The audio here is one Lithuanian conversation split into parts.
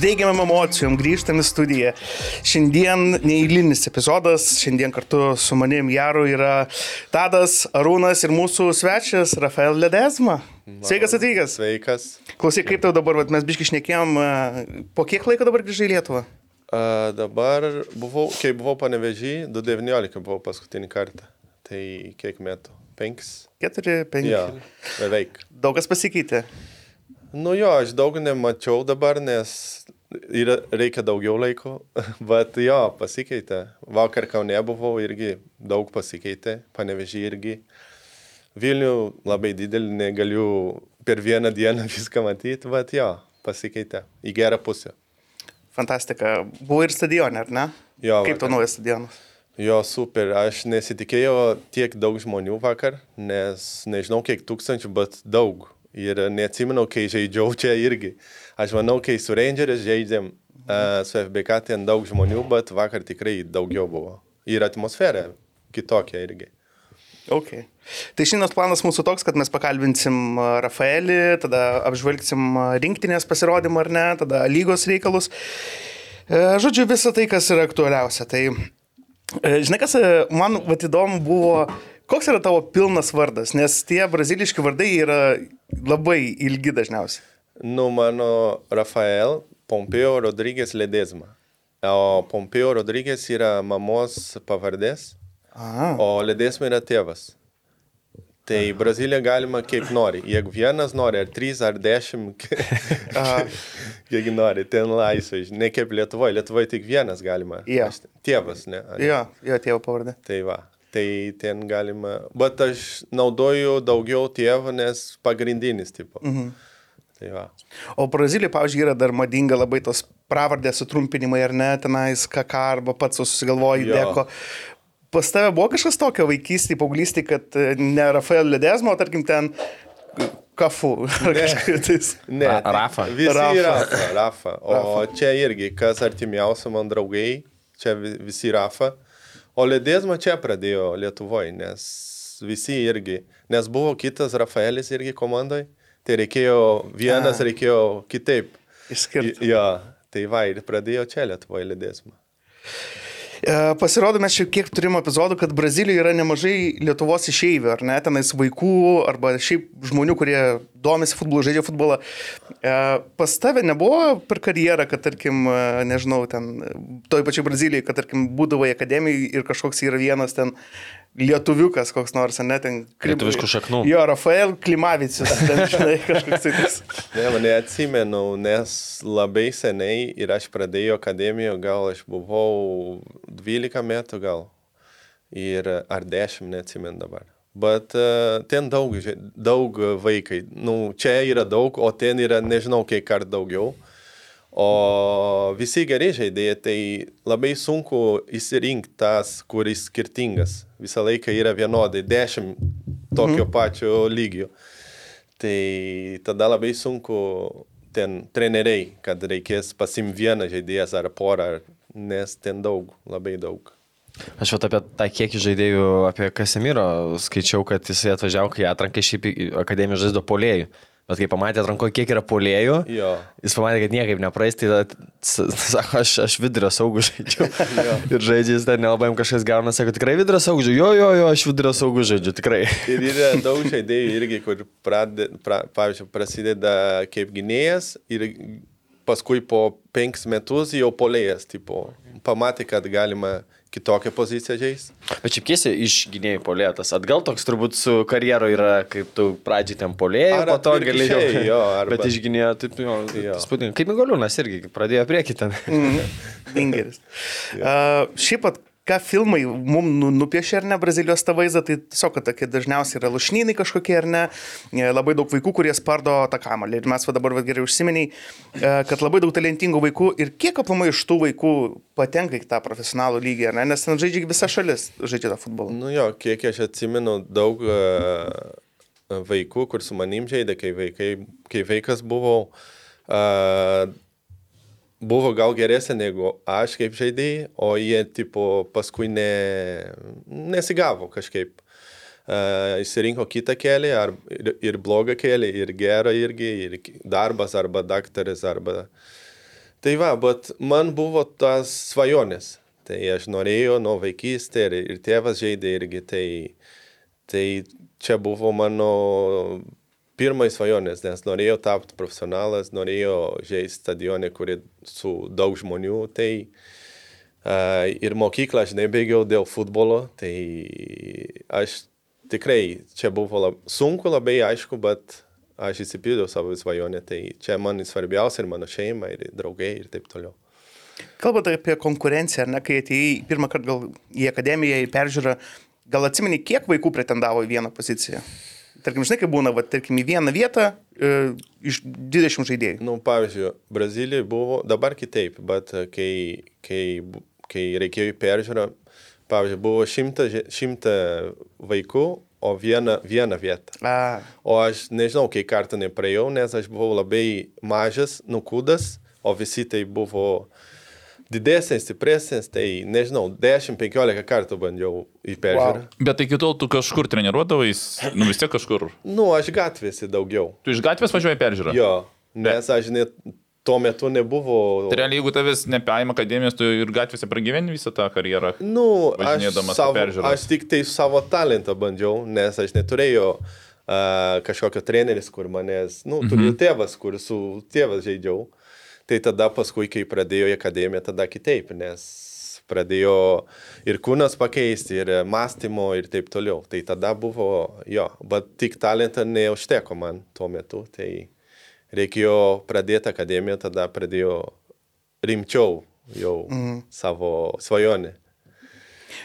Su teigiamam emocijom grįžtam į studiją. Šiandien neįlinis epizodas, šiandien kartu su manim Jaru yra Tadas Arūnas ir mūsų svečias Rafael Ledesma. Sveikas atvykęs. Sveikas. Klausyk, kaip tau dabar, vat, mes biški šnekėjom, a, po kiek laiko dabar grįžai į Lietuvą? A, dabar buvau, kai buvau panevežį, 2019 buvau paskutinį kartą. Tai kiek metų? Penkis? Keturi, penki. Jo, beveik. Daug kas pasikeitė. Nu jo, aš daug nemačiau dabar, nes yra, reikia daugiau laiko, bet jo, pasikeitė. Vakar Kaune buvau irgi daug pasikeitė, panevežį irgi. Vilnių labai didelį, negaliu per vieną dieną viską matyti, bet jo, pasikeitė į gerą pusę. Fantastika. Buvo ir stadionė, ar ne? Jo, Kaip tau naujas stadionas? Jo, super. Aš nesitikėjau tiek daug žmonių vakar, nes nežinau kiek tūkstančių, bet daug. Ir neatsimenu, kai žaidžiau čia irgi. Aš manau, kai su Rangeriais žaidėm uh, su FBK ten daug žmonių, bet vakar tikrai daugiau buvo. Ir atmosfera kitokia irgi. Ok. Tai šiandienos planas mūsų toks, kad mes pakalbinsim a, Rafaelį, tada apžvelgsim rinktinės pasirodymą ar ne, tada lygos reikalus. E, Žodžiu, visą tai, kas yra aktualiausia. Tai, e, žinai, kas e, man vat, įdomu buvo, koks yra tavo pilnas vardas, nes tie braziliški vardai yra labai ilgi dažniausiai. Nu, mano Rafael Pompeo Rodrigues Ledesma. O Pompeo Rodrigues yra mamos pavardės, Aha. o Ledesma yra tėvas. Tai Brazilija galima kaip nori. Jeigu vienas nori, ar trys, ar dešimt, kiek nori, ten laisvai. Ne kaip Lietuvoje. Lietuvoje tik vienas galima. Aš- Tėvas, ne? Jo, jo tėvo pavardė. Tai va. Tai ten galima. Bet aš naudoju daugiau tėvą, nes pagrindinis tipo. Mhm. Tai va. O Brazilijoje, pavyzdžiui, yra dar madinga labai tos pravardės sutrumpinimai, ar ne, tenais KK arba pats susigalvoji deko. Pas tave buvo kažkas tokio vaikystėje, paauglystėje, kad e, ne Rafael Ledesmo, tarkim ten kafu. kažkaip tais. Ne, Ra- tai Rafa. Visi Rafa. Rafa. Rafa. O Rafa. čia irgi, kas artimiausi man draugai, čia vi- visi Rafa. O ledėzma čia pradėjo Lietuvoje, nes visi irgi, nes buvo kitas Rafaelis irgi komandai, tai reikėjo, vienas A. reikėjo kitaip. Išskirti. Jo, tai va, ir pradėjo čia Lietuvoje ledėzma. E, Pasirodo, mes šiek tiek turim epizodų, kad Brazilijoje yra nemažai Lietuvos išeivių, ar ne, tenais vaikų, arba šiaip žmonių, kurie domisi futbolu, žaidžia futbolą. E, Pas tave nebuvo per karjerą, kad, tarkim, e, nežinau, ten, toj pačioj Brazilijai, kad, tarkim, būdavo į akademiją ir kažkoks yra vienas ten lietuviukas, koks nors, ar ne, ten. Klim- Lietuviškų šaknų. Jo, Rafael Klimavicius, ten, žinai, kažkoks tai tas. Ne, mane atsimenu, nes labai seniai ir aš pradėjau akademiją, gal aš buvau 12 metų gal. Ir ar 10, neatsimenu dabar. Bet uh, ten daug, daug vaikai. Nu, čia yra daug, o ten yra nežinau kiek kart daugiau. O visi geri žaidėjai, tai labai sunku išsirinkti tas, kuris skirtingas. Visą laiką yra vienodai, 10 tokio mhm. pačio lygio. Tai tada labai sunku ten treneriai, kad reikės pasim vieną žaidėjas ar porą, nes ten daug, labai daug. Aš vat apie tą kiekį žaidėjų, apie Kasemiro skaičiau, kad jisai atvažiavo, kai atrankai šiaip į akademiją žaidėjo polėjų. Bet kai pamatė atrankoje, kiek yra polėjų, Jo. jis pamatė, kad niekaip nepraeis, tai sako, aš, aš vidurio saugų žaidžiu. ir žaidžia jis ten nelabai jam kažkas gauna, sako, tikrai vidurio saugų žaidžiu. Jo, jo, jo, aš vidurio saugų žaidžiu, tikrai. Ir yra daug žaidėjų irgi, kur, pradė, pra, pavyzdžiui, prasideda kaip gynėjas ir paskui po penkis metus jau polėjas, tipo, pamatė, kad galima kitokią poziciją žaisti. Bet šiaip kiesi iš gynėjų polėtas. Atgal toks turbūt su karjeru yra, kaip tu pradžiai ten polėjai, po to gali atvirkščiai, jo, arba- Bet iš gynėjo, taip, jo, Jo. spūdingai. Kaip Migoliūnas irgi pradėjo prieki ten. Dingeris. Uh, šiaip pat, ką filmai mums nu, nupiešia ar ne Brazilijos tą vaizdą, tai tiesiog, tokie dažniausiai yra lušnynai kažkokie ar ne, e, labai daug vaikų, kurie spardo tą kamalį. Ir mes va dabar va gerai užsimeniai, e, kad labai daug talentingų vaikų ir kiek aplamai iš tų vaikų patenka į tą profesionalų lygį, ne, nes ten žaidžia visa šalis, žaidžia tą futbolą. Nu jo, kiek aš atsimenu, daug uh, vaikų, kur su manim žaidė, kai, vaikai, kai vaikas buvau, uh, buvo gal geresnė negu aš kaip žaidėjai, o jie tipo paskui ne, nesigavo kažkaip. Uh, išsirinko kitą kelią, ar, ir, ir blogą kelią, ir gerą irgi, ir darbas, arba daktaras, arba... Tai va, bet man buvo tas svajonės. Tai aš norėjau nuo vaikystės ir, ir tėvas žaidė irgi. Tai, tai čia buvo mano pirmai svajonės, nes norėjau tapti profesionalas, norėjau žaisti stadionė, kuri su daug žmonių. Tai uh, ir mokyklą aš nebėgiau dėl futbolo, tai aš tikrai čia buvo lab, sunku labai aišku, bet aš įsipildžiau savo svajonę, tai čia man svarbiausia ir mano šeima, ir draugai ir taip toliau. Kalbant apie konkurenciją, ne, kai atėjai pirmą kartą gal į akademiją, į peržiūrą, gal atsimeni, kiek vaikų pretendavo į vieną poziciją? Tarkim, žinai, kaip būna, va, tarkim, į vieną vietą e, iš 20 žaidėjų. Nu, pavyzdžiui, Brazilijai buvo dabar kitaip, bet e, kai, kai, kai reikėjo peržiūrą, pavyzdžiui, buvo šimta, šimta vaikų, o viena, viena vieta. A, O aš nežinau, kai kartą nepraėjau, nes aš buvau labai mažas, nukudas, o visi tai buvo didesnis, stipresnis, tai nežinau, 10-15 kartų bandžiau į peržiūrą. Wow. Bet iki tol tu kažkur treniruodavais, nu vis tiek kažkur. Nu, aš gatvėse daugiau. Tu iš gatvės važiuoji peržiūrą. Jo, nes aš net tuo metu nebuvo. Tai realiai, jeigu tavęs nepaima akademijos, tu ir gatvėse pragyveni visą tą karjerą. Nu, aš, savo, aš tik tai savo talentą bandžiau, nes aš neturėjau uh, kažkokio treneris, kur manęs, nu, turiu tėvas, kur su tėvas žaidžiau. Tai tada paskui, kai pradėjo į akademiją, tada kitaip, nes pradėjo ir kūnas pakeisti, ir mąstymo, ir taip toliau. Tai tada buvo, jo, bet tik talentą neužteko man tuo metu. Tai reikėjo pradėti akademiją, tada pradėjo rimčiau jau mm. savo svajonę.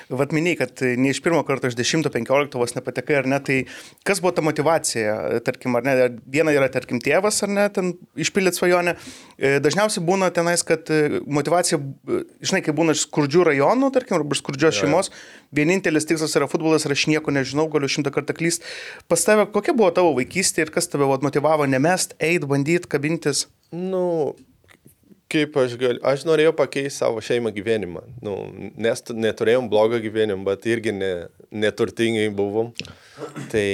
Vat minėjai, kad ne iš pirmo karto iš 10-15 vos nepatekai, ar ne, tai kas buvo ta motivacija, tarkim, ar ne, viena yra, tarkim, tėvas, ar ne, ten išpildyti svajonę. E, Dažniausiai būna tenais, kad e, motivacija, e, žinai, kai būna iš skurdžių rajonų, tarkim, arba iš skurdžios šeimos, vienintelis tikslas yra futbolas ir aš nieko nežinau, galiu šimtą kartą klyst. Pas tave, kokia buvo tavo vaikystė ir kas tave vat, motivavo nemest, eit, bandyti, kabintis? Nu, kaip aš galiu, aš norėjau pakeisti savo šeimą gyvenimą. Nu, nes tu- neturėjom blogą gyvenimą, bet irgi ne, neturtingai buvom. Tai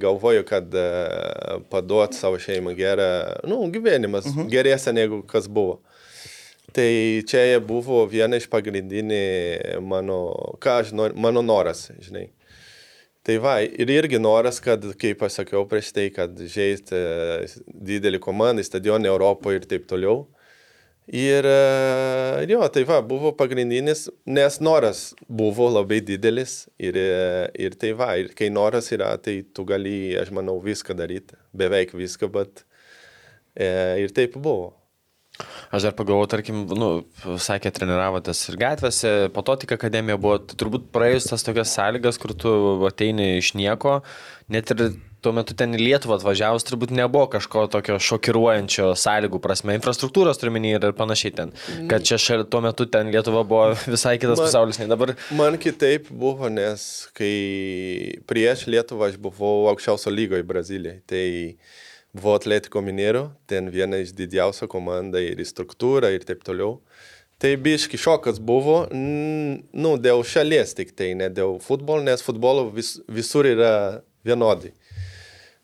galvoju, kad uh, paduot savo šeimą gerą, nu, gyvenimas uh -huh. geresnė negu kas buvo. Tai čia buvo viena iš pagrindinių mano, ką aš noriu, mano noras, žinai. Tai va, ir irgi noras, kad, kaip aš sakiau prieš tai, kad žaisti e, didelį komandą, stadioną Europoje ir taip toliau. Ir e, jo, tai va, buvo pagrindinis, nes noras buvo labai didelis ir, e, ir tai va, ir kai noras yra, tai tu gali, aš manau, viską daryti, beveik viską, bet e, ir taip buvo. Aš dar pagalvoju, tarkim, nu, sakė, treniravotės ir gatvėse, po to tik akademija buvo, tai turbūt praėjus tas tokias sąlygas, kur tu ateini iš nieko, net ir tuo metu ten į Lietuvą atvažiavus turbūt nebuvo kažko tokio šokiruojančio sąlygų prasme, infrastruktūros turiminį ir panašiai ten, kad čia šalia, tuo metu ten Lietuva buvo visai kitas Man- pasaulis, nei dabar. Man kitaip buvo, nes kai prieš Lietuvą aš buvau aukščiausio lygoje Brazilijai. Tai buvo Atletiko Minero, ten viena iš didžiausių komandų ir į struktūrą ir taip toliau. Tai biški šokas buvo, nu, dėl šalies tik tai, ne dėl futbolo, nes futbolo vis, visur yra vienodai.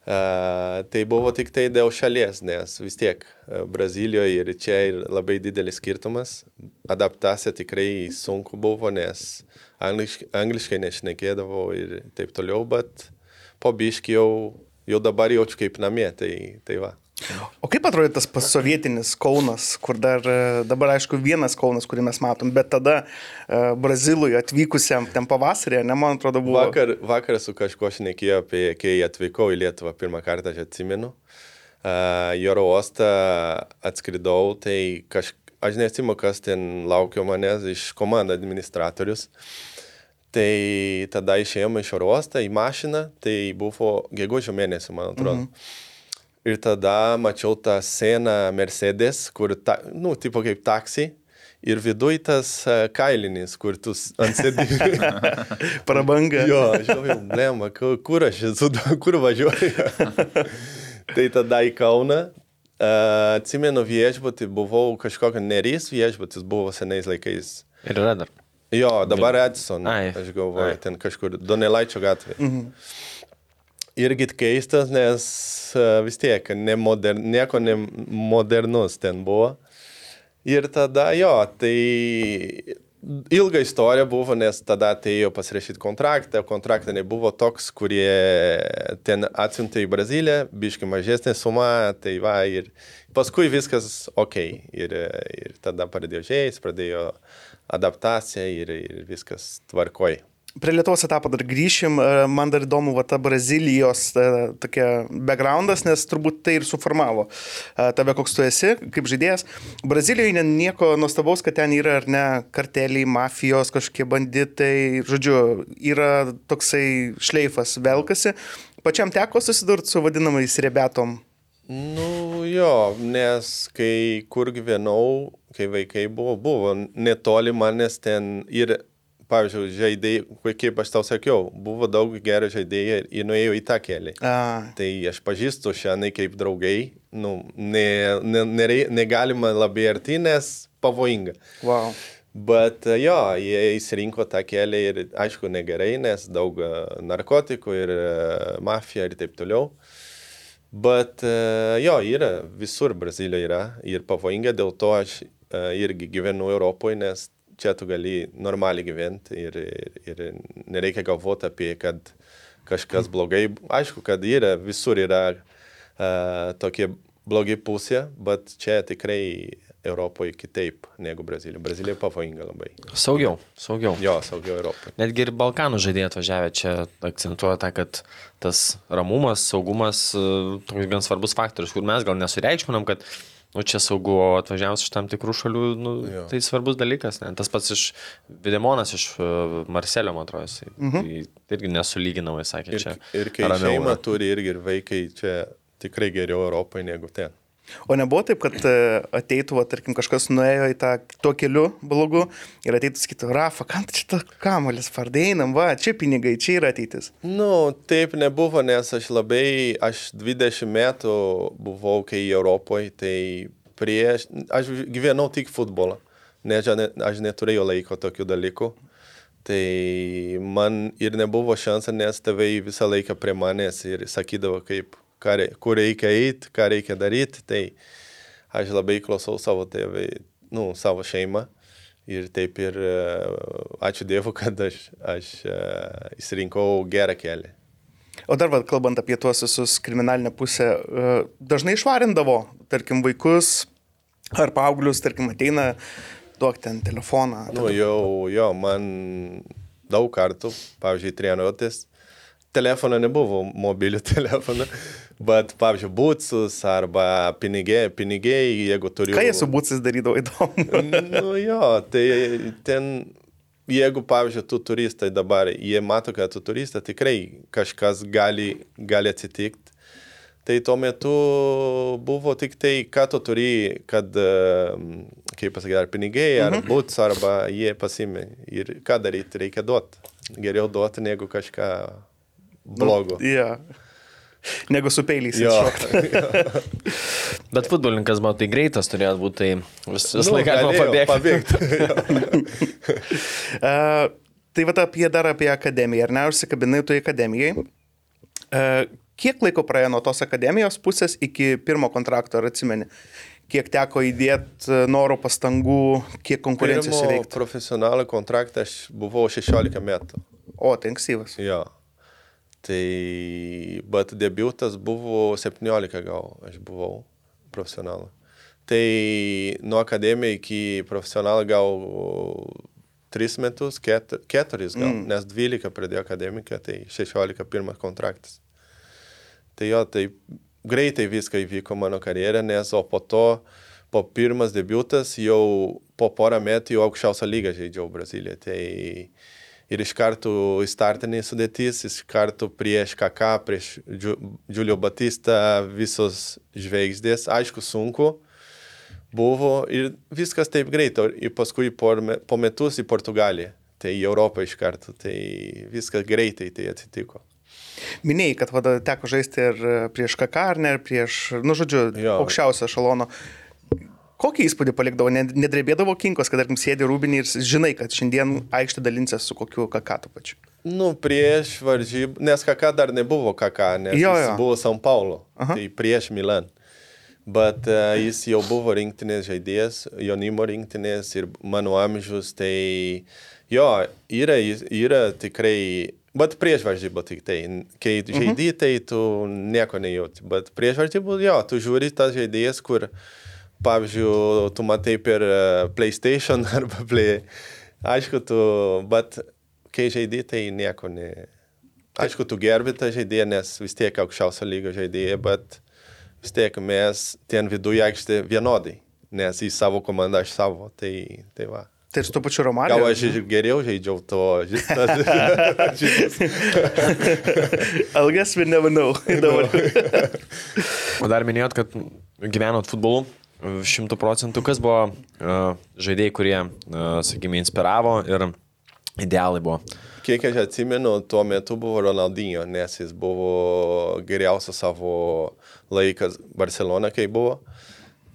Uh, tai buvo tik tai dėl šalies, nes vis tiek Brazilijoje ir čia ir labai didelis skirtumas. Adaptacija tikrai sunku buvo, nes angliškai, angliškai nešnekėdavau ir taip toliau, bet po biški jau, jau dabar jaučiu kaip namie, tai, tai va. O kaip atrodė tas pasovietinis Kaunas, kur dar, e, dabar aišku, vienas Kaunas, kurį mes matom, bet tada uh, Brazilui atvykusiam ten pavasarį, ne, man atrodo, buvo. Vakar, vakar su kažkuo šnekėjau apie, kai atvykau į Lietuvą pirmą kartą, aš atsimenu. Uh, į oro uostą atskridau, tai kaž, aš neatsimenu, kas ten laukė manęs iš komandos administratorius. Tai tada išėjome iš oro uostą į mašiną, tai buvo gegužio mėnesį, man atrodo. Mhm. Ir tada mačiau tą seną Mercedes, kur, ta, nu, tipo kaip taksi. Ir viduj tas uh, kailinis, kur tu ant sėdėjai. Prabanga. Jo, aš jau, blemba, kur aš esu, kur važiuoju. tai tada į Kauną, Uh, atsimenu viešbutį, buvau kažkokio nerys viešbutis, buvo senais laikais. Ir yra dar. Jo, dabar Edison, Ai. aš galvoju, Ai. ten kažkur Donelaičio gatvė. Mhm. Irgi keistas, nes uh, vis tiek nemoder, nieko nemodernus ten buvo. Ir tada jo, tai ilga istorija buvo, nes tada atėjo pasirašyti kontraktą, kontraktą nebuvo toks, kurie ten atsiuntė į Braziliją, biški mažesnė suma, tai va ir paskui viskas ok. Ir, ir tada pradėjo žaisti, pradėjo adaptacija ir, ir viskas tvarkoj. Prie Lietuvos etapo dar grįšim, E, man dar įdomu, va ta Brazilijos e, tokia backgroundas, nes turbūt tai ir suformavo e, tave, koks tu esi, kaip žaidėjas. Brazilijoje nieko nuostabaus, kad ten yra ar ne karteliai, mafijos, kažkokie banditai, žodžiu, yra toksai šleifas velkasi. Pačiam teko susidurti su vadinamais rebetom. Nu jo, nes kai kur gyvenau, kai vaikai buvo, buvo netoli manęs ten ir, pavyzdžiui, žaidėjai, kaip aš tau sakiau, buvo daug gerų žaidėjų ir nuėjo į tą kelią. A, Tai aš pažįstu šiandien kaip draugai, nu, ne, ne, nerei, negalima labai arti, nes pavojinga. wow. Bet jo, jie įsirinko tą kelią ir aišku negerai, nes daug e, narkotikų ir e, mafija ir taip toliau. Bet e, jo, yra, visur Brazilijoje yra ir pavojinga, dėl to aš irgi gyvenu Europoje, nes čia tu gali normaliai gyventi ir, ir, ir nereikia galvoti apie, kad kažkas blogai. Aišku, kad yra, visur yra uh, tokie blogi pusė, bet čia tikrai Europoje kitaip negu Brazilija. Brazilija pavojinga labai. Saugiau, saugiau. Jo, saugiau Europoje. Netgi ir Balkanų žaidėjai atvažiavę čia akcentuoja tą, kad tas ramumas, saugumas e, toks gan svarbus faktorius, kur mes gal nesureikšminam, kad nu, čia saugu, o atvažiavus iš tam tikrų šalių, nu, Jo. tai svarbus dalykas. Ne? Tas pats iš Videmonas, iš e, Marselio, man atrodo, jisai mhm. irgi nesulyginamai sakė Ir, čia. ir kai ramiau šeima yra. turi irgi ir vaikai, čia tikrai geriau Europoje negu ten. O nebuvo taip, kad e, ateitų, va, tarkim, kažkas nuėjo į tą tuo keliu blogu ir ateitų sakytų, Rafa, kam čia tą kamuolis pardeinam, va, čia pinigai, čia yra ateitis. Nu, taip nebuvo, nes aš labai, aš 20 metų buvau, kai Europoje, tai prieš, aš gyvenau tik futbolą, nes aš ne- aš neturėjau laiko tokių dalykų. Tai man ir nebuvo šansą, nes tėvai visą laiką prie manęs ir sakydavo, kaip, rei- kur reikia eiti, ką reikia daryti. Tai aš labai klausau savo tėvai, nu, savo šeimą. Ir taip ir e, ačiū Dievui, kad aš, aš e, įsirinkau gerą kelią. O dar, va, kalbant apie tuos visus kriminalinę pusę, e, dažnai išvarindavo, tarkim, vaikus ar paauglius, tarkim, ateina, duok ten telefoną. Nu, jau, jo, man daug kartų, pavyzdžiui, treniruotės, telefono nebuvo, mobilių telefoną, bet, pavyzdžiui, būtsus arba pinigiai, pinigiai jeigu turiu. Ką jie su būcis darydavo įdomu? nu jo, tai ten, jeigu, pavyzdžiui, tu turistai dabar, jie mato, kad tu turistai, tikrai kažkas gali, gali atsitikti. Tai tuo metu buvo tik tai, ką tu turi, kad, kaip pasakyti, ar pinigai, ar mhm. būts, arba jie pasimė. Ir ką daryti, reikia duoti. Geriau duoti negu kažką blogo. Ja. Negu su peiliais. Jo. Bet futbolininkas buvo tai greitas, turėjo būti, tai vis, vis Nu, laiką galima pabėgti. pabėgti. E, tai va apie dar apie akademiją, ar ne, užsikabinai tu akademijai. E, kiek laiko praėjo nuo tos akademijos pusės iki pirmo kontrakto, ar atsimeni? Kiek teko įdėti noro pastangų, kiek konkurencijos įveikti? profesionalų kontraktą aš buvau 16 metų. O, tai ankstyvas. Jo. Tai, bet debiutas buvo 17 gal, aš buvau profesionalą. Tai nuo akademijos iki profesionalą gal 3 metus, 4 gal, mm. nes 12 pradėjo akademiką, tai 16 pirmas kontraktas. Tai jo, tai greitai viską įvyko mano karjerą, nes o po to, po pirmas debiutas, jau po porą metų jau aukščiausią lygą žaidžiau Brazilijoje. Tai ir iš karto į startinį sudėtis, iš karto prieš KK, prieš Giulio Batista, visos žvaigždės, aišku, sunku buvo ir viskas taip greitai. Ir paskui po, me- po metus į Portugaliją, tai į Europą iš karto, tai viskas greitai tai atsitiko. Minėjai, kad vada, teko žaisti ir prieš KK, ar ne, ir prieš, nu, žodžiu, Jo. aukščiausio šalono. Kokį įspūdį palikdavo, Ne- nedrebėdavo kinkos, kad, tarkim, sėdi rūbinį ir žinai, kad šiandien aikštė dalinsies su kokiu KK tu pačiu. Nu, prieš varžybų, nes KK dar nebuvo KK, nes Jo, jis jo. buvo São Paulo, Aha. tai prieš Milan. Bet uh, jis jau buvo rinktinės žaidėjas, jaunimo rinktinės ir mano amžius, tai jo, yra, jis- yra tikrai, bet prieš varžybą tik tai, kai žaidži, tai tu nieko nejauti, bet prieš varžybų, jo, tu žiūri tas žaidėjas, kur, pavyzdžiui, tu matai per e, PlayStation arba Play, aišku, tu, bet kai žaidži, tai nieko ne. Aišku, tu gerbi tą žaidėją, nes vis tiek aukščiausio lygio žaidėja, bet vis tiek mes ten viduje aikštė vienodai, nes į savo komandą aš savo, tai, tai va. Tai ir su to pačiu Romario. Gal aš ir geriau žaidžiau to, šitas. Algas never know. Dabar. O dar minėjot, kad gyvenot futbolu šimtų procentų. Kas buvo uh, žaidėjai, kurie, uh, sakykime, inspiravo ir idealai buvo? Kiek aš atsimenu, tuo metu buvo Ronaldinho, nes jis buvo geriausias savo laikas Barcelona, kai buvo.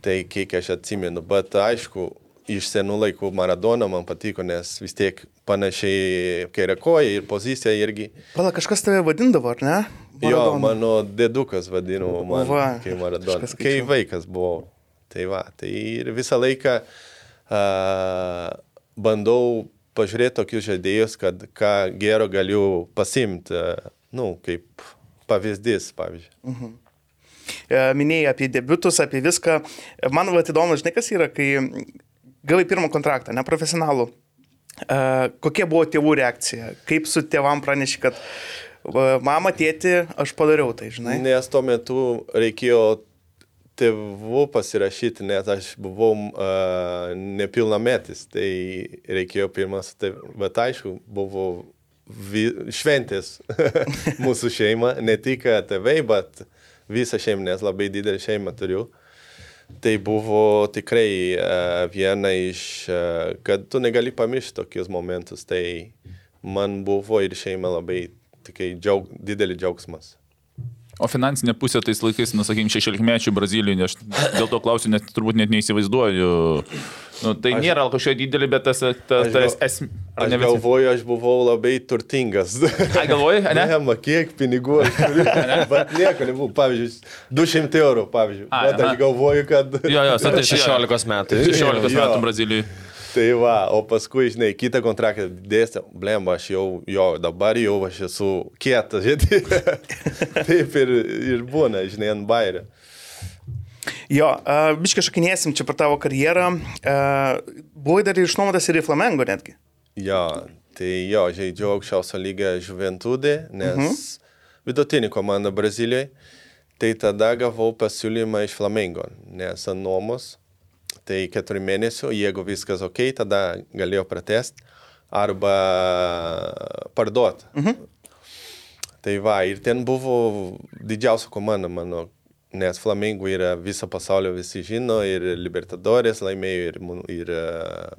Tai kiek aš atsimenu, bet aišku, iš senų laikų Maradona man patiko, nes vis tiek panašiai kairė koja ir pozicija irgi. Pala, kažkas tave vadindavo, ar ne? Jo, Maradona. mano dedukas vadino man, Va, kai Maradona. Kai vaikas buvau. Tai va, tai ir visą laiką uh, bandau pažiūrėti tokius žaidėjus, kad ką gero galiu pasimti, uh, nu, kaip pavyzdys, pavyzdžiui. E, Minėjai apie debutus, apie viską. Man va įdomu, žinai, kas yra, kai gavai pirmą kontraktą, neprofesionalų. E, Kokia buvo tėvų reakcija? Kaip su tėvam praneši, kad mama, tėti, aš padariau tai, žinai? Nes tuo metu reikėjo tėvų pasirašyti, nes aš buvau uh, nepilnametis, tai reikėjo pirmas, tai, bet aišku, buvo vi, šventės mūsų šeima, ne tik tėvai, bet visą šeimą, nes labai didelį šeimą turiu. Tai buvo tikrai uh, viena iš, uh, kad tu negali pamiršti tokius momentus, tai man buvo ir šeima labai tikrai džiaug, didelis džiaugsmas. O finansinė pusė tais laikais, nu, sakykime, 16 mečių Brazilijoje, aš dėl to klausiu, net turbūt net neįsivaizduoju. Nu, tai aš, nėra kažkokia didelė, bet tas, tas gal- esmė. Aš galvoju, aš buvau labai turtingas. Ai, galvoji, ne? Ne, kiek pinigų aš turiu. Bet nieko nebuvo. Pavyzdžiui, 200 eurų, pavyzdžiui. Ai, Bet aha. aš galvoju, kad... Jo, jo, Tai satai, 16 metų. 16 Jo. metų Brazilijoje. Tai va, o paskui, žinai, kitą kontraktą dėstė, blemba, aš jau, jo, dabar jau aš esu kietas, žinai. Taip ir, ir būna, žinai, ant bairio. Jo, uh, biškai šakinėsim čia per tavo karjerą. Uh, buvai dar išnuomotas ir į Flamengo netgi. Jo, tai jo, žaidžiu aukščiausio lygio Juventude, nes uh -huh. vidutinį komandą Brazilijoje. Tai tada gavau pasiūlymą iš Flamengo, nes ant nuomos, tai keturi mėnesių, jeigu viskas ok, tada galėjau pratesti arba parduoti. Uh -huh. Tai va, ir ten buvo didžiausia komanda mano, nes Flamengo yra viso pasaulio visi žino, ir Libertadores laimėjo, ir, ir e,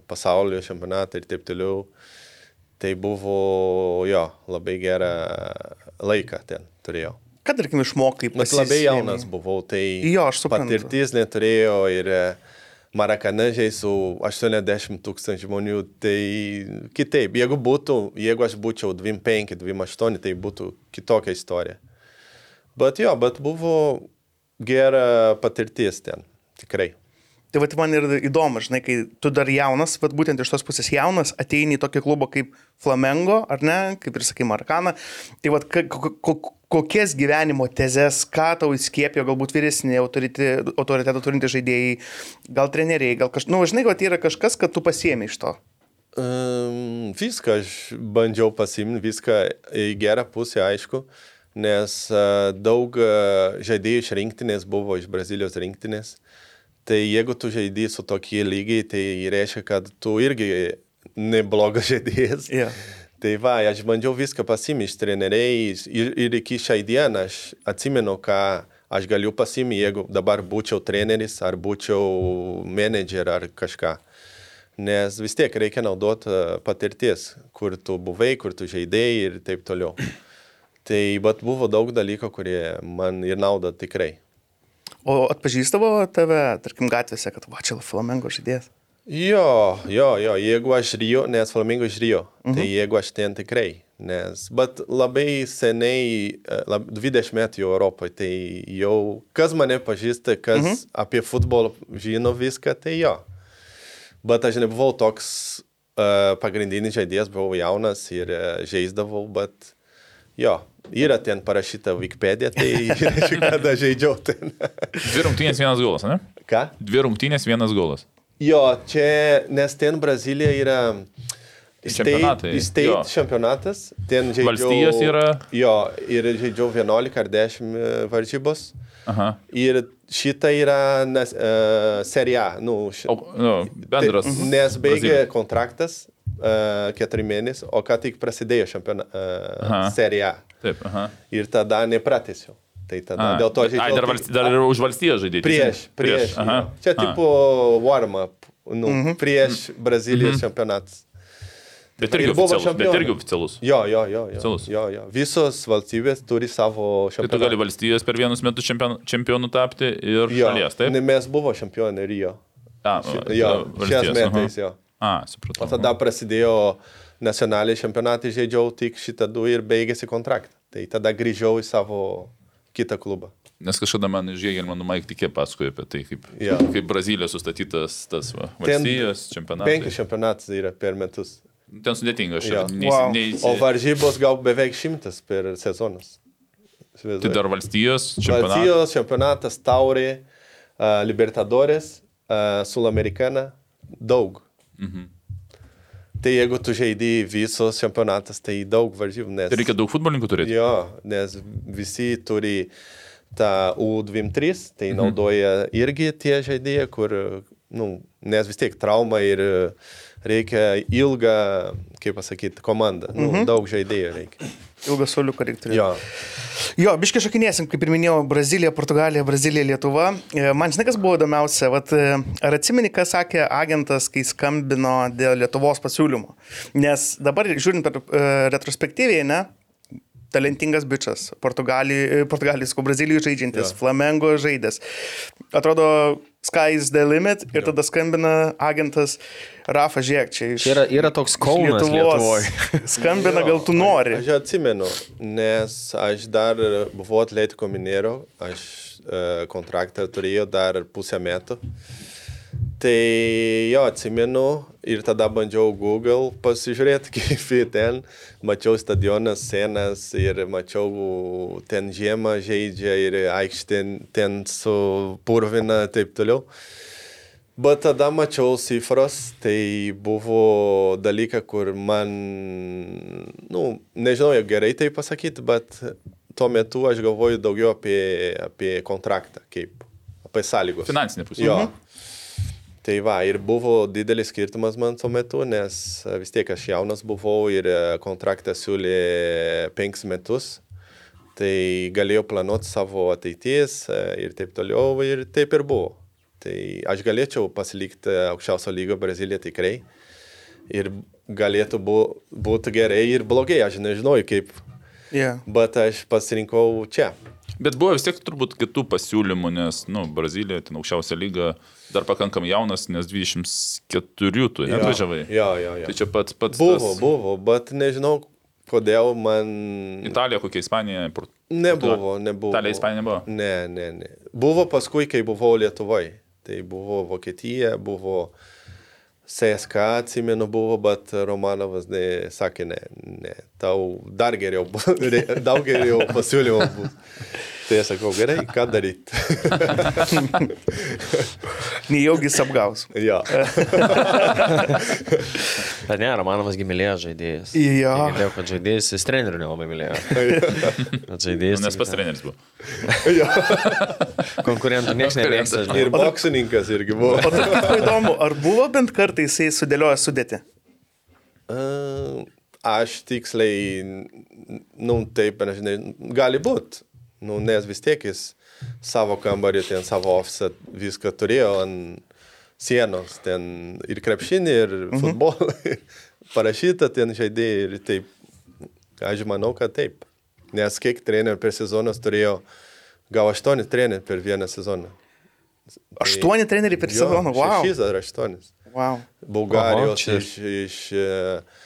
pasaulio čempionatą ir taip toliau. Tai buvo, jo, labai gerą laiką ten turėjau. Ką, tarkim, išmokai Bet labai jaunas buvau, tai Jo, patirtis neturėjau ir e, Marakanažiai su 80 tūkstančių žmonių, tai kitaip. Jeigu būtų, jeigu aš būčiau 25, 28, tai būtų kitokia istorija. Bet jo, bet buvo gera patirtis ten, tikrai. Tai va, man ir įdomu, žinai, kai tu dar jaunas, bet būtent iš tos pusės jaunas, ateini į tokį klubą kaip Flamengo, ar ne, kaip ir sakai, Markana. Tai va, ka- ko- ko- kokias gyvenimo tezes, ką tau įskiepijo, galbūt vyresni autorite- autoritetą turinti žaidėjai, gal treneriai, gal kažkas, nu, žinai, kad yra kažkas, kad tu pasiemi iš to. Um, viską aš bandžiau pasimti, viską į gerą pusę, aišku, nes uh, daug uh, žaidėjų iš rinktinės buvo iš Brazilijos rinktinės. Tai jeigu tu žaidži su tokie lygiai, tai reiškia, kad tu irgi neblogas žaidėjas. Jo. Tai va, aš bandžiau viską pasimti iš treneriais ir, ir iki šiai dieną aš atsimenu, ką aš galiu pasimti, jeigu dabar būčiau treneris ar būčiau menedžer ar kažką. Nes vis tiek reikia naudoti e, patirties, kur tu buvai, kur tu žaidėjai ir taip toliau. Tai, bet buvo daug dalykų, kurie man ir nauda tikrai. O atpažįstavo tave, tarkim, gatvėse, kad va čia flamengo žaidėjas. Jo, jo, jo, jeigu aš Rio, nes Flamingo iš Rio, mhm. tai jeigu aš ten tikrai, nes, bet labai seniai, e, lab, 20 metų jau Europoje, tai jau, kas mane pažįsta, kas mhm. apie futbolą žino viską, tai jo. Bet aš nebuvau toks uh, pagrindinis žaidėjas, buvau jaunas ir uh, žaisdavau, bet jo, yra ten parašyta Wikipedia, tai reiškia, kada žaidžiau ten. Dvi rungtynės vienas golas, ne? Ką? Dvi rungtynės vienas golas. Jo, čia, nes ten Brazilija yra Čempionatai, state jo. čempionatas, ten žaidžiau. Valstijos yra? Jo, ir žaidžiau 11 ar 10 varžybos. Aha. Ir šita yra nes, uh, serija, nu, ši, O, nu, bendras. Nes baigė Brazilijos. kontraktas keturi mėnesiai, o ką tik prasidėjo čempiona, Aha. uh, serija. Taip, aha. Ir tada nepratęsiau. Tai tada A, dėl to žaidžiau. Ai, dar, valsty, dar ir už valstiją žaidėjai. Prieš, prieš. Aha. jo. Čia A. tipo warm-up, nu, mm -hmm. prieš Brazilijos mm -hmm. čempionatas. Bet irgi ir buvo oficialus. Bet irgi oficialus. Jo, jo, jo. jo, Oficialus. jo, jo. Visos valstybės turi savo Tai tu gali čempionatą. valstijos per vienus metus čempion, čempionų tapti ir Jo, šalies, taip? ne, Mes buvo čempionai Rio. A, Jo, šiais metais jo. A, O supratau. tada prasidėjo nacionaliai čempionatai, žaidžiau tik šitą du ir baigėsi kontraktą. Tai tada grįžau į savo kitą klubą. Nes kažkada man iš Jėgelmanų Maik tikė pasakojo apie tai, kaip, Jo. kaip Brazilijos sustatytas tas va, Ten valstijos čempionatas. Penki čempionatai yra per metus. Ten sudėtinga, Jo. neįsi- Wow. neįsi- O varžybos gal beveik šimtas per sezonas. Tai dar valstijos čempionatas. Valstijos čempionatas, Taurė, uh, Libertadores, uh, Sulamericana, daug. Mhm. Tai jeigu tu žaidži visos čempionatas, tai daug varžybų. Nes, Tai reikia daug futbolininkų turėti. Jo, nes visi turi tą U23, tai mhm. naudoja irgi tie žaidėjai, kur, nu, nes vis tiek trauma ir reikia ilgą, kaip pasakyti, komandą. Nu, mhm. Daug žaidėjų reikia. Ilgas soliuką reikia turėti. Jo. Jo, biškai šakinėsim, kaip ir minėjau, Brazilija, Portugalija, Brazilija, Lietuva. E, Man žinai, kas buvo įdomiausia, Vat, e, ar atsimeni, ką sakė agentas, kai skambino dėl Lietuvos pasiūlymo? Nes dabar, žiūrint per e, retrospektyviai, ne, talentingas bičias, Portugalijos, Brazilijai žaidžiantis, Jo. Flamengo žaidęs. Atrodo, sky is the limit ir tada skambina agentas Rafa Žiek, čia iš, Yra, yra toks Kaunas Lietuvoje. skambina, gal tu nori. Aš atsimenu, nes aš dar buvau atletiko minero, aš uh, kontraktą turėjau dar pusę metų. Tai jo, atsimenu ir tada bandžiau Google pasižiūrėti, kaip ten. Mačiau stadionas, senas ir mačiau ten žiemą žaidžia ir aikštė ten su purvina ir taip toliau. Bet tada mačiau cifras, tai buvo dalykai, kur man, nu, nežinau, gerai tai pasakyti, bet tuo metu aš galvoju daugiau apie, apie kontraktą, kaip apie sąlygos. Finansinė pusė. Jo. Tai va, ir buvo didelis skirtumas man tuo metu, nes e, vis tiek aš jaunas buvau ir e, kontraktą siūlė penkis metus. Tai galėjau planuoti savo ateities e, ir taip toliau ir taip ir buvo. Tai aš galėčiau pasilikti aukščiausio lygio Braziliją tikrai. Ir galėtų būti gerai ir blogai, aš nežinau kaip. Yeah. Bet aš pasirinkau čia. Bet buvo vis tiek turbūt kitų pasiūlymų, nes, nu, Brazilija, ten aukščiausia lyga, dar pakankamai jaunas, nes 24 tu Jo, atvažiavai. Jo, jo, jo. Tai čia pats pats. Buvo, tas- buvo, bet nežinau, kodėl man... Italija, kokia Ispanija. Port- Nebuvo, nebuvo. Italija, Ispanija nebuvo. Ne, ne, ne. Buvo paskui, kai buvau Lietuvoje. Tai buvo Vokietija, buvo CSK, atsimenu, buvo, bet Romanovas ne, sakė, ne, ne, tau dar geriau, daug geriau pasiūlymų bus. Tai aš sakau, gerai, ką daryti. Nejaugis apgaus. jo. Bet ne, Romanovas gimilėjo žaidėjas. Jo. Girdėjau, kad žaidėjas, jis trenerių nelabai mylėjo. Žaidėjas. Nu, Nes tai- pas treneris buvo. Konkurentų niekas nemėgsta. Ir boksininkas irgi buvo. O tai įdomu, ar buvo bent kartą jisai sudėliojo sudėti? Uh, Aš tiksliai, nu taip, aš ne, gali būti. Nu, nes vis tiek jis savo kambarį, ten savo ofisą viską turėjo ant sienos, ten ir krepšinį, ir futbolą. Parašyta ten žaidėjai ir taip. Aš manau, kad taip. Nes kiek trenerių per sezoną turėjo, gal aštuoni treneriai per vieną sezoną. Aštuoni treneriai per sezoną, wow. Šešis ar aštuonis. wow. Bulgarijos, čia- iš, iš uh,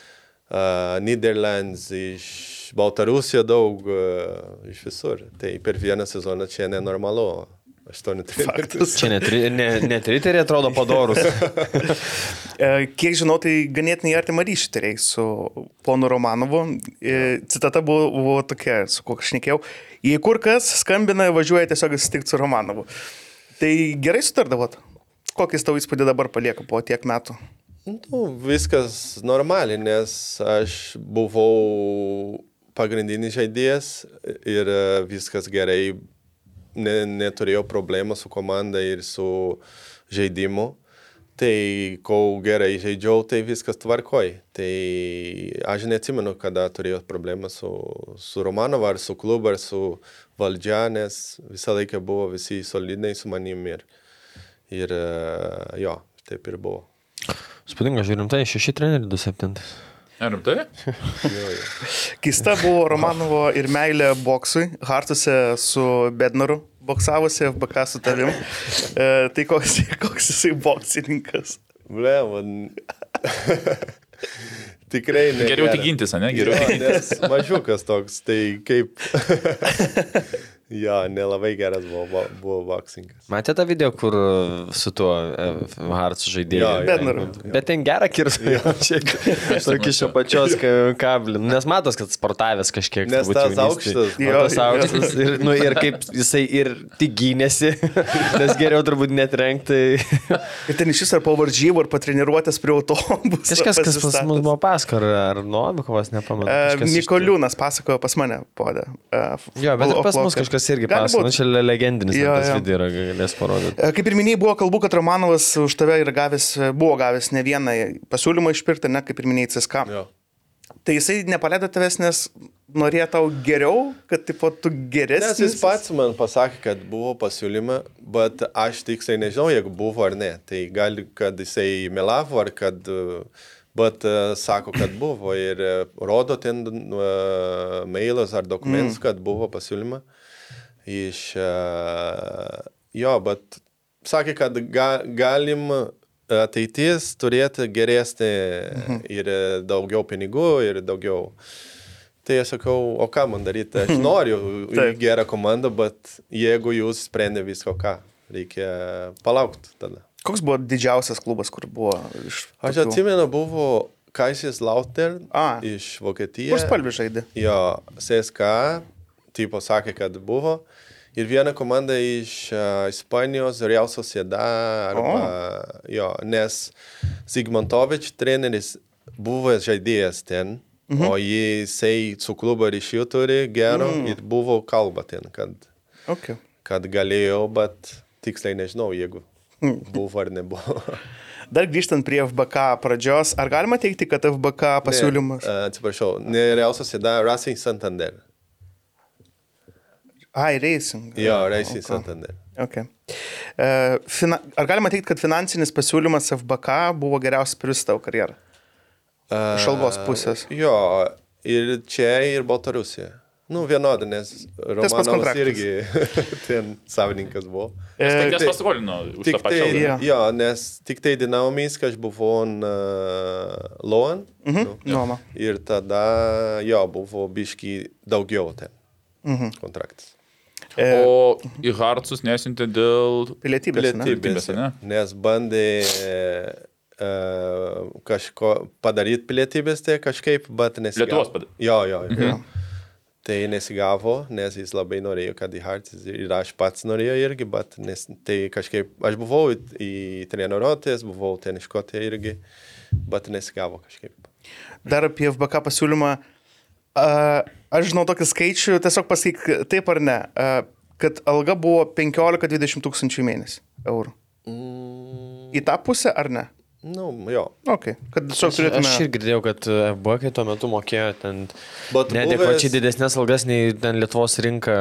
Niderlands, iš Baltarusijos daug, uh, iš visur. Tai per vieną sezoną čia nenormalu. Aštuoni treneriai. Faktas. Čia net, ri- ne, net riteriai atrodo padorus. E, Kiek žinau, tai ganėtinai artimą ryšį turėjai su ponu Romanovu. E, Citata buvo, buvo tokia, su kuo aš nekėjau. Jei kur kas skambina, važiuoja tiesiog susitikti su Romanovu. Tai gerai sutardavot. Kokį tavo įspūdį dabar palieka po tiek metų? Nu, viskas normaliai, nes aš buvau pagrindinis žaidėjas ir e, viskas gerai, ne, neturėjau problemų su komanda ir su žaidimu. Tai kol gerai žaidžiau, tai viskas tvarkoj. Tai aš neatsimenu, kada turėjau problemą su, su Romanovu, ar su klubu, ar su valdžia, nes visą laiką buvo visi solidiniai su manim ir, ir e, jo, taip ir buvo. Spūdinga, žiūrim, tai šeši treneriai 27. Ar rimtai? Keista buvo Romanovo ir meilė boksui. Hartuose su Bednaru boksavosi, FBK su tavim. E, tai koks, koks jisai boksininkas? Ble, man. Tikrai ne. Geriau tik gintis, ne? Geriau tik Jo, mažiukas toks, tai kaip. jo, nelabai geras buvo, buvo boksingas. Matė tą video, kur su tuo e, Harts žaidėjo. Jo, jo. Bednaru. Bet ten gerą kirsą. Tokį iš apačios ka- kablį. Nes matos, kad sportavęs kažkiek. Nes tas aukštas. Jo, tas aukštas. Ir, nu, ir kaip jisai ir tik gynėsi, nes geriau turbūt netrenkti. Ir ten iš vis ar po varžybų, ar po treniruotės prie autobusų. Kažkas, kas pas mus buvo paskar, ar Novikovas, nepamenu. E, kažkas Nikoliūnas pasakojo pas mane, podė. E, Jo, bet pas mus Ofloke. Kažkas irgi būt. Nu, čia le- legendinis Jo, tas jo. video yra, galės parodyti. E, Kaip ir minėjai, buvo kalbų, kad Romanovas už tave yra gavęs, buvo gavęs ne vieną pasiūlymą išpirkti, ne kaip ir minėjai CSK. Jo. Tai jisai nepaleido tavęs, nes norėjo tau geriau, kad tipo, tu geresnis. Nes jis pats man pasakė, kad buvo pasiūlyma, bet aš tiksliai nežinau, jeigu buvo ar ne. Tai gali, kad jisai melavo ar kad... uh, Bet uh, sako, kad buvo ir uh, rodo ten uh, mailas ar dokumentus, mm. kad buvo pasiūlyma. Iš... Uh, jo, bet sakė, kad ga, galim ateitis turėti geresnį mhm. ir daugiau pinigų ir daugiau... Tai aš sakau, o ką man daryti? Aš noriu į Taip. gerą komandą, bet jeigu jūs sprendė visko, ką, reikia palaukti tada. Koks buvo didžiausias klubas, kur buvo iš... Aš tokių- atsimenu, buvo Kaisis Lauter A. iš Vokietijos. Kur spalvi žaidė? Jo, CSK, tipo sakė, kad buvo. Ir viena komanda iš uh, Ispanijos, Real Sociedad, arba, jo, nes Zigmantovič treneris buvo žaidėjas ten, mhm. o jisai su klubo ryšių turi gerą mhm. ir buvo kalba ten, kad, Okay. kad galėjo, bet tiksliai nežinau, jeigu buvo ar nebuvo. Dar grįžtant prie FBK pradžios, ar galima teikti, kad FBK pasiūlymas... Ne, a, Atsiprašau, ne Real Sociedad, Racing Santander. Ai, Racing. Jo, Racing Okay. Santander. Okay. E, fina... Ar galima teikti, kad finansinis pasiūlymas FBK buvo geriausias visą tavo karjerą? Iš algos pusės. Jo, ir čia, ir Baltarusija. Nu, vienodai, nes Romanovas irgi ten savininkas buvo. E, tai- paskolino už Tik tą pačią tai, algą. Jo. nes tik tai Dinamo Minsk aš buvau uh, Loan. Mhm, Nu, nuoma. ir tada, jo, buvo biški daugiau ten Mhm. kontraktas. E, O į Hartsus nesintė dėl... Pilietybės. Pilietybės, ne? nes bandė uh, kažko padaryti pilietybės, tai kažkaip, bet nesigavo. Lietuvos padarė. Jo, jo. Mhm. Tai nesigavo, nes jis labai norėjo, kad į Hartis ir aš pats norėjau irgi, bet nes, tai kažkaip, aš buvau į, į treniruotės, buvau ten iškotė irgi, bet nesigavo kažkaip. Dar apie FBK pasiūlymą. A, aš žinau tokį skaičių, tiesiog pasakyk taip ar ne, a, kad alga buvo 15-20 tūkstančių mėnesį eurų. Mm, Į tą pusę ar ne? nu, jo. Ok, kad tiesiog Aš turėtume... ir girdėjau, kad FB kai tuo metu mokėjo ten Bet nedėkvačiai buvęs- didesnės algas nei ten Lietuvos rinka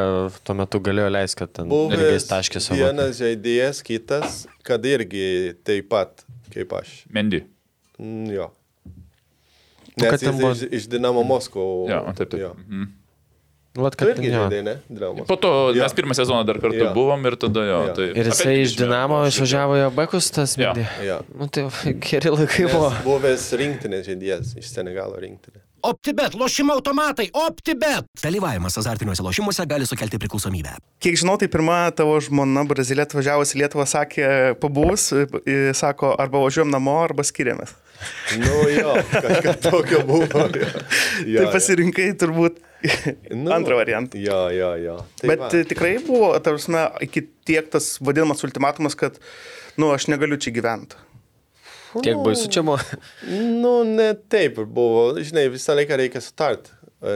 tuo metu galėjo leisti, kad ten irgi Buvęs taškė savo. vienas žaidėjas, kitas, kad irgi taip pat kaip aš. Mendy. Mm, jo. O kad Nes ten buvo- iš, iš Dinamo Moskvo. Jo, taip, taip. Jo. Mhm. Vat, Tu kad, irgi jo. žaidai, ne? Dramos. Po to Jo. mes pirmą sezoną dar kartu Jo. buvom ir tada jo. Jo. Tai Ir jisai apie iš 20 Dinamo išvažiavo į Bekus, tas Jo. Jo. Nu tai geri laikai buvo. Nes Buvęs rinktinės žaidėjas iš Senegalo rinktinės. OptiBet, lošimo automatai, OptiBet. Dalyvavimas azartiniuose lošimuose gali sukelti priklausomybę. Kiek žinau, tai pirma tavo žmona Brazilė atvažiavusi į Lietuvą sakė, pabuvus, i- sako, arba važiuojam namo, arba skiriamės. Nu jo, kažką tokio buvo. Jo. Jo, Tai pasirinkai turbūt Nu, antrą variantą. Jo, jo, jo. Tai Bet va. va. tikrai buvo, tarsi, iki tiek tas vadinamas ultimatumas, kad, nu, aš negaliu čia gyventi. Tiek baisu čia buvo. Nu, ne taip buvo. Žinai, visą laiką reikia sutart,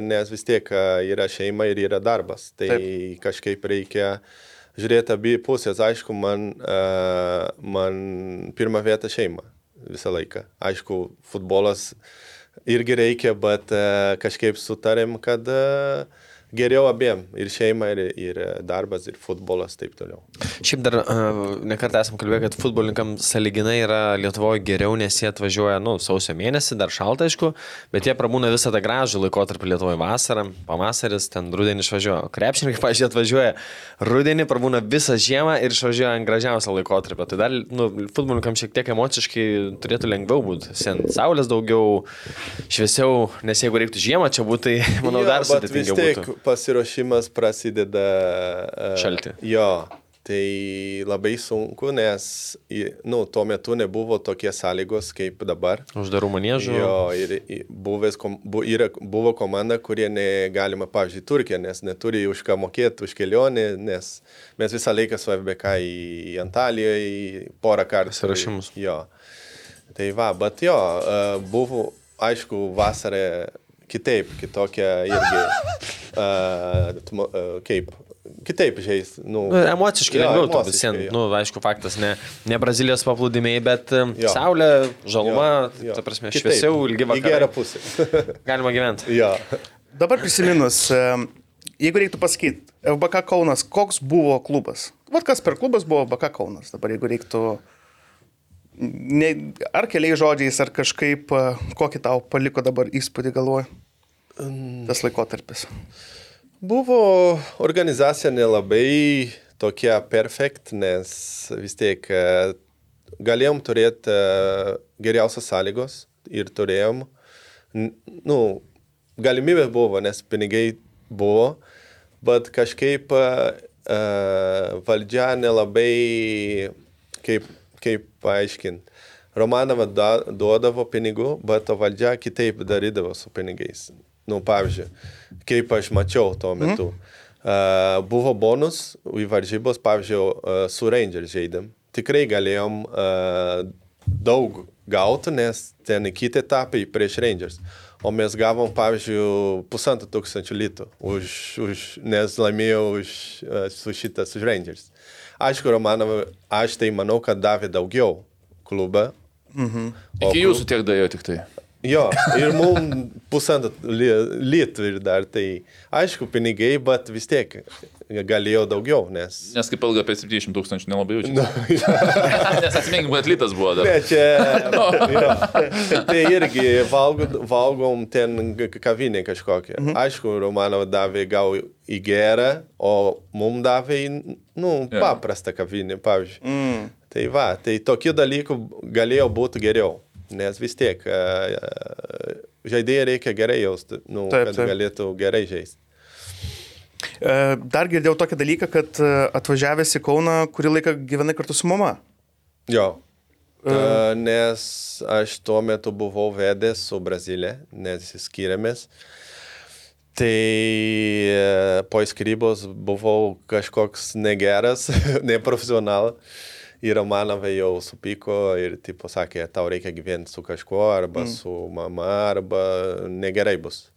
nes vis tiek yra šeima ir yra darbas. Tai Taip. kažkaip reikia žiūrėti abi pusės. Aišku, man, man pirmą vietą šeima visą laiką. Aišku, futbolas irgi reikia, bet kažkaip sutarėm, kad a, geriau abiem. Ir šeima, ir, ir darbas, ir futbolas, taip toliau. Šiaip dar uh, nekartą esam kalbėję, kad futbolininkam saliginai yra Lietuvoje geriau, nes jie atvažiuoja, nu, sausio mėnesį, dar šalta, aišku, bet jie prabūna visą tą gražų laikotarpį Lietuvoje vasarą, pavasaris, ten rudenį išvažiuoja. Krepšininkai, pažiūrėjau, atvažiuoja rudenį, prabūna visą žiemą ir išvažiuoja ant gražiausio laikotarpio. Tai dar, nu, futbolininkam šiek tiek emociškai turėtų lengviau būti. Sen saulės daugiau, šviesiau, nes jeigu reiktų žiemą čia būti, tai manau Jo, dar sudėtingiau būtų. Pasiruošimas prasideda. a, Šalti. Jo, tai labai sunku, nes nu, tuo metu nebuvo tokie sąlygos kaip dabar. Uždarų manėžų. Jo, ir ir buvęs, bu, yra, buvo komanda, kurie negalima, pavyzdžiui, Turkija, nes neturi už ką mokėti už kelionę, nes mes visą laiką su FBK į Antaliją, į porą kartų. Pasiruošimus. Jo. Tai va, bet jo, a, buvo, aišku, vasarą kitaip, kitokia irgi, a, kaip, kitaip žais. Nu, Nu, Emociškai lengviau to visiems. Nu, aišku, faktas, ne, ne Brazilijos paplūdimiai, bet Jo. saulė, žaluma, Jo, jo. ta prasme, Kitaip, šviesiau, ilgi Į gerą pusę. Galima gyventi. jo. Dabar prisiminus, jeigu reiktų pasakyti, FBK Kaunas, koks buvo klubas? Vat kas per klubas buvo FBK Kaunas, dabar jeigu reiktų, ne, ar keliais žodžiais, ar kažkaip, kokį tau paliko dabar įspūdį galvoje tas laikotarpis. Buvo organizacija nelabai tokia perfekt, nes vis tiek galėjom turėti geriausias sąlygos ir turėjom, nu, galimybė buvo, nes pinigai buvo, bet kažkaip e, valdžia nelabai, kaip, kaip paaiškinti. Romanova da- duodavo pinigų, bet valdžia kitaip darydavo su pinigais. Nu, pavyzdžiui, kaip aš mačiau tuo metu. Mm. Uh, buvo bonus į varžybos, pavyzdžiui, uh, su Rangers žaidėm. Tikrai galėjom uh, daug gauti, nes ten į kitą etapą prieš Rangers. O mes gavom, pavyzdžiui, pusantro tūkstančio litų, už, už, nes laimėjau už, uh, su šitas už Rangers. Aišku, Romanova, aš tai manau, kad davė daugiau klubą. Mhm. Iki jūsų tiek daėjo tik tai. Jo, ir mums pusantrą li- litų ir dar tai, aišku, pinigai, bet vis tiek galėjau daugiau, nes... Nes kaip ilga apie 70 tūkstančių nelabai jaučiu. Nu, Nes atsiminkim, kad litas buvo dar. ne, čia, jo, tai irgi valgo, valgom ten kavinė kažkokia. Mhm. Aišku, Romanov davė gal į gerą, o mums davė, į, nu, paprastą kavinę, pavyzdžiui. Mm. Tai va, tai tokių dalykų galėjo būti geriau, nes vis tiek uh, žaidėjai reikia gerai jausti, nu, Taip, kad taip. galėtų gerai žaisti. E, Dar girdėjau tokį dalyką, kad e, atvažiavęs į Kauną, kurį laiką gyvenai kartu su mama. Jo. Uh, nes aš tuo metu buvau vedęs su Brazilė, nes skiriamės. Tai e, po skirybos buvau kažkoks negeras, neprofesionalas. Ir Romanovai jau supyko ir tipo sakė, tau reikia gyventi su kažkuo, arba mm. su mama, arba negerai bus.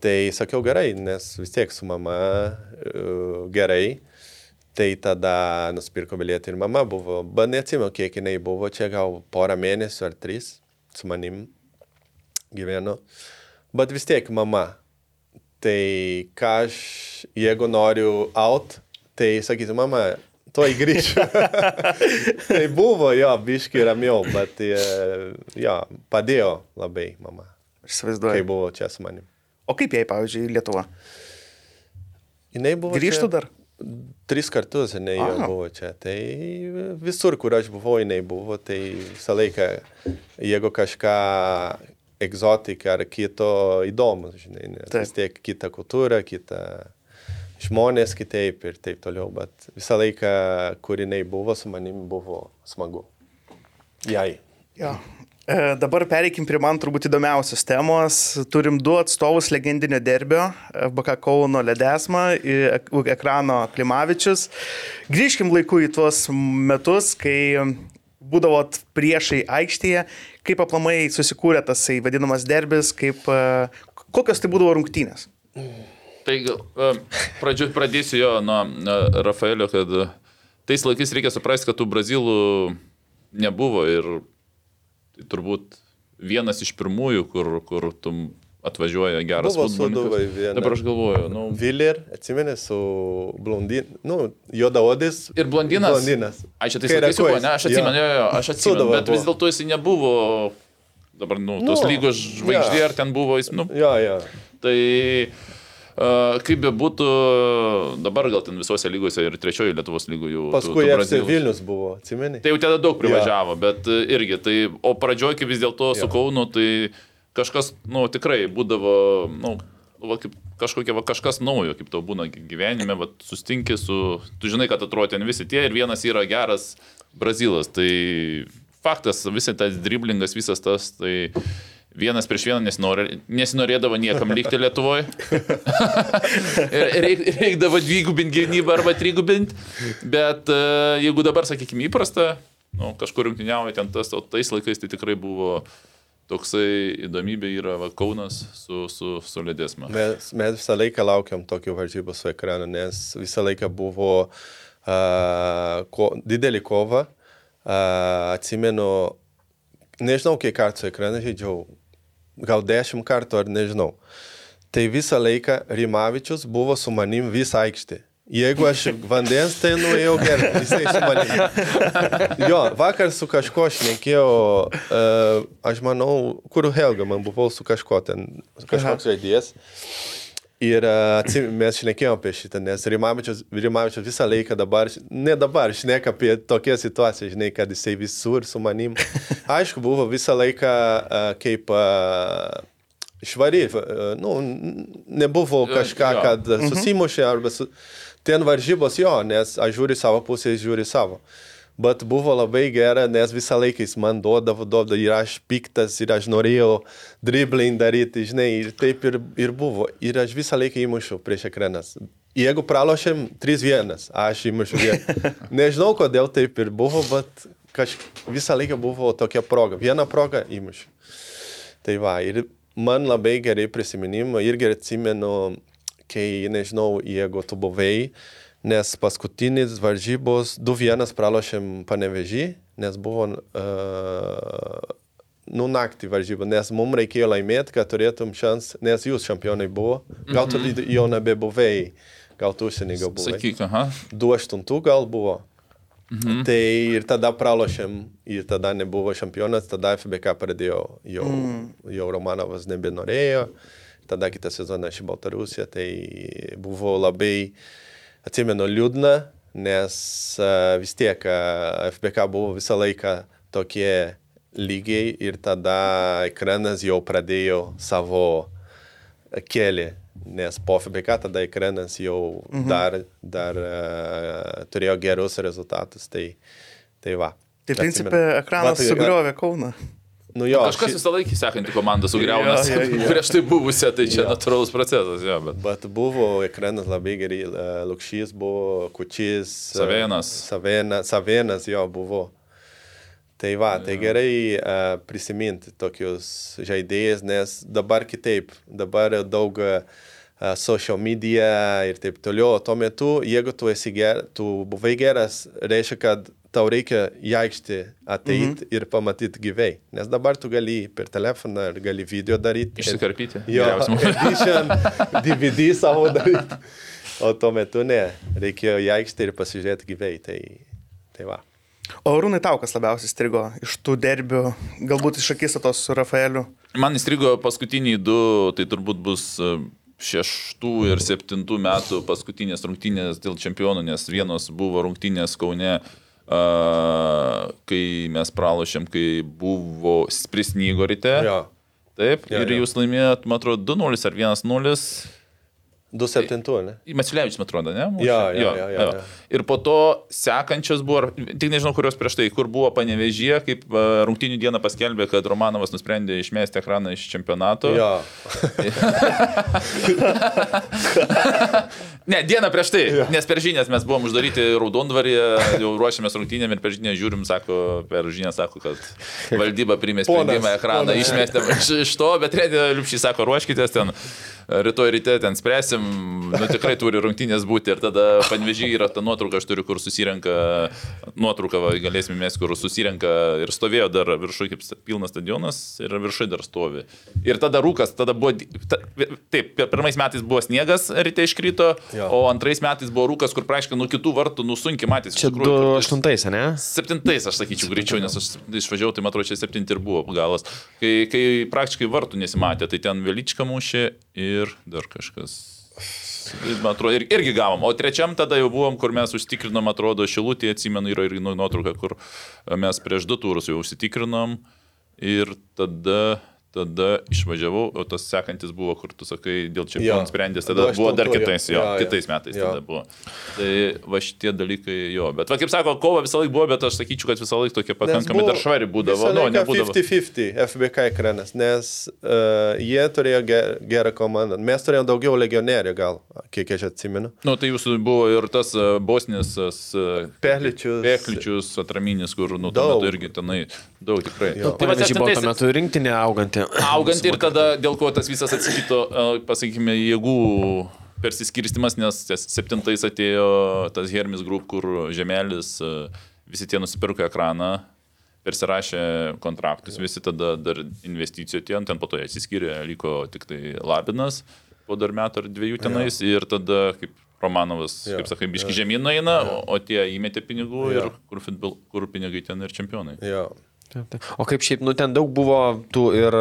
Tai sakiau gerai, nes vis tiek su mama uh, gerai. Tai tada nusipirko bilietą ir mama buvo, bet neatsimenu, kiek jinai buvo, čia gal porą mėnesių ar tris su manim gyveno. Bet vis tiek mama. Tai ką aš, jeigu noriu out, tai sakysiu, mama, tuoj grįšiu. tai buvo jo, biški ramiau, bet e, jo, padėjo labai mama, Aš kai įsivaizduoju. buvo čia su manim. O kaip jai, pavyzdžiui, Lietuva? Jinai buvo Grįžtų čia- dar? Tris kartus jinai jau buvo čia. Tai visur, kur aš buvau, jinai buvo. Tai visą laiką, jeigu kažką egzotiką ar kito įdomus, žinai, nes vis tiek kita kultūra, kita žmonės kitaip ir taip toliau. Bet visą laiką, kur jinai buvo, su manim buvo smagu. Jai. Jo. E, dabar pereikim prie man turbūt įdomiausios temos. Turim du atstovus legendinio derbio - BK Kauno Ledesma ir ek- ekrano Klimavičius. Grįžkim laiku į tuos metus, kai būdavot priešai aikštėje, kaip aplamai susikūrė tas vadinamas derbis, kaip, e, kokios tai būdavo rungtynės. Tai pradžiu, pradėsiu jo nuo Rafaelio, kad tais laikais reikia suprasti, kad tų brazilų nebuvo ir tai turbūt vienas iš pirmųjų, kur, kur tu atvažiuoja geras Buvo futbolininkas. Sūduvai viena. Dabar aš galvoju, nu, Viller, atsimeni, su blondin, nu, juodaodis. Ir blondinas. Blondinas. Ai, čia jau buvo, ne, aš atsimenu, Jo. jo, aš atsimenu, Sūduva bet buvo. vis dėlto jisai nebuvo, dabar, nu, tos Nu, lygos žvaigždė, jo. ar ten buvo, jis, nu, Jo, jo. Tai uh, kaip be būtų, dabar gal ten visose lygose ir trečiojo Lietuvos lygų jau. Paskui tų- tų. Vilnius buvo, atsimeni? Tai jau tada daug privažiavo, bet e, irgi, tai, o pradžioj, kai vis dėlto su Jo. Kaunu, tai kažkas, nu, tikrai būdavo, nu, va, kaip kažkokia, va, kažkas naujo, kaip tau būna gyvenime, va, sustinki su, tu žinai, kad atrodo ten visi tie ir vienas yra geras Brazilas. Tai faktas, visas tas driblingas, visas tas, tai vienas prieš vieną nesinorė, nesinorėdavo niekam likti Lietuvoje. Reik, reikdavo dvigubinti gynybą arba trigubinti. Bet e, jeigu dabar, sakykime, įprasta, nu, kažkur rungtyniauja ten tas, o tais laikais tai tikrai buvo toksai įdomybė yra va, Kaunas su, su, su Ledesma. Mes, mes visą laiką laukiam tokių varžybų su ekranu, nes visą laiką buvo uh, ko, didelį kovą. Uh, atsimenu, nežinau, kiek kartų su ekranu žaidžiau, gal dešimt kartų ar nežinau. Tai visą laiką Rimavičius buvo su manim visą aikštę. Jeigu aš vandens, tai nuėjau gerai, jisai su manim. Jo, vakar su kažko šnekėjau, uh, aš manau, kur Helga, man buvau su kažko ten, kažkoks žaidėjas. Ir uh, atsim, mes šnekėjome apie šitą, nes Rimavičius, Rimavičius visą laiką dabar, ne dabar, šneka apie tokią situaciją, žinai, kad jisai visur su manim. Aišku, buvo visą laiką uh, kaip uh, švari, uh, nu, nebuvo kažką, kad uh, susimušė arba su... ten varžybos jo, nes aš žiūriu savo pusę, jis žiūri savo. Bet buvo labai gera, nes visą laiką jis man duodavo, duodavo ir aš piktas, ir aš norėjau dribbling daryti, žinai, ir taip ir, ir buvo. Ir aš visą laiką įmušiau prieš ekranas. Jeigu pralošėm 3-1, aš įmušiu vieną. Nežinau, kodėl taip ir buvo, bet kaž... visą laiką buvo tokia proga. Vieną progą įmušiu. Tai va, ir man labai gerai prisiminimai, irgi atsimenu, kai, nežinau, jeigu tu buvai, nes paskutinis varžybos 2-1 pralošėm panevežį, nes buvo uh, nu naktį varžybą, nes mums reikėjo laimėti, kad turėtum šans, nes jūs čempionai buvo, gal tu mm -hmm. jau nebebuvai, gal tu užsienį gal buvai. Sakyk, aha. 2-8 gal buvo. Mhm. Tai ir tada pralošėm, ir tada nebuvo čempionas, tada FBK pradėjo, jau, mm. jau Romanovas nebenorėjo, tada kitą sezoną aš į Baltarusiją, tai buvo labai, atsimenu, liūdna, nes vis tiek FBK buvo visą laiką tokie lygiai ir tada ekranas jau pradėjo savo kelią, nes po FBK tada ekranas jau mhm. dar, dar uh, turėjo gerus rezultatus. Tai, tai va. Tai principė ekranas tai- sugriovė Kauną. Nu jo, Kažkas ši- visą laikį sekantį komandą sugriauna Jo, jo, jo. prieš tai buvusią, tai čia Jo. natūralus procesas, jo, bet. Bet buvo ekranas labai gerai, uh, Lukšys buvo, Kučys. uh, Savėnas. Savėnas, Savėnas jo buvo. Tai va, tai gerai uh, prisiminti tokius žaidėjus, nes dabar kitaip, dabar daug uh, social media ir taip toliau. Tuo metu, jeigu tu esi geras, tu buvai geras, reiškia, kad tau reikia į aikštę ateiti mm -hmm. ir pamatyti gyvai. Nes dabar tu gali per telefoną ir gali video daryti. Išsikarpyti. Jo, edition, DVD savo daryti. O tuo metu ne, reikėjo į aikštę ir pasižiūrėti gyvai. Tai, tai va. O Rūnai tau kas labiausiai strigo iš tų derbių, galbūt iš akistatos su Rafaeliu. Man įstrigo paskutiniai du, tai turbūt bus e, šeštų ir septintų metų paskutinės rungtynės dėl čempionų, nes vienos buvo rungtynės Kaune, kai mes pralošėm, kai buvo prisnygo ryte. Jo. Taip, Jo, ir jo. jūs laimėjot, man atrodo, 2-0 ar 1-0. 2-7, ne? Mačiulevičius, man atrodo, ne? Mušė? Jo, jo, jo, jo, jo. Ir po to sekančios buvo, tik nežinau, kurios prieš tai, kur buvo panevežė, kaip a, rungtynių dieną paskelbė, kad Romanovas nusprendė išmesti ekraną iš čempionato. Jo. Ne, dieną prieš tai, nes per žinias mes buvom uždaryti Raudondvarį, jau ruošiamės rungtynėm ir per žinias žiūrim, sako, per žinias sako, kad valdyba primė sprendimą ekraną, ponas. išmestėm iš, iš to, bet Redė Liupšiai sako, ruoškitės ten, rytoj ryte ten spręsim, nu tikrai turi rungtynės būti ir tada panvežiai yra ta nuotrauka, aš turiu, kur susirenka, nuotrauką va, galėsime mes, kur susirenka ir stovėjo dar viršuje kaip pilnas stadionas ir viršuje dar stovi. Ir tada rūkas, tada buvo, ta, taip, pir- pirmais metais buvo sniegas, ryte iškrito, Jo. o antrais metais buvo rūkas, kur praaiškiai nuo kitų vartų nusunkiai matėsi. iš Čia tikrųjų, kur tas- 28, ne? Septintais, aš sakyčiau, greičiau, nes aš išvažiavau, tai man atrodo, čia septinti ir buvo galas. Kai, kai praktiškai vartų nesimatė, tai ten Velyčka mušė ir dar kažkas. Man atrodo, ir, irgi gavom. O trečiam tada jau buvom, kur mes užtikrinom, atrodo, šilutį, atsimenu, yra ir nu- nuotrauka, kur mes prieš du turus jau užsitikrinom. Ir tada, tada išvažiavau, o tas sekantis buvo, kur tu sakai, dėl Jo. čempionų sprendės, tada buvo dar kitais, jo, Jo, kitais metais Jo. tada buvo. Tai va šitie dalykai jo, bet va kaip sako, kova visą laiką buvo, bet aš sakyčiau, kad visą laiką tokia pakankamai dar švari būdavo. Nu, nebūdavo. 50-50 FBK ekranas, nes uh, jie turėjo ge- gerą komandą. Mes turėjome daugiau legionierių, gal, kiek aš atsimenu. Nu, tai jūsų buvo ir tas uh, bosnis, uh, Pehličius. Pekličius, atraminis, kur, nu, tuo metu irgi tenai daug tikrai. Jo. Tai va, Pavyzdžiui, buvo tuo metu rinktinė auganti. augant ir tada dėl ko tas visas atsakito, pasakykime, jėgų persiskirstimas, nes septintais atėjo tas Hermis Group, kur žemelis, visi tie nusipirko ekraną, persirašė kontraktus, visi tada dar investicijų tie, ten po to jie atsiskyrė, liko tik tai Labinas po dar metų ar dviejų tenais ir tada kaip Romanovas, Jo, kaip sakai, biški žemyn eina, o, o tie įmetė pinigų ir kur, futbol, kur pinigai ten ir čempionai. Jo. O kaip šiaip, nu ten daug buvo tų ir,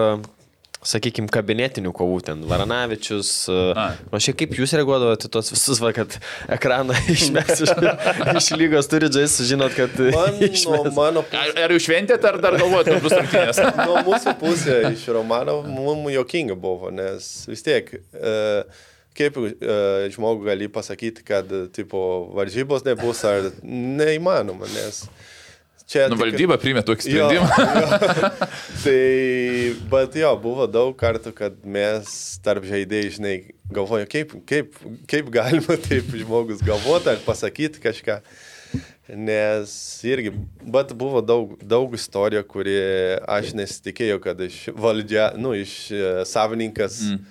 sakykime, kabinetinių kovų, ten Varanavičius. A. O šiaip kaip jūs reaguodavote tos visus, va, kad ekraną išmes iš, iš lygos turi žaisti, žinot, kad Man, išmes. mano Ar, ar jau šventėte, ar dar galvojate, kad bus rungtynės? nuo mūsų pusės iš Romano mums jokinga buvo, nes vis tiek, e, kaip e, žmogui gali pasakyti, kad tipo, varžybos nebus ar neįmanoma, nes čia... Nu, tik- valdyba priimė tokį Jo, sprendimą. jo. tai, bet jo, buvo daug kartų, kad mes tarp žaidėjai, žinai, galvoju, kaip, kaip, kaip galima taip žmogus galvoti ar pasakyti kažką. Nes irgi, bet buvo daug, daug istorijų, kurie aš nesitikėjau, kad iš valdžia, nu, iš e, savininkas mm.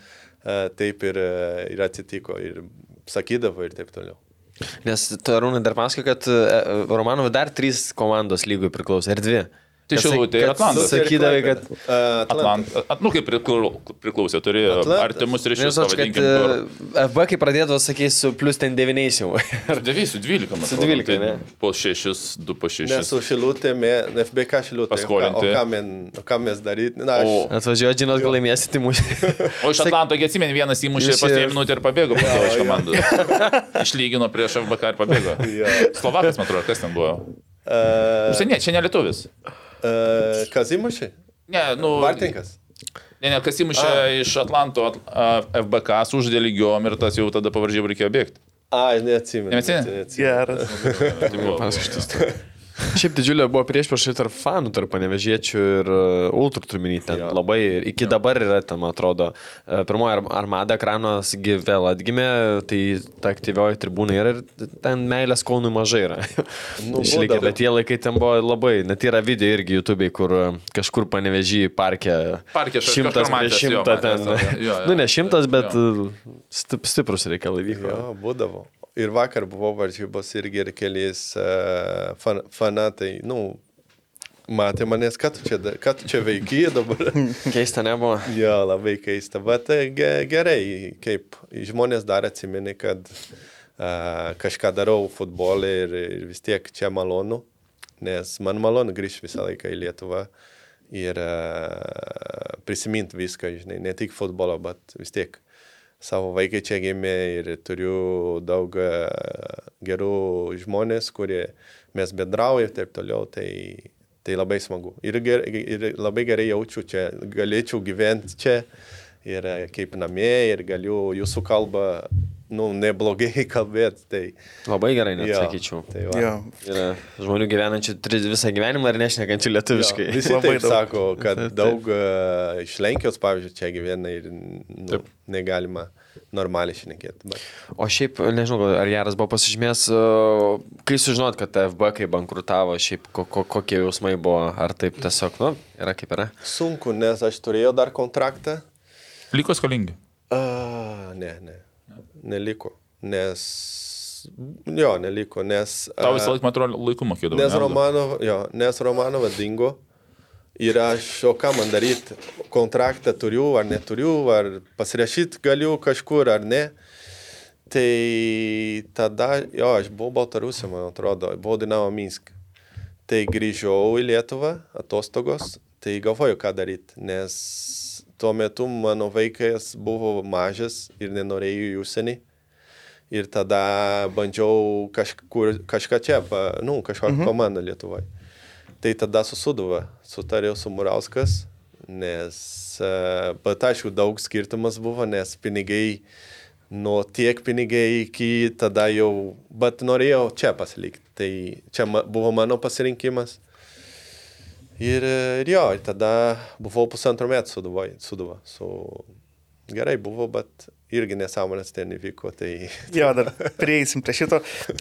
taip ir, e, ir atsitiko ir sakydavo ir taip toliau. Nes Tarūnai dar pasakė, kad e, Romanovai dar trys komandos lygui priklauso, ir dvi. Tai Šilutė ir kad Atlantas. Sakydavai, kad... Atlant, at, nu, kaip priklau- priklausė, turėjo Atlantas. artimus ryšius, Nes aš, kad e, FB, kai pradėdavo, sakys, su plus ten devyniais jau. Ar 9 su 12, man Su atrodo, 12, tai ne? Po 6, 2 po 6. Nes su šilutė, me- FBK šilutė. Paskolinti. O ką, men, o ką mes daryti? Na, aš, Atvažiuoju, žinot, gal laimėsit į mūsų. O iš Atlanto, gi atsimeni, vienas įmušė pas ir- dviejų minutę ir pabėgo po to iš komandos. Išlygino prieš FBK ir pabėgo. Slovakas, man atrodo, kas ten buvo. Užsienė, čia ne lietuvis. Uh, Kazimušė? Ne, nu. Vartininkas. Ne, ne, kas įmušė iš Atlanto at, a, FBK, uždė lygiom ir tas jau tada pavaržybų reikėjo bėgti. A, neatsimenu. Neatsimeni? Geras. Tai buvo. Šiaip didžiulė buvo priešpriešai tarp fanų, tarp panevežiečių ir uh, ultrų turminį. Ten Jo. labai, iki dabar yra, tam atrodo, uh, pirmoji ar- armada ekranos gi vėl atgimė, tai ta aktyvioji tribūna yra ir ten meilės kaunui mažai yra. Nu, Išlikę, bet tie laikai ten buvo labai, net yra video irgi YouTube, kur uh, kažkur panevežį parke. Parke šimtas jo, šimtą matęs ten. tada, jo, jo. Nu, ne šimtas, bet stip, stiprus reikalai vyko. Jo, būdavo. Ir vakar buvo varžybos irgi ir keliais uh, fan, fanatai, nu, matė manęs, ką tu čia, ką tu čia veiki dabar. Keista nebuvo. jo, labai keista, bet e, ge- gerai, kaip žmonės dar atsimeni, kad uh, kažką darau futbolė ir, ir vis tiek čia malonu, nes man malonu grįžti visą laiką į Lietuvą ir uh, prisiminti viską, žinai, ne tik futbolo, bet vis tiek savo vaikai čia gimė ir turiu daug e, gerų žmonės, kurie mes bendraujame ir taip toliau, tai, tai labai smagu. Ir, ger, ir labai gerai jaučiu čia, galėčiau gyventi čia ir e, kaip namie ir galiu jūsų kalbą, nu, neblogai kalbėti. Tai, Labai gerai, net jo, sakyčiau. Tai va. Jo. Yra žmonių gyvenančių tris- visą gyvenimą ir nešnekančių lietuviškai. Jo, visi Labai taip daug. sako, kad Taip, taip. daug uh, iš Lenkijos, pavyzdžiui, čia gyvena ir nu, negalima normaliai šnekėti. Bet... O šiaip, nežinau, ar Jaras buvo pasižymėjęs, e, kai sužinot, kad FB kai bankrutavo, šiaip ko, ko, kokie jausmai buvo, ar taip tiesiog, nu, yra kaip yra. Sunku, nes aš turėjau dar kontraktą. Liko skolingi. Uh, ne, ne, neliko. Nes, jo, neliko, nes... Tau visą laiką, man atrodo, laiku mokėdavo. Nes ne? Romanov, jo, nes Romanova dingo. Ir aš, o ką man daryti, kontraktą turiu ar neturiu, ar pasirašyti galiu kažkur ar ne. Tai tada, jo, aš buvau Baltarusija, man atrodo, buvau Dinamo Minsk. Tai grįžau į Lietuvą, atostogos, tai galvoju, ką daryti, nes tuo metu mano vaikas buvo mažas ir nenorėjo į užsienį. Ir tada bandžiau kažkur, kažką čia, pa, nu, kažkokią mhm. komandą Lietuvoje. Tai tada su Suduva sutariau su Murauskas, nes, uh, bet aišku, daug skirtumas buvo, nes pinigai, nuo tiek pinigai iki tada jau, bet norėjau čia pasilikti. Tai čia buvo mano pasirinkimas. Ir, e, ir jo, ir tada buvau pusantrų metų Suduvoje, Suduva. Su... Gerai buvo, bet irgi nesąmonės ten įvyko. Tai... Jo, dar prieisim prie šito.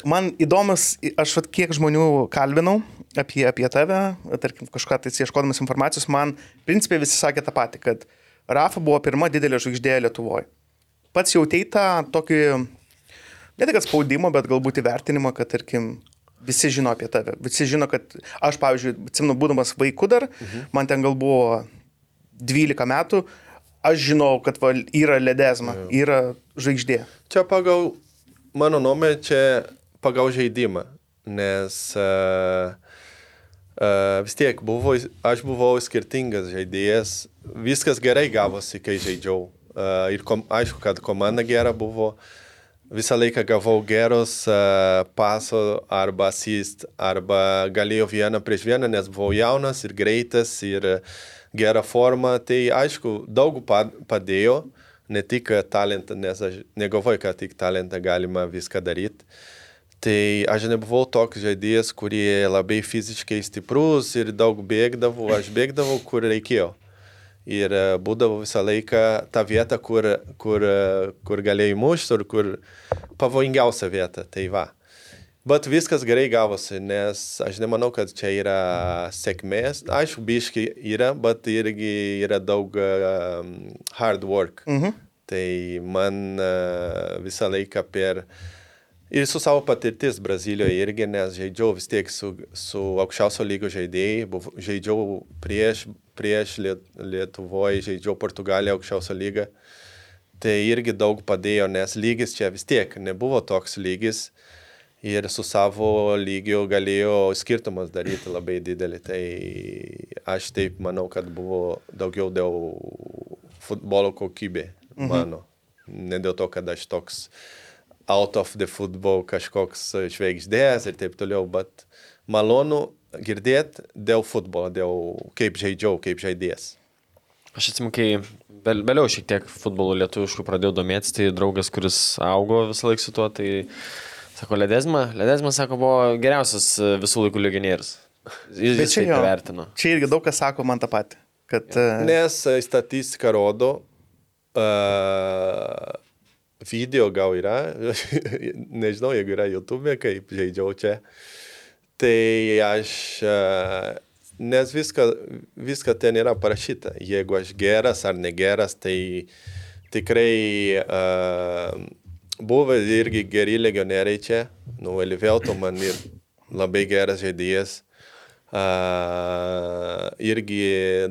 Man įdomus, aš vat, kiek žmonių kalbinau apie, apie tave, tarkim, kažką tai ieškodamas informacijos, man principiai visi sakė tą patį, kad Rafa buvo pirma didelė žvaigždė Lietuvoje. Pats jautei tą tokį, ne tik kad spaudimą, bet galbūt įvertinimą, kad, tarkim, visi žino apie tave. Visi žino, kad aš, pavyzdžiui, atsimenu, būdamas vaiku dar, mhm. man ten gal buvo 12 metų, aš žinau, kad va, yra ledezma, yra žvaigždė. Čia pagal, mano nuomonė, čia pagal žaidimą, nes uh, uh, vis tiek buvo, aš buvau skirtingas žaidėjas, viskas gerai gavosi, kai žaidžiau. Uh, ir kom, aišku, kad komanda gera buvo, visą laiką gavau gerus uh, paso arba assist, arba galėjau vieną prieš vieną, nes buvau jaunas ir greitas ir gera forma. Tai aišku, daug pa- padėjo, ne tik talentą, nes aš negalvoju, kad tik talentą galima viską daryti. Tai aš nebuvau toks žaidėjas, kurie labai fiziškai stiprus ir daug bėgdavau, aš bėgdavau, kur reikėjo. Ir e, būdavo visą laiką ta vieta, kur, kur, e, kur galėjai mušti ir kur pavojingiausia vieta. Tai va. Bet viskas gerai gavosi, nes aš nemanau, kad čia yra sėkmės. Aišku, biški yra, bet irgi yra daug um, hard work. Mhm. Tai man uh, visą laiką per... Ir su savo patirtis Brazilijoje irgi, nes žaidžiau vis tiek su, su aukščiausio lygio žaidėjai, žaidžiau prieš, prieš Liet, Lietuvoje, žaidžiau Portugaliją aukščiausio lygio. Tai irgi daug padėjo, nes lygis čia vis tiek nebuvo toks lygis ir su savo lygiu galėjo skirtumas daryti labai didelį. Tai aš taip manau, kad buvo daugiau dėl futbolo kokybė mano. Mhm. Ne dėl to, kad aš toks out of the football kažkoks žvaigždės ir taip toliau, bet malonu girdėti dėl futbolo, dėl kaip žaidžiau, kaip žaidėjas. Aš atsimenu, kai vėl, vėliau šiek tiek futbolo lietuviškų pradėjau domėtis, tai draugas, kuris augo visą laiką su tuo, tai sako, Ledezma, Ledezma, sako, buvo geriausias e, visų laikų legionierius. Jis jis čia taip jo. įvertino. Čia irgi daug kas sako man tą patį. Kad, e, Nes e, statistika rodo, uh, video gal yra, nežinau, jeigu yra YouTube, kaip žaidžiau čia. Tai aš, uh, nes viską, viską ten yra parašyta. Jeigu aš geras ar negeras, tai tikrai uh, buvo irgi geri legionieriai čia. Nu, Elivelto man ir labai geras žaidėjas. Uh, irgi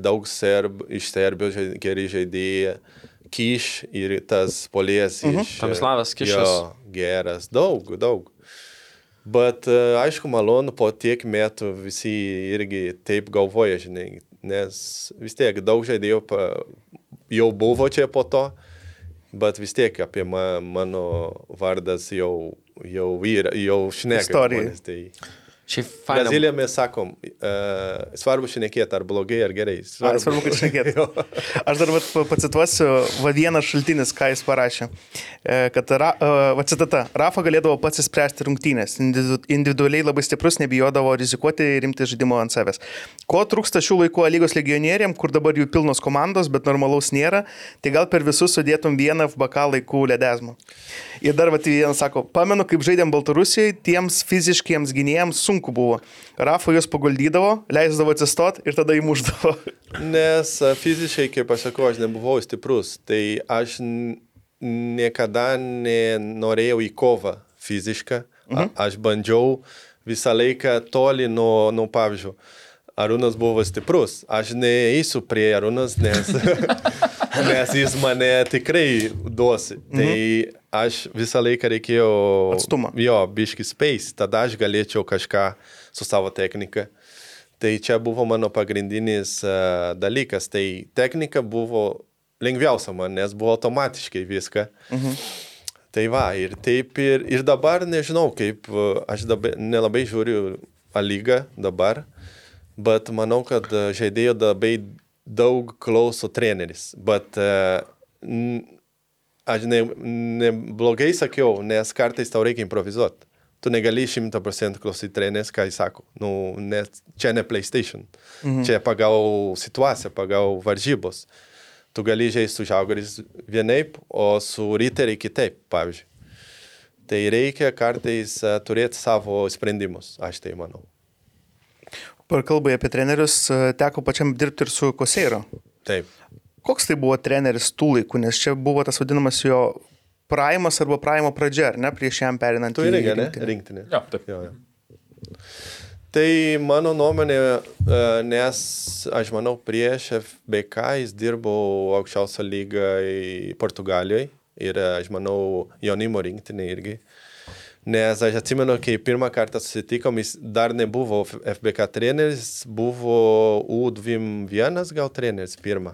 daug serb, iš Serbijos žai- geri žaidėjai. Kyš ir tas polės Mhm. iš... Tomislavas Kišas. Jo, geras, daug, daug. Bet uh, aišku, malonu, po tiek metų visi irgi taip galvoja, žinai, nes vis tiek daug žaidėjų jau buvo čia po to, bet vis tiek apie ma, mano vardas jau, jau, yra, jau šneka. Istorija. Tai... Šiaip faina. Brazilija mes sakom, uh, svarbu šnekėti ar blogai, ar gerai. Ai, Svarbu, kad šnekėtų. Aš dar vat, pa- pacituosiu va vieną šaltinis, ką jis parašė. E, Kad, ra, e, va citata, Rafa galėdavo pats įspręsti rungtynės. Individu- Individualiai labai stiprus, nebijodavo rizikuoti ir rimti žaidimo ant savęs. Ko trūksta šių laikų A lygos legionieriam, kur dabar jų pilnos komandos, bet normalaus nėra, tai gal per visus sudėtum vieną FBK laikų ledezmą. Ir dar va vienas sako, pamenu, kaip žaidėm Baltarusijai, tiems fiziškiems gynėjams sunku buvo. Rafa juos paguldydavo, leisdavo atsistot ir tada įmuždavo. Nes fiziškai, kaip aš sakau, aš nebuvau stiprus. Tai aš niekada nenorėjau į kovą fizišką. Mhm. Aš bandžiau visą laiką toli nuo, nuo pavyzdžių. Arūnas buvo stiprus. Aš neįsiu prie Arūnas, nes, nes jis mane tikrai duosi. Mhm. Tai aš visą laiką reikėjo... Atstumą. Jo, biški space, tada aš galėčiau kažką su savo technika. Tai čia buvo mano pagrindinis uh, dalykas. Tai technika buvo lengviausia man, nes buvo automatiškai viską. Mhm. Tai va, ir taip ir, ir dabar nežinau, kaip e, aš dabar nelabai žiūriu A lygą dabar, bet manau, kad e, žaidėjų labai daug klauso treneris. Bet uh, aš ne, ne blogai sakiau, nes kartais tau reikia improvizuoti. Tu negali šimta procentų klausyti treneris, ką jis sako. Nu, nes čia ne PlayStation. Mhm. Čia pagal situaciją, pagal varžybos. Tu gali žaisti su žaugaris vienaip, o su riteriai kitaip, pavyzdžiui. Tai reikia kartais uh, turėti savo sprendimus, aš tai manau. Kalbai apie trenerius, e, teko pačiam dirbti ir su Koseiro. Taip. Koks tai buvo treneris tų laikų, nes čia buvo tas vadinamas jo praimas arba praimo pradžia, ar ne, prieš jam perinant Tu į irgi, ne? rinktinę. Rinktinė. Jo, taip. Jo, jo. Tai mano nuomonė, e, nes aš manau, prieš FBK jis dirbo aukščiausią lygą į Portugalijoje ir e, aš manau, jaunimo rinktinė irgi. Nes aš atsimenu, kai pirmą kartą susitikom, jis dar nebuvo FBK treneris, buvo U21 gal treneris pirmą.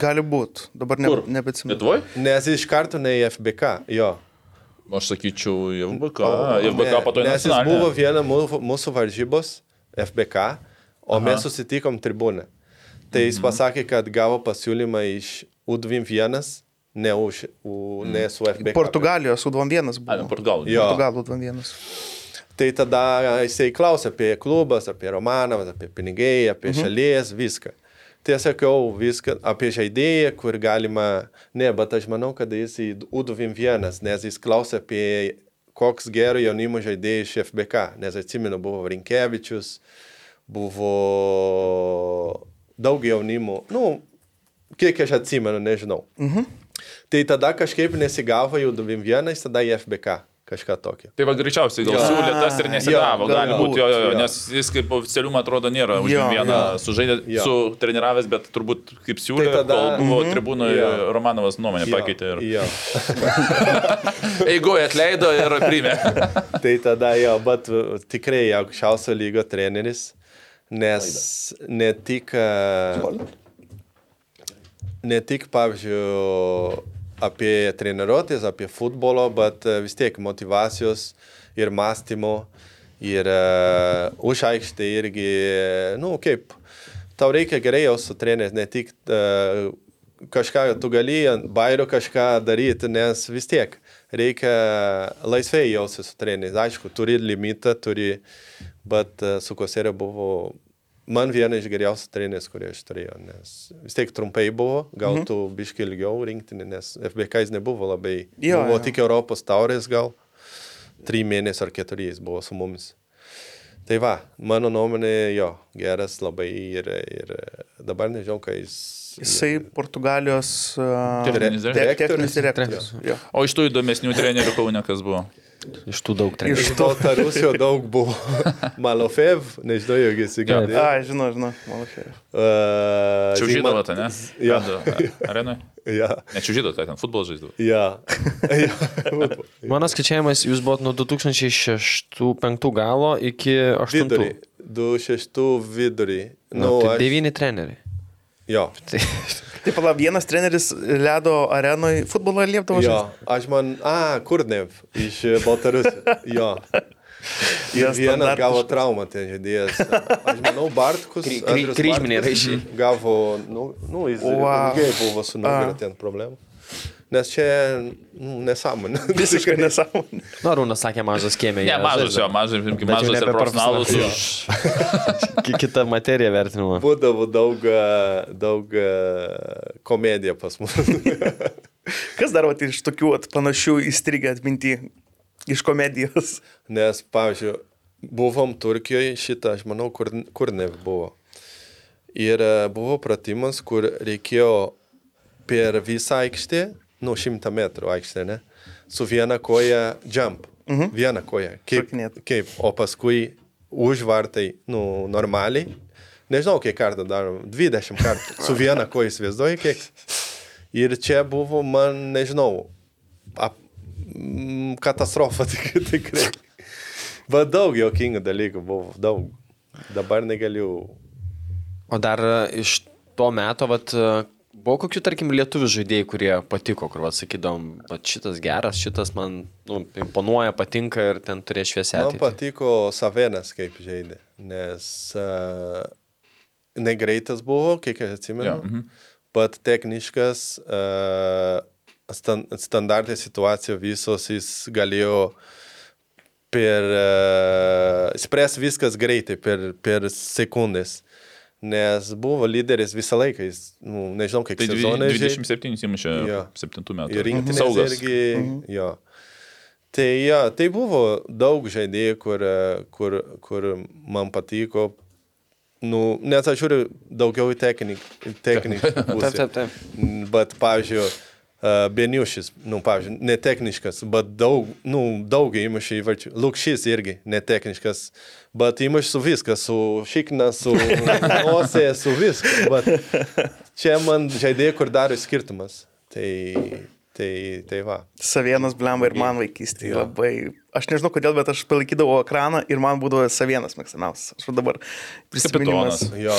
Gali būti, dabar ne, nebeatsimenu. Lietuvoj? Nes iš karto ne į FBK, jo. Aš sakyčiau, JVBK. O, JVBK ne, po to Nes jis buvo viena mūsų, mūsų varžybos, FBK, o Aha. mes susitikom tribūną. Tai jis pasakė, kad gavo pasiūlymą iš U21, ne, už, u, ne su FBK. Portugalijos U21 A, ne, buvo. Portugalų. Portugalų U21. Tai tada jisai klausė apie klubas, apie Romanovas, apie pinigai, apie mhm. šalies, viską. Tai aš sakiau viską apie žaidėją, kur galima, ne, bet aš manau, kad jis į U21, nes jis klausė apie koks gero jaunimo žaidėjas iš FBK, nes atsimenu, buvo Rinkevičius, buvo daug jaunimo, nu, kiek aš atsimenu, nežinau. Mhm. Tai tada kažkaip nesigavo jau U21, tada į FBK kažką tokio. Tai va greičiausiai gal Jo. siūlė tas ir nesigavo, Jo, gali galbūt, būti, jo, jo, jo, jo. nes jis kaip oficialių, man atrodo, nėra už Jo, vieną jo. sužaidė, Jo. su treniravęs, bet turbūt kaip siūlė, Tai tada- kol buvo Mhm. tribūnoje Jo. Romanovas nuomonę Jo, pakeitė ir Jo. eigoje atleido ir primė. Tai tada jo, bet uh, tikrai aukščiausio lygio treneris, nes ne tik, uh, ne tik, pavyzdžiui, apie treniruotės, apie futbolo, bet uh, vis tiek motivacijos ir mąstymo ir uh, už aikštę irgi, nu, kaip, tau reikia gerai jau su treneris, ne tik uh, kažką, tu gali ant bairių kažką daryti, nes vis tiek reikia laisvai jausti su treneriais. Aišku, turi limitą, turi, bet uh, su Koserė buvo man viena iš geriausių trenerių, kurį aš turėjau, nes vis tiek trumpai buvo, gal mhm. tu biški ilgiau rinktinį, nes FBK jis nebuvo labai, Jo, buvo jo. tik Europos taurės gal, trijų mėnesių ar keturių jis buvo su mumis. Tai va, mano nuomonė, jo, geras labai ir, ir dabar nežinau, ką jis... Jisai Portugalijos uh, direktorius. techninis direktorius. Jo. O iš tų įdomesnių trenerių Kaune kas buvo? Iš tų daug trenerių. Iš Baltarusio daug buvo. Malofev, nežinau, jog esi girdėjęs. A, žinau, žinau, mano šerė. Uh, Čiaužydavo, tai ne? Jo. Arenui? Ja, Ne čiaužydavo, tai ten futbolą žaisdavo. ja. ja. Mano skaičiavimas, jūs buvot nuo 2006-2005 galo iki 2008. Vidurį. Du šeštų vidurį. Nu, Nu, tai aš, devyni treneriai. Jo. Tai, Taip, pala, vienas treneris ledo arenoje futbolą liepdavo Jo, žaisti. aš man, a, Kurnev iš Baltarusijos. Jo. Ir vienas gavo traumą ten žaidėjas. Aš manau, Bartkus. Kry- kry- Andrius kryžminiai Bartkus raiščiai. Gavo, nu, nu jis Wow. ilgai buvo su nugarą ten problemų. Nes čia nu, nesąmonė. Visiškai nesąmonė. nu, Arūnas sakė, mažas kiemė. Ne, mažas jo, mažas, imkim, Bet jau mažas ir profesionalus už... Ki- Kita materija vertinimo. Būdavo daug, daug komedija pas mus. Kas dar vat, iš tokių vat, panašių įstrigę atminti iš komedijos? Nes, pavyzdžiui, buvom Turkijoje, šitą, aš manau, kur, kur ne buvo. Ir buvo pratimas, kur reikėjo per visą aikštę, nu, šimtą metrų aikštę, ne, su viena koja jump. Mhm. Viena koja. Kaip, kaip, o paskui už vartai, nu, normaliai. Nežinau, kiek kartų darom, 20 kartų. Su viena koja įsivaizduoju, kiek. Ir čia buvo, man, nežinau, ap, mm, katastrofa tik, tikrai. Bet daug jokingų dalykų buvo, daug. Dabar negaliu. O dar e, iš to meto, vat, e, buvo kokių, tarkim, lietuvių žaidėjai, kurie patiko, kur, vat, sakydom, vat, šitas geras, šitas man nu, imponuoja, patinka ir ten turės šviesę. Man patiko Savenas, kaip žaidė, nes uh, negreitas buvo, kiek aš atsimenu, Jo, mhm. bet techniškas, uh, stan, standartė situacija visos, jis galėjo per, uh, spręs viskas greitai, per, per sekundės. Nes buvo lyderis visą laiką, jis, nu, nežinau, kiek Tai sezonai žaidė. 27 įsimušė Jo. 7 metų. Ir rinktinės Saugas. irgi. Jo. Tai, ja, tai buvo daug žaidėjų, kur, kur, kur man patiko. Nu, nes aš žiūriu daugiau į techniką. Taip, taip, taip. Bet, pavyzdžiui, Beniušis, nu, pavyzdžiui, netechniškas, bet daug, nu, daug įmušė įvarčių. Lukšys irgi netechniškas, bet įmušė su viską, su šikna, su nosė, su viską. Bet čia man žaidėjai, kur daro skirtumas. Tai, tai, tai va. Savienas blemba ir man vaikystėje labai. Aš nežinau kodėl, bet aš palaikydavau ekraną ir man būdavo savienas mėgstamiausias. Aš dabar prisiminimas. Kapitonas. Jo.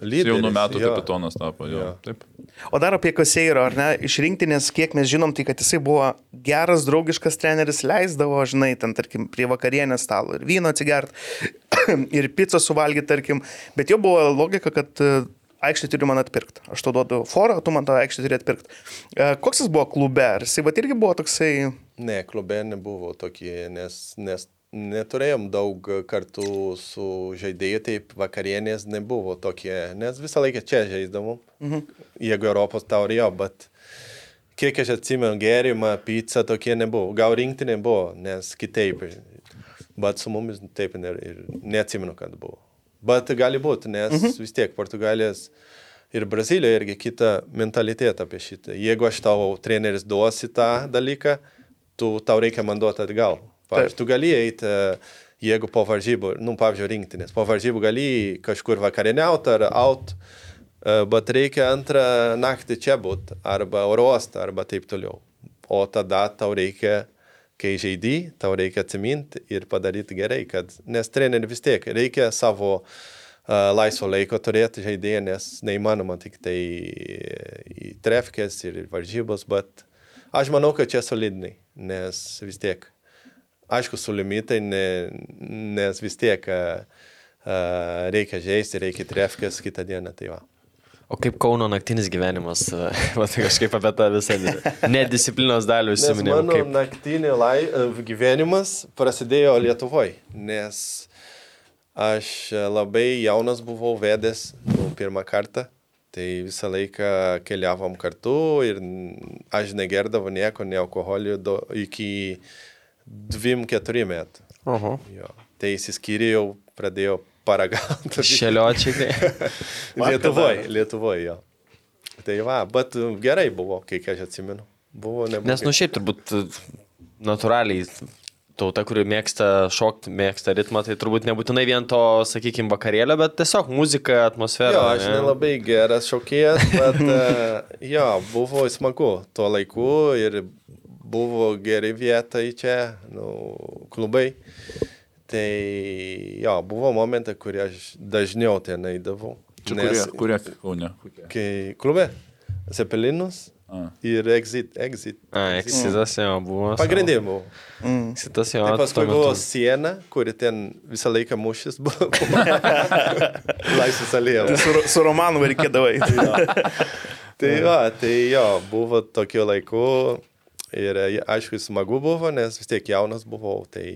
Lyderis, Jaunų metų jo. kapitonas tapo. Jo. Jo. Taip. O dar apie Koseiro, ar ne, iš rinktinės, kiek mes žinom, tai kad jisai buvo geras, draugiškas treneris, leisdavo, žinai, ten, tarkim, prie vakarienės stalo ir vyno atsigert, ir pizzą suvalgyti, tarkim, bet jo buvo logika, kad e, aikštė turi man atpirkti. Aš to duodu forą, tu man tą aikštę turi atpirkti. Koks jis buvo klube? Ar jisai va irgi buvo toksai... Ne, klube nebuvo tokie, nes, nes neturėjom daug kartų su žaidėjų, taip vakarienės nebuvo tokie, nes visą laiką čia žaisdavom, mhm. jeigu Europos taurėjo, bet kiek aš atsimenu, gerimą, pizzą tokie nebuvo, gal rinktinė buvo, nes kitaip, bet su mumis taip ir neatsimenu, kad buvo. Bet gali būti, nes mhm. vis tiek Portugalijos ir Brazilija irgi kita mentalitetą apie šitą. Jeigu aš tau treneris duosi tą dalyką, tu, tau reikia man duoti atgal. Pavyzdžiui, tu gali eiti, e, jeigu po varžybų, nu, pavyzdžiui, rinktinės, po varžybų gali kažkur vakarieniauti ar out, e, bet reikia antrą naktį čia būti, arba oro uostą, arba taip toliau. O tada tau reikia, kai žaidži, tau reikia atsiminti ir padaryti gerai, kad, nes treneri vis tiek reikia savo uh, laisvo laiko turėti žaidėją, nes neįmanoma tik tai į trefkės ir varžybos, bet aš manau, kad čia solidiniai, nes vis tiek, aišku, su limitai, ne, nes vis tiek uh, reikia žaisti, reikia trefkės kitą dieną, tai va. O kaip Kauno naktinis gyvenimas, va, tai kažkaip apie tą visą nedisciplinos dalį užsiminėjau. mano Kaip... naktinė lai, gyvenimas prasidėjo Lietuvoje, nes aš labai jaunas buvau vedęs nu, pirmą kartą, tai visą laiką keliavom kartu ir aš negerdavau nieko, ne alkoholio do, iki 2-4 metų. Oho. Jo. Tai įsiskyrėjau, pradėjau paragauti. Šeliočiai. Lietuvoje, Lietuvoje, jo. Tai va, bet e, gerai buvo, kiek aš atsimenu. Buvo neblogai. Nes, nu šiaip turbūt e, natūraliai tauta, kuri mėgsta šokti, mėgsta ritmą, tai turbūt nebūtinai vien to, sakykime, vakarėlio, bet tiesiog muzika, atmosfera. Jo, aš ne? nelabai geras šokėjas, bet uh, jo, buvo smagu tuo laiku ir buvo geri vietai čia, nu, klubai. Tai jo, buvo momentai, kurie aš dažniau ten eidavau. Čia Nes- kurie, kurie kaune. Kai klube, Zepelinus A. ir Exit. exit. A, Exitas jau buvo. Pagrindinė buvo. Exitas jau. Tai paskui buvo siena, kuri ten visą laiką mušis buvo. Laisvės alėja. Tai su, su Romanu reikėdavai. Tai va, tai jo, buvo tokiu laiku ir e, aišku, smagu buvo, nes vis tiek jaunas buvau. Tai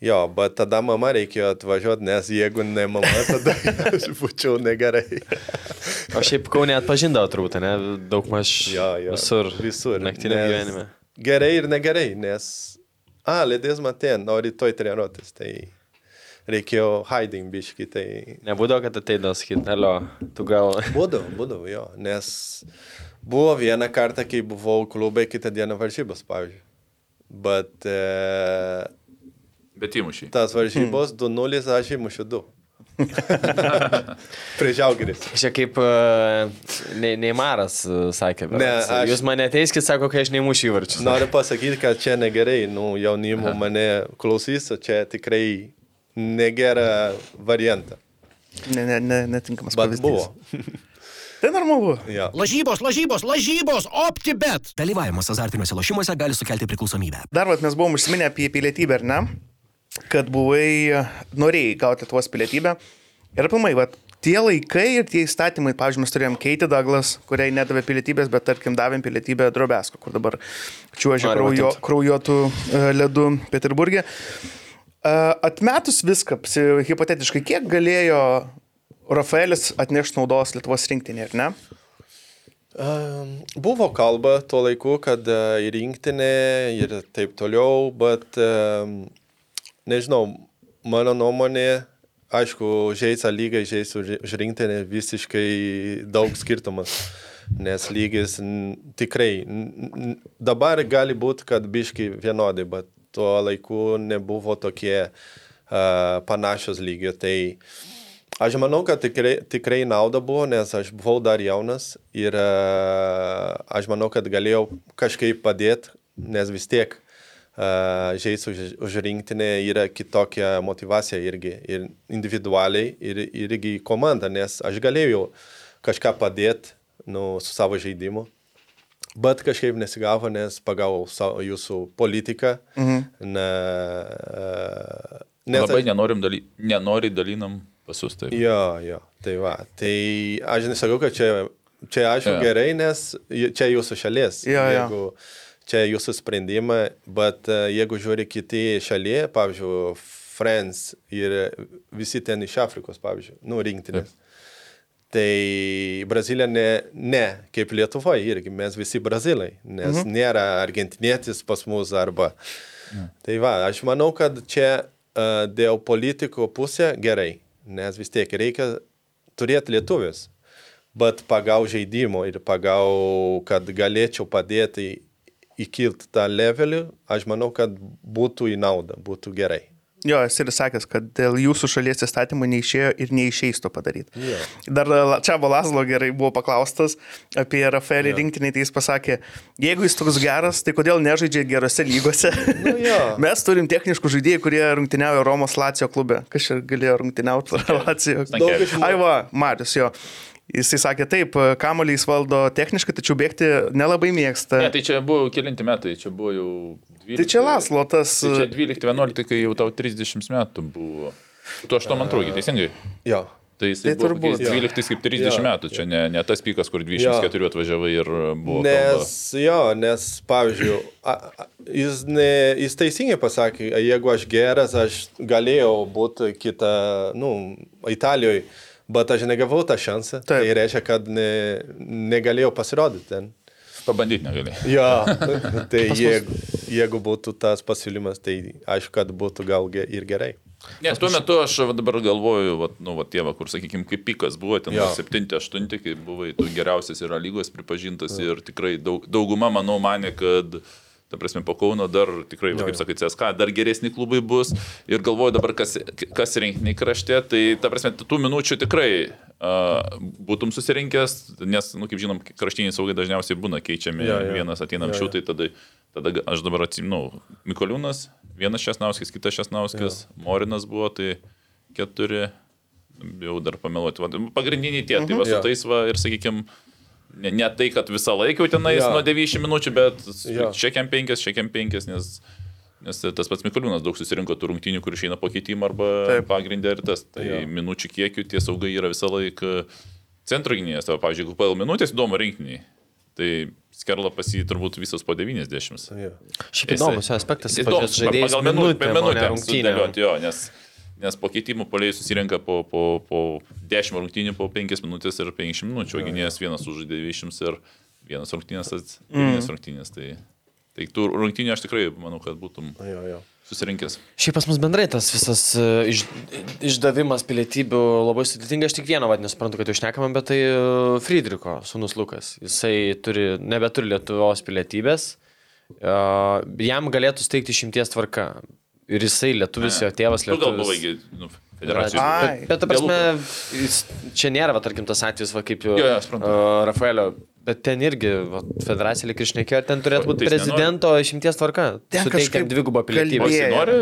jo, bet tada mama reikėjo atvažiuoti, nes jeigu ne mama, tada aš būčiau negerai. O šiaip kaunė atpažindavo turbūt, ne? Daug maž Jo, jo. visur. Visur. Naktiniam nes gyvenime. Gerai ir negerai, nes, a, lėdės matien, o rytoj treniruotis, tai reikėjo hiding biški, tai... Nebūdavo, kad ateidavo sakyti, alio, tu gal... Būdavo, būdavo, jo, nes buvo vieną kartą, kai buvau klube, kitą dieną varžybos, pavyzdžiui. Bet e, Bet įmušiai. tas varžybos 2-0 aš įmušiu 2. Prie žiaugeris. Čia kaip uh, ne, Neimaras uh, sakė. Ne, berods. aš- Jūs mane teiskit, sako, kai aš neįmušiu įvarčius. Noriu pasakyti, kad čia negerai, nu, jaunimo mane klausys, o čia tikrai negera variantą. Ne, ne, ne, netinkamas Bet pavyzdys. buvo. Tai normalu. Ja. Lažybos, lažybos, lažybos, optibet. Dalyvavimas azartiniuose lošimuose gali sukelti priklausomybę. Dar vat, mes buvom užsiminę apie pilietybę, ar ne? Kad buvai, norėjai gauti Lietuvos pilietybę. Ir aplamai, vat, tie laikai ir tie įstatymai, pavyzdžiui, mes turėjom Keitį Douglas, kuriai nedavė pilietybės, bet tarkim davėm pilietybę Drobesko, kur dabar čiuožia kraujo, kraujuotų e, ledų Peterburgė. E, Atmetus viską, hipotetiškai, kiek galėjo Rafaelis atnešti naudos Lietuvos rinktinė, ar ne? Um, Buvo kalba tuo laiku, kad uh, ir rinktinė ir taip toliau, bet um, nežinau, mano nuomonė, aišku, žaisa lygai, žaisa už rinktinę visiškai daug skirtumas. Nes lygis tikrai, dabar gali būti, kad biški vienodai, bet tuo laiku nebuvo tokie uh, panašios lygio. Tai Aš manau, kad tikrai, tikrai nauda buvo, nes aš buvau dar jaunas ir uh, aš manau, kad galėjau kažkaip padėti, nes vis tiek uh, žaisti už, už rinktinę yra kitokia motivacija irgi, ir individualiai, ir irgi komanda, nes aš galėjau kažką padėti nu, su savo žaidimu. Bet kažkaip nesigavo, nes pagavau savo, jūsų politiką. Mhm. Na, uh, nes Labai aš- nenorim daly... nenori dalinam pasus. Tai. Jo, jo, tai va. Tai aš nesakau, kad čia, čia aišku Jo. gerai, nes čia jūsų šalies. Jo, jo. Jeigu čia jūsų sprendimai, bet e, jeigu žiūri kiti šalyje, pavyzdžiui, Friends ir visi ten iš Afrikos, pavyzdžiui, nu, rinktinės. Tai Brazilija ne, ne kaip Lietuvoje irgi, mes visi brazilai, nes mhm. nėra argentinietis pas mus arba. Tai va, aš manau, kad čia uh, dėl politikų pusė gerai, nes vis tiek reikia turėti lietuvis, bet pagal žaidimo ir pagal, kad galėčiau padėti įkilti tą levelį, aš manau, kad būtų į naudą, būtų gerai. Jo, esi ir sakęs, kad dėl jūsų šalies įstatymų neišėjo ir neišeis to padaryti. Jo. Dar čia Valazlo gerai buvo paklaustas apie Rafaelį rinktinį, tai jis pasakė, jeigu jis toks geras, tai kodėl nežaidžia gerose lygose? Nu jo. Mes turim techniškų žaidėjų, kurie rungtyniauja Romos Lacijo klube. Kas čia galėjo rungtyniauti Lacijo? Stankevičius. Ai va, Marius jo. Jisai sakė taip, kamuolį jis valdo techniškai, tačiau bėgti nelabai mėgsta. Ne, tai čia buvo kelinti metai, čia buvo jau 12. Tai čia Laslo tas... Tai čia 12-11, kai jau tau 30 metų buvo. Tu 8-2, teisingai? Jo. Tai jis Tai tai buvo turbūt. kokiais 12 kaip 30 Jo. metų, čia ne, ne tas pikas, kur 24 atvažiavai ir buvo. Nes, jo, nes, pavyzdžiui, a, a, jis, ne, jis teisingai pasakė, jeigu aš geras, aš galėjau būti kitą, nu, Italijoje, bet aš negavau tą šansą. Taip. Tai reiškia, kad ne, negalėjau pasirodyti ten. Pabandyti negali. Jo, tai jeigu, jeigu būtų tas pasiūlymas, tai aišku, kad būtų gal ir gerai. Ne, tuo metu aš dabar galvoju, va, nu, va, tie, kur, sakykime, kaip pikas buvo, ten Jo. 7-8, kai buvai tu geriausias yra lygos pripažintas ir tikrai daug, dauguma, manau, mane, kad, ta prasme, po Kauno dar tikrai, va, kaip sakai, CSK, dar geresni klubai bus ir galvoju dabar, kas, kas rinkiniai krašte, tai, ta prasme, tų minučių tikrai uh, būtum susirinkęs, nes, nu, kaip žinom, kraštiniai saugai dažniausiai būna keičiami, Jo, jo. vienas ateina Jo, anksčiau, jo. tai tada, tada aš dabar atsimenu, Mikoliūnas, vienas Šesnauskis, kitas Šesnauskis, Morinas buvo, tai keturi, jau dar pameluoti. Pagrindiniai tie, tai va su Jo. tais va ir sakykime, ne, ne tai, kad visą laiką tenais Jo. nuo 90 minučių, bet Jo. čekiam 5, čekiam 5, nes, nes tas pats Mikoliūnas daug susirinko tų rungtynių, kur išeina po keitimą arba Taip. pagrindė ir tas. Tai Jo. minučių kiekių tie saugai yra visą laiką centro gynėjas. Tai Pavyzdžiui, jeigu pagal minutės įdomu rinkiniai, tai skerla pas jį turbūt visos po 90. Jo. Šiaip įdomus aspektas, pažiūrės žaidėjas pagal minutę, minutę sudėlioti, jo, nes, nes po keitimų poliai susirenka po, po, po 10 rungtynių, po 5 minutės ir 50 minučių, o gynėjas vienas už 20 ir vienas rungtynės, ats- devynias rungtynės. Tai, tai tų rungtynių aš tikrai manau, kad būtum Jo, jo. susirinkęs. Šiaip pas mus bendrai tas visas e, iš, išdavimas pilietybių labai sudėtinga. Aš tik vieną vad nesuprantu, kad jau šnekame, bet tai e, Friedriko sunus Lukas. Jisai turi, nebeturi Lietuvos pilietybės. E, Jam galėtų steigti šimties tvarka. Ir jisai lietuvis, jo tėvas Tu gal buvai lietuvis. nu, federacijos. Bet, bet ta prasme, jis- čia nėra, va, tarkim, tas atvejis, va, kaip jau Jo, jo, uh, Rafaelio, bet ten irgi va, federacija lik ir šnekėjo, ir ten turėtų būti tai jis nenori? prezidento išimties tvarka. Ten kažkaip dvigubą pilietybę. jisai nori?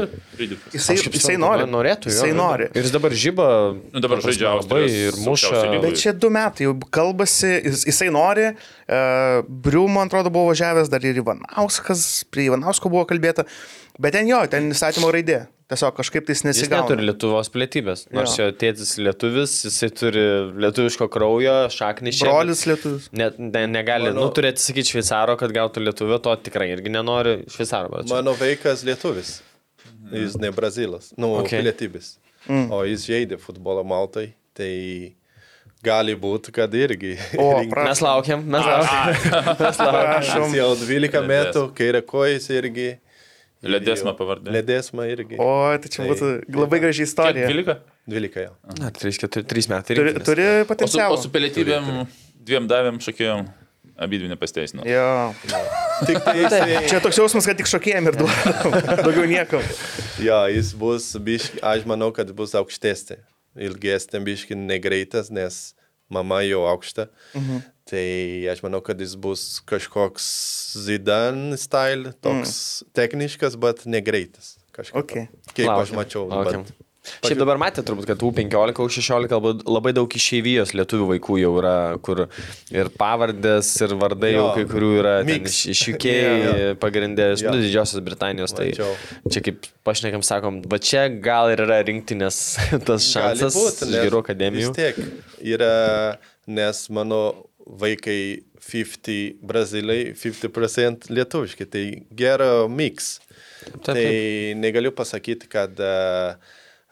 Jisai, jisai nori. Norėtų. Jisai nori. Ir jis dabar žyba. Nu, dabar žaidžia labai ir muša. Bet čia du metai jau kalbasi, jis, jisai nori, uh, Briu, man atrodo, buvo važiavęs, dar ir Ivanauskas, prie Ivanausko buvo kalbėta, bet ten jo, ten įstatymo raidė. Tiesiog kažkaip tais Jis neturi nesigauna. Lietuvos pilietybės. Nors Jo. jo tėtis lietuvis, jisai turi lietuviško kraujo, šaknį čia. Brolis lietuvis. Net ne, negali, Manau- nu, turi atsisakyti šveicaro, kad gautų lietuvio, to tikrai irgi nenori šveicaro. bet Mano vaikas lietuvis. Jis ne brazilas. Nu, Okay. pilietybis. Mm. O jis žaidė futbolą Maltai. Tai gali būti, kad irgi. O, Mes laukiam, mes laukiam. Mes laukiam. Jis jau 12 metų, kairė kojas irgi. Ledesma pavardė. Ledesma irgi. O, tai čia būtų labai graži istorija. 12? 12 jau. Na, 3 metai. Turi, turi O su, o potencialą. su pilietybėm dviem davėm šokėjom, abi dvi nepasteisino. Jo. Tik tai jisai, Čia toks jausmas, kad tik šokėjim ir duodam. Daugiau niekam. jo, jis bus, biški, aš manau, kad bus aukštesnė. Ilgesnė biški negreitas, nes mama jau aukšta. Mhm. Tai aš manau, kad jis bus kažkoks Zidane style, toks mm. techniškas, bet negreitas. Kažkaip. Okay. Kaip Laukiam, aš mačiau. laukiam. Bet, Šiaip dabar matėte turbūt, kad U15, U16 labai, labai daug išeivijos lietuvių vaikų jau yra, kur ir pavardės, ir vardai jau Jo. kai kurių yra iš, iš UK pagrindė, iš nu, Didžiosios Britanijos. Tai Mačiau. čia kaip pašnekam, sakom, va čia gal ir yra rinktinės tas šansas būt, gerų akademijų. Vis tiek yra, nes mano vaikai 50 brazilai, 50% lietuviški, tai gero mix. taip. Tai negaliu pasakyti, kad uh,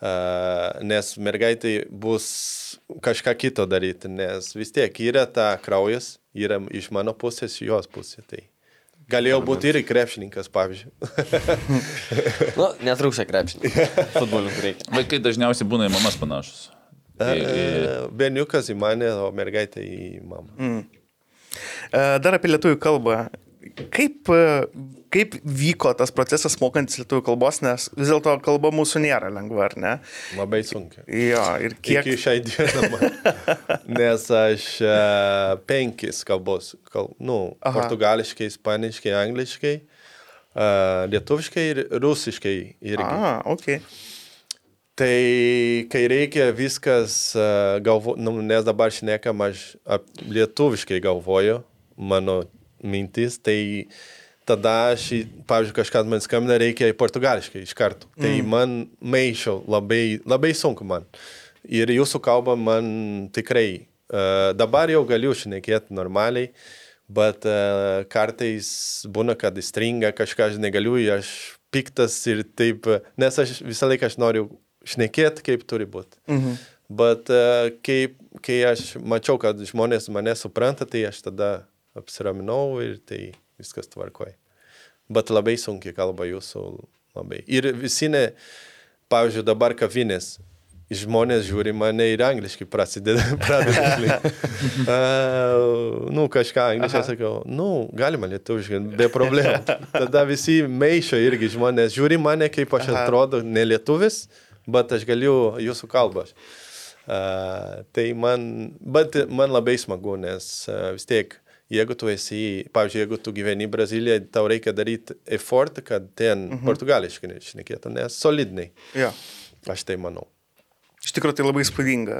uh, nes mergaitai bus kažką kito daryti, nes vis tiek yra ta kraujas, yra iš mano pusės, jos pusės. Tai galėjo būti ir krepšininkas, pavyzdžiui. Nu, netrūksia krepšinį. Futbolininkų reikia. Vaikai dažniausiai būna į mamas panašus. Tai, E, Berniukas į mane, o mergaitė į mamą. Mm. E, Dar apie lietuvių kalbą. Kaip, e, kaip vyko tas procesas mokantis lietuvių kalbos, nes vis dėlto kalba mūsų nėra lengva, ar ne? Labai sunkiai. Jo, ir kiek... Iki šiai dienai. Nes aš penkis kalbos, kal, nu, Aha. portugališkai, ispaniškai, angliškai, lietuviškai ir rusiškai irgi. A, ok. Tai kai reikia viskas uh, galvo, nu, nes dabar šnekam, aš lietuviškai galvoju, mano mintis, tai tada aš, pavyzdžiui, kažkas man skambina, reikia į portugališkai iš karto. Mm. Tai man maišo labai, labai sunku man. Ir jūsų kalba man tikrai, uh, dabar jau galiu šnekėti normaliai, bet uh, kartais būna, kad stringa kažką, aš negaliu, aš piktas ir taip, nes aš visą laiką aš noriu šnekėti, kaip turi būti. Mhm. Bet uh, kai, kai aš mačiau, kad žmonės mane supranta, tai aš tada apsiraminau ir tai viskas tvarkoja. Bet labai sunkiai kalba jūsų labai. Ir visi ne, pavyzdžiui, dabar kavinės. Žmonės žiūri mane ir angliškai prasideda. pradeda, uh, nu, kažką angliškai sakau, nu, galima lietuviškai, be problemų. Tada visi maišo irgi žmonės žiūri mane, kaip aš atrodo, ne lietuvis, bet aš galiu jūsų kalbą. Uh, tai man, bet man labai smagu, nes uh, vis tiek, jeigu tu esi, pavyzdžiui, jeigu tu gyveni Brazilijoje, tau reikia daryti effort, kad ten uh -huh. portugališkai šnekėtų, nes solidniai. Jo. Aš tai manau. Iš tikrųjų, tai labai įspūdinga,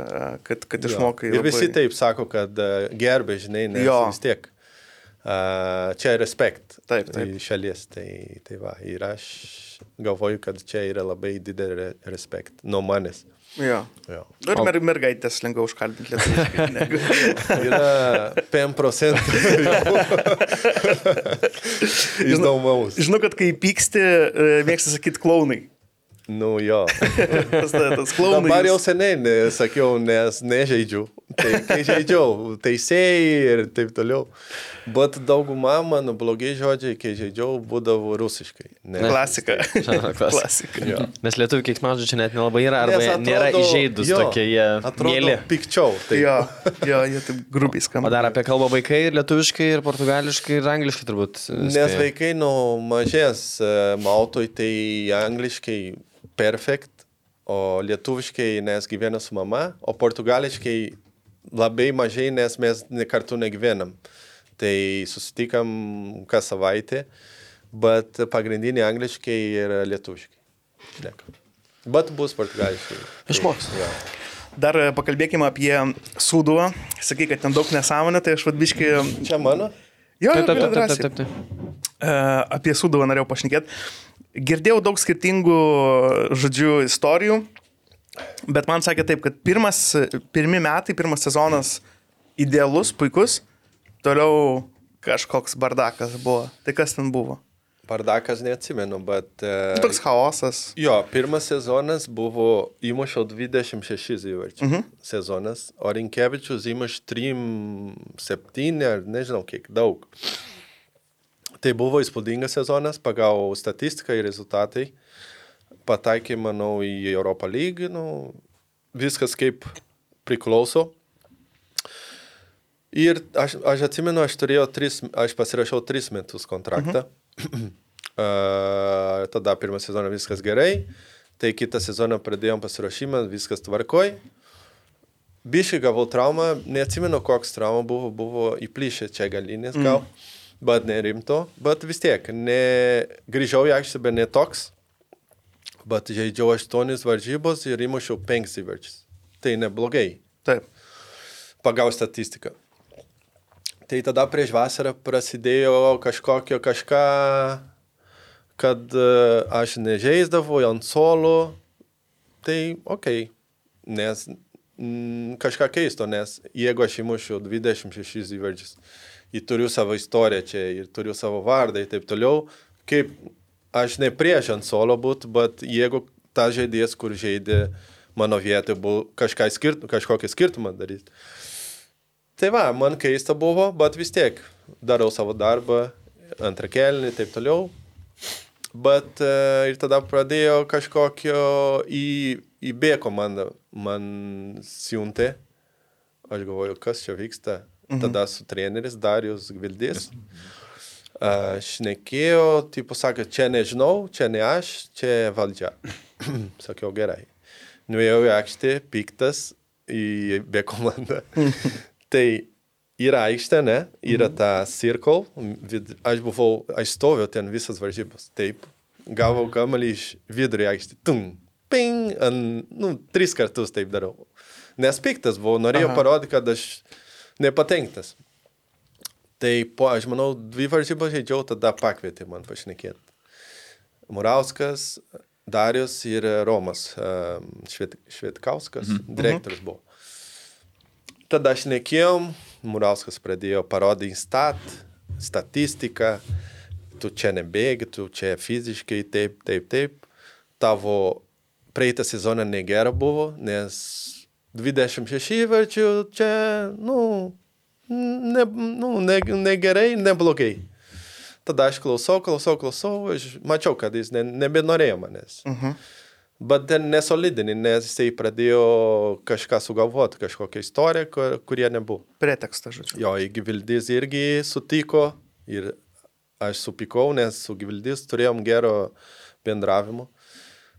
kad, kad išmokai. Ir labai... visi taip sako, kad gerbė, žinai, nes Jo. vis tiek. Uh, čia respekt. Taip, taip. Šalies, tai, tai va. Ir aš galvoju, kad čia yra labai didelė respekt nuo manęs. Jo. Jo. Ir mer mergaitės lengviau užkalbinti lietuviškai. negu- Yra 5 procentų. Įdomaus. Žinau, kad kai pyksti, e, mėgsta sakyti klaunai. Nu jo. Tas, tas klaunai. Dabar jau seniai nesakiau, nes nežaidžiu. Tai kai žaidžiau, teisėjai ir taip toliau. Bet dauguma mano blogi žodžiai, kai žaidžiau, būdavo rusiškai. Ne. Klasika. Klasika. Klasika. Jo. Nes lietuvių keiksmažodžių čia net nelabai yra, arba Nes jie nėra atrodo- įžeidus jo, tokie, jie Atrodo, mėly. pikčiau. Tai Jo, jo, jie taip grubiai O skamba. dar apie kalbą vaikai ir lietuviškai, ir portugališkai, ir angliškai turbūt. Nes spėja. vaikai nuo mažės e, Maltoj tai angliškai perfekt, o lietuviškai nes gyvena su mama, o portugališkai labai mažai, nes mes ne kartu negyvenam. Tai susitikam kas savaitę, bet pagrindinė angliškai ir lietuviškai. šnekam. Bet bus portugališkai. Išmoks. Jo. Dar e, pakalbėkime apie Sūduvą. Sakai, kad ten daug nesąmonė, tai aš vadbiškai... Čia mano? Jo, Taip, taip, taip, taip, taip, taip. E, apie Sūduvą norėjau pašnekėti. Girdėjau daug skirtingų, žodžiu, istorijų, bet man sakė taip, kad pirmas, pirmi metai, pirmas sezonas idealus, puikus, toliau kažkoks bardakas buvo. Tai kas ten buvo? Bardakas neatsimenu, bet... Uh, Toks chaosas. Jo, pirmas sezonas buvo įmušiau 26 įvarčių Mhm. sezonas, o Rinkevičius įmuš 3-7 ar nežinau kiek daug. Tai buvo įspūdingas sezonas pagal statistiką ir rezultatai. Pataikė, manau, į Europą lygį, nu, viskas kaip priklauso. Ir aš, aš atsimenu, aš tris, aš pasirašiau tris metus kontraktą. Mhm. uh, tada pirmą sezoną viskas gerai, tai kitą sezoną pradėjom pasiruošimą, viskas tvarkoj. Biškai gavau traumą, neatsimenu, koks trauma buvo, buvo įplyšę čia galinės gal, mm. Bet nerimto, bet vis tiek, ne, grįžau į aikštę, bet ne toks, bet žaidžiau aštuonis varžybos ir įmušiau penkis įvarčius. Tai neblogai Taip. pagal statistiką. Tai tada prieš vasarą prasidėjo kažkokio kažką, kad e, aš nežaisdavau ant solo. Tai ok, nes mm, kažką keisto, nes jeigu aš įmušiu 26 įvarčius, ir turiu savo istoriją čia, ir turiu savo vardą ir taip toliau, kaip aš ne prieš ant solo būt, bet jeigu ta žaidėjas, kur žaidė mano vietoj, buvo skirt, kažkokį skirtumą daryti. Tai va, man keista buvo, bet vis tiek darau savo darbą, antrą kelnį ir taip toliau. Bet e, ir tada pradėjo kažkokio į, į B komandą man siuntė. Aš galvoju, kas čia vyksta. Mhm. Tada su treneris Darius Gvildys. Aš nekėjau, tipo sakė, čia nežinau, čia ne aš, čia valdžia. Sakiau, gerai. Nuėjau į aikštę, piktas į B komandą. tai yra aikštė, ne? Yra ta circle. Aš buvau, aš stoviu ten visas varžybas. Taip. Gavau kamalį iš vidurio aikštė. Tum. Ping. Ant, nu, tris kartus taip darau. Nes piktas buvau, norėjau parodyti, kad aš nepatenktas. Tai po, aš manau, dvi varžybas žaidžiau, tada pakvietė man pašnekėti. Murauskas, Darius ir Romas um, Švet, Švetkauskas, mhm. direktorius buvo. Tada aš nekėjom, Murauskas pradėjo parodyti stat, statistiką, tu čia nebėgi, tu čia fiziškai taip, taip, taip. Tavo praeitą sezoną negera buvo, nes 26 įvarčių čia, nu, ne, nu, ne, negerai, neblogai. Tada aš klausau, klausau, klausau, aš mačiau, kad jis ne, nebenorėjo manęs. Uh -huh. Bet ten nesolidinį, nes jisai pradėjo kažką sugalvoti, kažkokią istoriją, kur, kurie nebuvo. Pretekstą, žodžiu. Jo, Givildis irgi sutiko ir aš supykau, nes su Givildis turėjom gero bendravimo.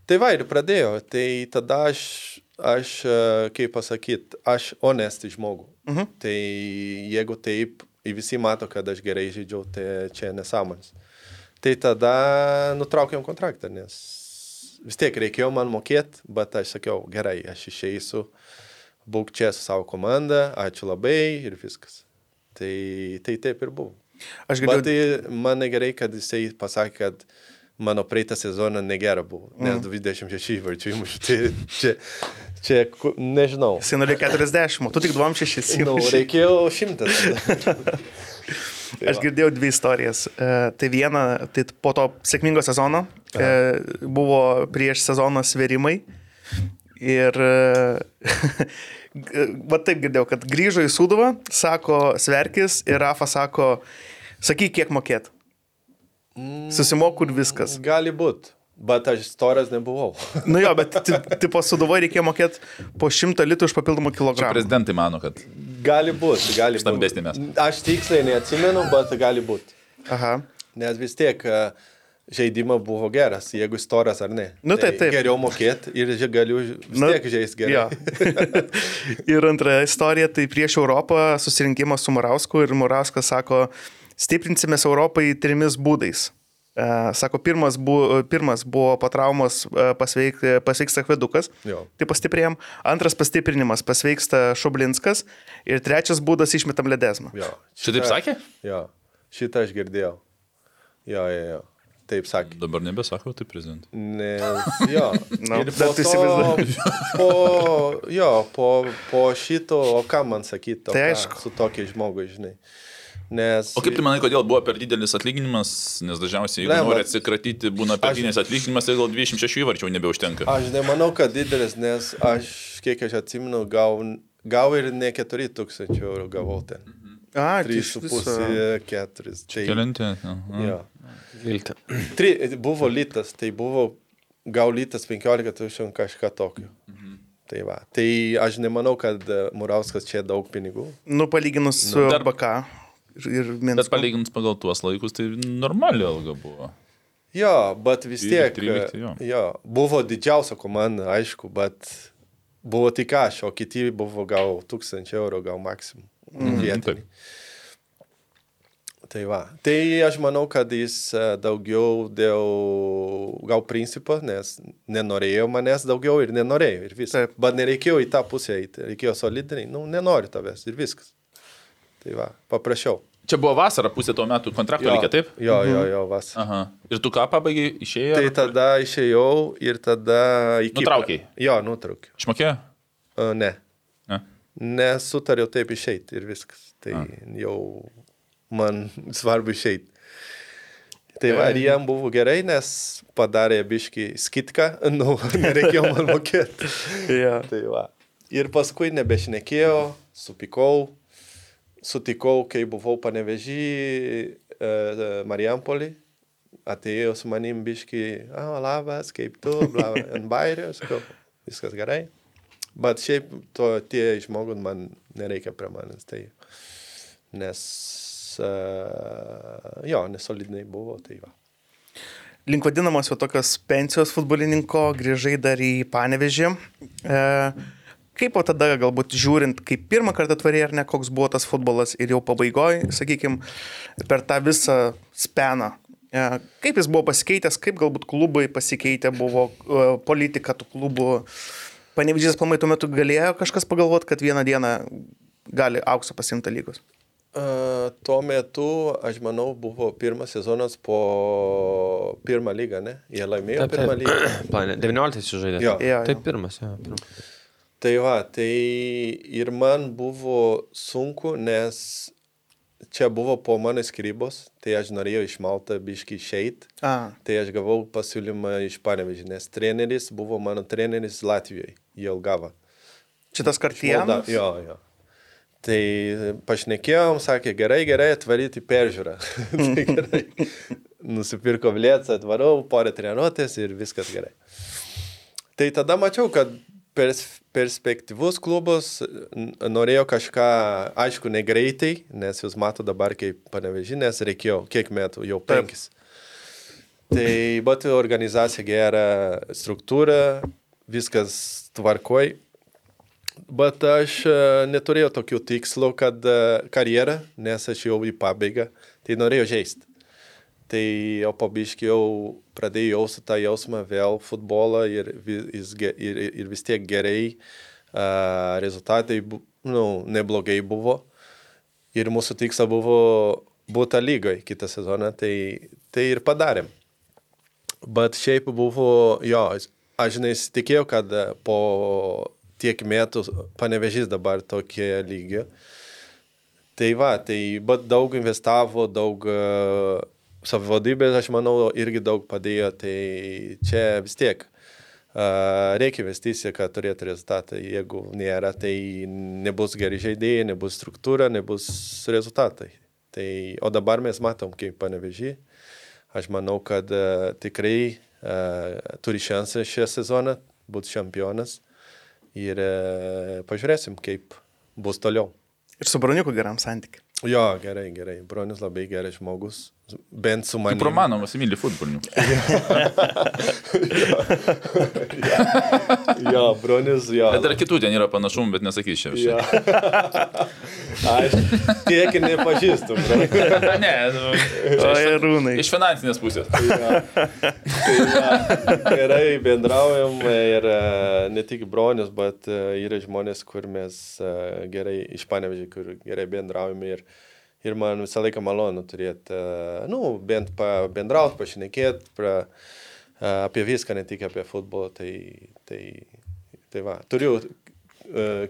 Tai va ir pradėjo. Tai tada aš, aš e, kaip pasakyti, aš honesti žmogų. Mhm. Tai jeigu taip, visi mato, kad aš gerai žaidžiau, tai čia nesąmonės. Tai tada nutraukėm kontraktą, nes vis tiek reikėjo man mokėti, bet aš sakiau, gerai, aš išeisiu, būk čia su savo komanda, ačiū labai ir viskas. Tai, tai taip ir buvo. Aš Bet girdėjau, tai man negerai, kad jisai pasakė, kad mano praeitą sezoną negera buvo, nes 26 įvarčių įmušiu. Tai čia, čia, nežinau. norėjo 40, o tu tik 26. Nu, reikėjo šimtas. Aš girdėjau dvi istorijas. E, tai viena, tai po to sėkmingo sezono e, buvo prieš sezono sverimai. Ir e, va taip girdėjau, kad grįžo į Suduvą, sako Sverkis ir Rafa sako, sakyk, kiek mokėt. Susimoku ir viskas. Gali būti, bet aš storas nebuvau. Nu jo, bet ti- tipo Suduvoje reikėjo mokėti po 100 litrų už papildomų kilogramų. Prezidentai mano, kad Gali būti, gali būti. Stambesni mes. Aš tiksliai neatsimenu, bet gali būti. Aha. Nes vis tiek e, žaidimas buvo geras, jeigu storas ar ne. Nu, taip, taip. Geriau mokėti ir galiu vis Nu, tiek žaisti gerai. Jo. ir antra istorija, tai prieš Europą susirinkimas su Murausku ir Murauskas sako, stiprinsimės Europai trimis būdais. E, Sako, pirmas buvo, pirmas buvo po traumos e, pasveik, pasveiksta Hvedukas, Jo. tai pastiprėjom. Antras pastiprinimas pasveiksta Šublinskas. Ir trečias būdas išmetam ledesmą. Jo. šitaip sakė? Jo, šitą aš girdėjau. Jo, jo, jo. Taip sakė. Dabar nebesakau, tai prezidentai. Nes, jo. Nu, ir bet po tu to, įsivaizduoji. po, jo, po, po šito, o ką man sakyti, Tai aišku. su tokiais žmogui, žinai. Nes... O kaip tu manai, kodėl buvo per didelis atlyginimas, nes dažniausiai, jeigu Ne, nori atsikratyti, būna per didelis atlyginimas, tai gal 26 įvarčių nebeužtenka. Aš nemanau, kad didelis, nes aš, kiek aš atsimenu, gau, gau ir ne 4 tūkstančių eurų gavau ten. A, tai iš 3,5, viso. 4. Tai, Kelinti. jo. Vilti. Tri, buvo litas, tai buvo gal litas 15 tūkstančių kažką tokio. Tai va. Tai aš nemanau, kad Murauskas čia daug pinigų. Nu, palyginus su dar- BK ir, ir Bet Minsku. palyginus pagal tuos laikus, tai normali alga buvo. Jo, bet vis 12, tiek. 13, jo. jo, buvo didžiausia komanda, aišku, bet buvo tik aš, o kiti buvo gal 1000 eurų, gal maksimum. Mm, taip. Tai va. Tai aš manau, kad jis e, daugiau dėl gal principo, nes nenorėjo manęs daugiau ir nenorėjo ir viskas. Bet nereikėjo į tą pusę eiti, reikėjo solidariai, nu, nenori tavęs ir viskas. Tai va, paprašiau. Čia buvo vasara, pusė to metų kontrakto reikia, taip? Jo, jo, jo, vas. Aha. Ir tu ką pabaigai, išėjai? Tai tada išėjau ir tada į Kiprą. Nutraukei? Jo, nutraukiau. Išmokėjo? Uh, ne. Ne. Nesutariau taip išeiti ir viskas. Tai A. jau man svarbu išeiti. Tai va, ir jam buvo gerai, nes padarė biški skitką, nu, nereikėjo man mokėti. Ja. Tai va. Ir paskui nebešnekėjo, supikau, sutikau, kai buvau panevežį e, Marijampolį, atėjo su manim biški, ah, labas, kaip tu, bla, ant bairio, sakau, viskas gerai. Bet šiaip to tie žmogus man nereikia prie manęs, tai nes, uh, jo, nesolidiniai buvo, tai va. link vadinamos jau tokios pensijos futbolininko, grįžai dar į Panevežį. E, kaip o tada galbūt žiūrint, kaip pirmą kartą tvariai ar ne, koks buvo tas futbolas ir jau pabaigoje, sakykime, per tą visą speną. E, kaip jis buvo pasikeitęs, kaip galbūt klubai pasikeitė, buvo e, politika tų klubų. Panevežys pamai tuo metu galėjo kažkas pagalvoti, kad vieną dieną gali aukso pasimti lygos. Uh, tuo metu, aš manau, buvo pirmas sezonas po pirmą lygą, ne? Jie laimėjo Taip, pirmą taip. lygą. Planė, 19 sužaidė. Jo. Jo, jo. Taip, pirmas, jo. Pirmas. Tai va, tai ir man buvo sunku, nes čia buvo po mano skirybos, tai aš norėjau iš Malta biški išeiti. Tai aš gavau pasiūlymą iš Panevežį, nes treneris buvo mano treneris Latvijoje, Jelgava. šitas Molda- kartienas. Jo, jo. Tai pašnekėjom, sakė, gerai, gerai, atvaryti peržiūrą. tai gerai. Nusipirko vlėtsą, atvarau, porą treniruotės ir viskas gerai. Tai tada mačiau, kad pers perspektyvus klubas norėjo kažką, aišku, negreitai, nes jūs mato dabar kaip panevežinės, reikėjo kiek metų, jau penkis. Tai, bet organizacija gera, struktūra, viskas tvarkoj. Bet aš e, neturėjau tokių tikslų, kad e, karjerą, nes aš jau į pabaigą, tai norėjau žaisti. Tai jau pabiškiau pradėjau jausti tą jausmą vėl futbolą ir, vi- jis ge- ir, ir vis tiek gerai, uh, rezultatai nu, neblogai buvo. Ir mūsų tikslas buvo būti lygoje kitą sezoną, tai, tai ir padarėm. Bet šiaip buvo, jo, aš žinai, tikėjau, kad e, po tiek metų panevežys dabar tokie lygio. Tai va, tai daug investavo, daug uh, savivaldybės, aš manau, irgi daug padėjo, tai čia vis tiek reikia investicija, kad turėtų rezultatą. Jeigu nėra, tai nebus geri žaidėjai, nebus struktūra, nebus rezultatai. Tai, o dabar mes matom, kaip panevežį. Aš manau, kad uh, tikrai uh, turi šansą šią sezoną būti čempionas ir uh, pažiūrėsim, kaip bus toliau. Ir su Broniuku geram santykiu. Jo, gerai, gerai. Bronis labai geras žmogus. Bent su manimi. Romanovas įmylė futbolininkų. Jo, Bronis, jo. Bet dar kitų ten yra panašumų, bet nesakysiu čia. Jo. Aš tiek ir nepažįstu, ne, nu, O, Rūnai. iš finansinės pusės. Tai va, gerai bendraujam ir e, ne tik Bronis, bet e, yra žmonės, kur mes e, gerai išpanevežiai, kur gerai bendraujam ir, ir man visą laiką malonu turėti, e, nu, bent bendrauti, pašnekėti pra, e, apie viską, ne tik apie futbolą. Tai, tai, tai va, turiu e,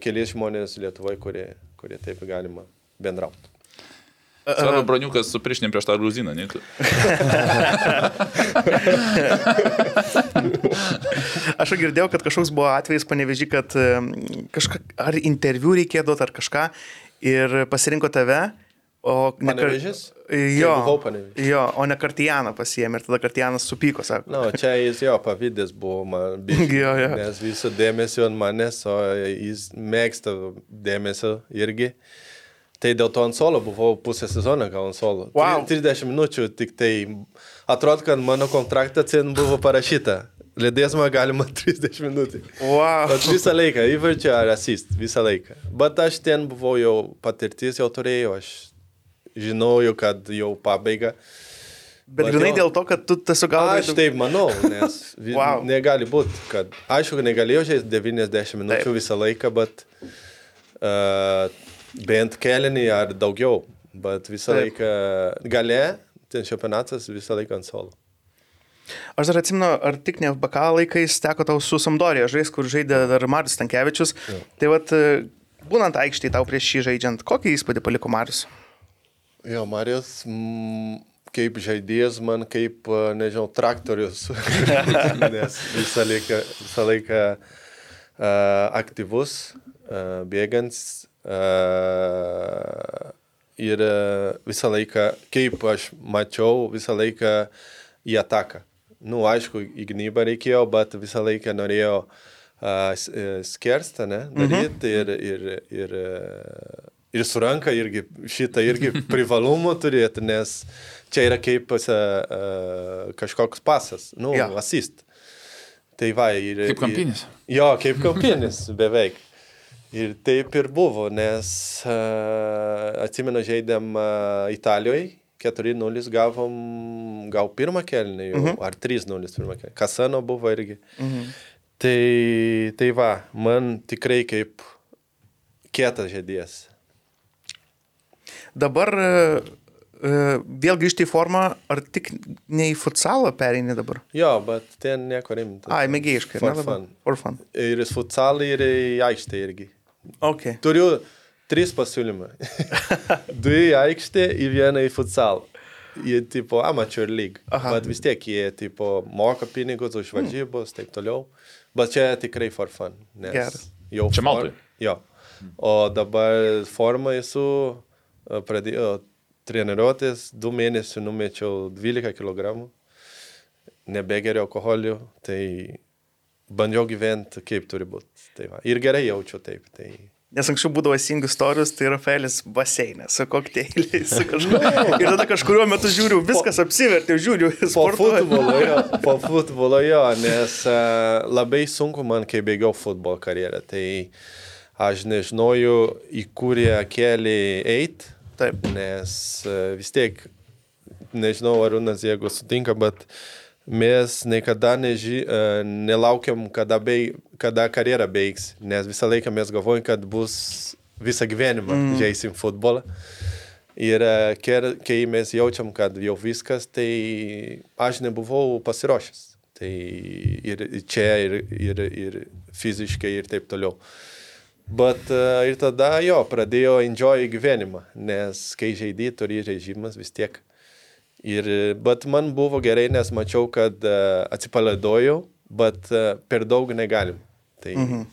kelias žmonės Lietuvoje, kurie, kurie taip galima bendrauti. Svarbu, broniukas su priešinėm prieš tą gruziną, ne? Aš girdėjau, kad kažkoks buvo atvejis panevežį, kad kažką, ar interviu reikėjo duoti, ar kažką, ir pasirinko tave, o ne kar- Panevėžys? Jo, jo, o ne Kartijaną pasiėmė ir tada Kartijanas supyko, sako. Na, čia jis jo pavydės buvo man. biškį, Jo, jo. Nes viso dėmesio ant manęs, o jis mėgsta dėmesio irgi. Tai dėl to ant solo buvau pusę sezoną gal ant solo. Wow. Tri- 30 minučių tik tai. Atrodo, kad mano kontraktą ten buvo parašyta. Lėdėsma galima 30 minučių. Wow. Bet visą laiką, įvarčia ar asist, visą laiką. Bet aš ten buvau jau patirtis, jau turėjau, aš žinojau, kad jau pabaiga. Bet Vat grinai dėl to, kad tu tiesiog galvoji. Aš taip manau, nes Wow. negali būti, kad aišku, negalėjau žaisti 90 minučių Taip. visą laiką, bet uh, bent kelinį ar daugiau, bet visą Taip. laiką gale, ten čempionatas visą laiką ant solo. Aš dar atsimenu, ar tik ne BK laikais teko tau su Samdorija žais, kur žaidė dar Marius Tankievičius. Tai vad, būnant aikštėje tau prieš šį žaidžiant, kokį įspūdį paliko Marius? Jo, Marijos, mm, kaip žaidėjas, man kaip, a, nežinau, traktorius, nes visą laiką, visą laiką uh, aktyvus, uh, bėgants uh, ir visą laiką, kaip aš mačiau, visą laiką į ataką. Nu, aišku, į gynybą reikėjo, bet visą laiką norėjo uh, skerstą, ne, daryti ir, ir, ir, uh, ir su ranka irgi šitą irgi privalumą turėti, nes čia yra kaip uh, kažkoks pasas, nu, yeah. asist. Tai va, ir, Kaip kampinis. Ir, jo, kaip kampinis, beveik. Ir taip ir buvo, nes uh, atsimenu, žaidėm uh, Italijoje, 4-0 gavom, gal pirmą kelnį, jau, uh -huh. ar 3-0 pirmą kelnį. Kasano buvo irgi. Uh -huh. tai, tai va, man tikrai kaip kietas žaidėjas. Dabar e, e, vėl grįžti į formą, ar tik ne į futsalą pereini dabar? Jo, bet ten nieko rimto. Ai, mėgėjiškai, ne? dabar? fun. For fun. Ir į futsalą, ir į aikštę irgi. Ok. Turiu tris pasiūlymai. du į aikštę ir vieną į futsalą. Jie tipo amateur league. Aha. Bet vis tiek jie tipo moka pinigus už varžybos, taip toliau. Bet čia tikrai for fun. Nes Geras. jau Čia Maltoj? Jo. O dabar formą esu, pradėjau treniruotis, du mėnesius numečiau 12 kg, nebegeriu alkoholių, tai bandžiau gyventi kaip turi būti. Tai va. ir gerai jaučiu taip. Tai... Nes anksčiau būdavo singų istorijos, tai Rafaelis baseinė su kokteiliais, su kažkuo. Ir tada kažkurio metu žiūriu, viskas apsivertė, žiūriu, Po sportuoju. futbolo, jo, po futbolo jo, nes uh, labai sunku man, kai bėgiau futbolo karjerą. Tai aš nežinojau, į kurį kelią eiti, Taip. nes uh, vis tiek nežinau, Arūnas, jeigu sutinka, bet mes niekada neži, e, nelaukiam, kada, beig, kada karjera baigs, nes visą laiką mes galvojam, kad bus visą gyvenimą mm. žaisim futbolą. Ir e, kai mes jaučiam, kad jau viskas, tai aš nebuvau pasiruošęs. Tai ir čia, ir, ir, ir fiziškai, ir taip toliau. Bet uh, ir tada jo, pradėjo enjoy gyvenimą, nes kai žaidži, turi režimas vis tiek. Ir, bet man buvo gerai, nes mačiau, kad uh, atsipalaidojau, bet uh, per daug negalim. Tai mhm.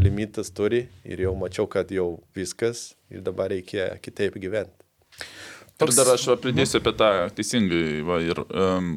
limitas turi ir jau mačiau, kad jau viskas ir dabar reikia kitaip gyventi. Ir dar aš pridėsiu apie tą teisingai. Va, ir, um,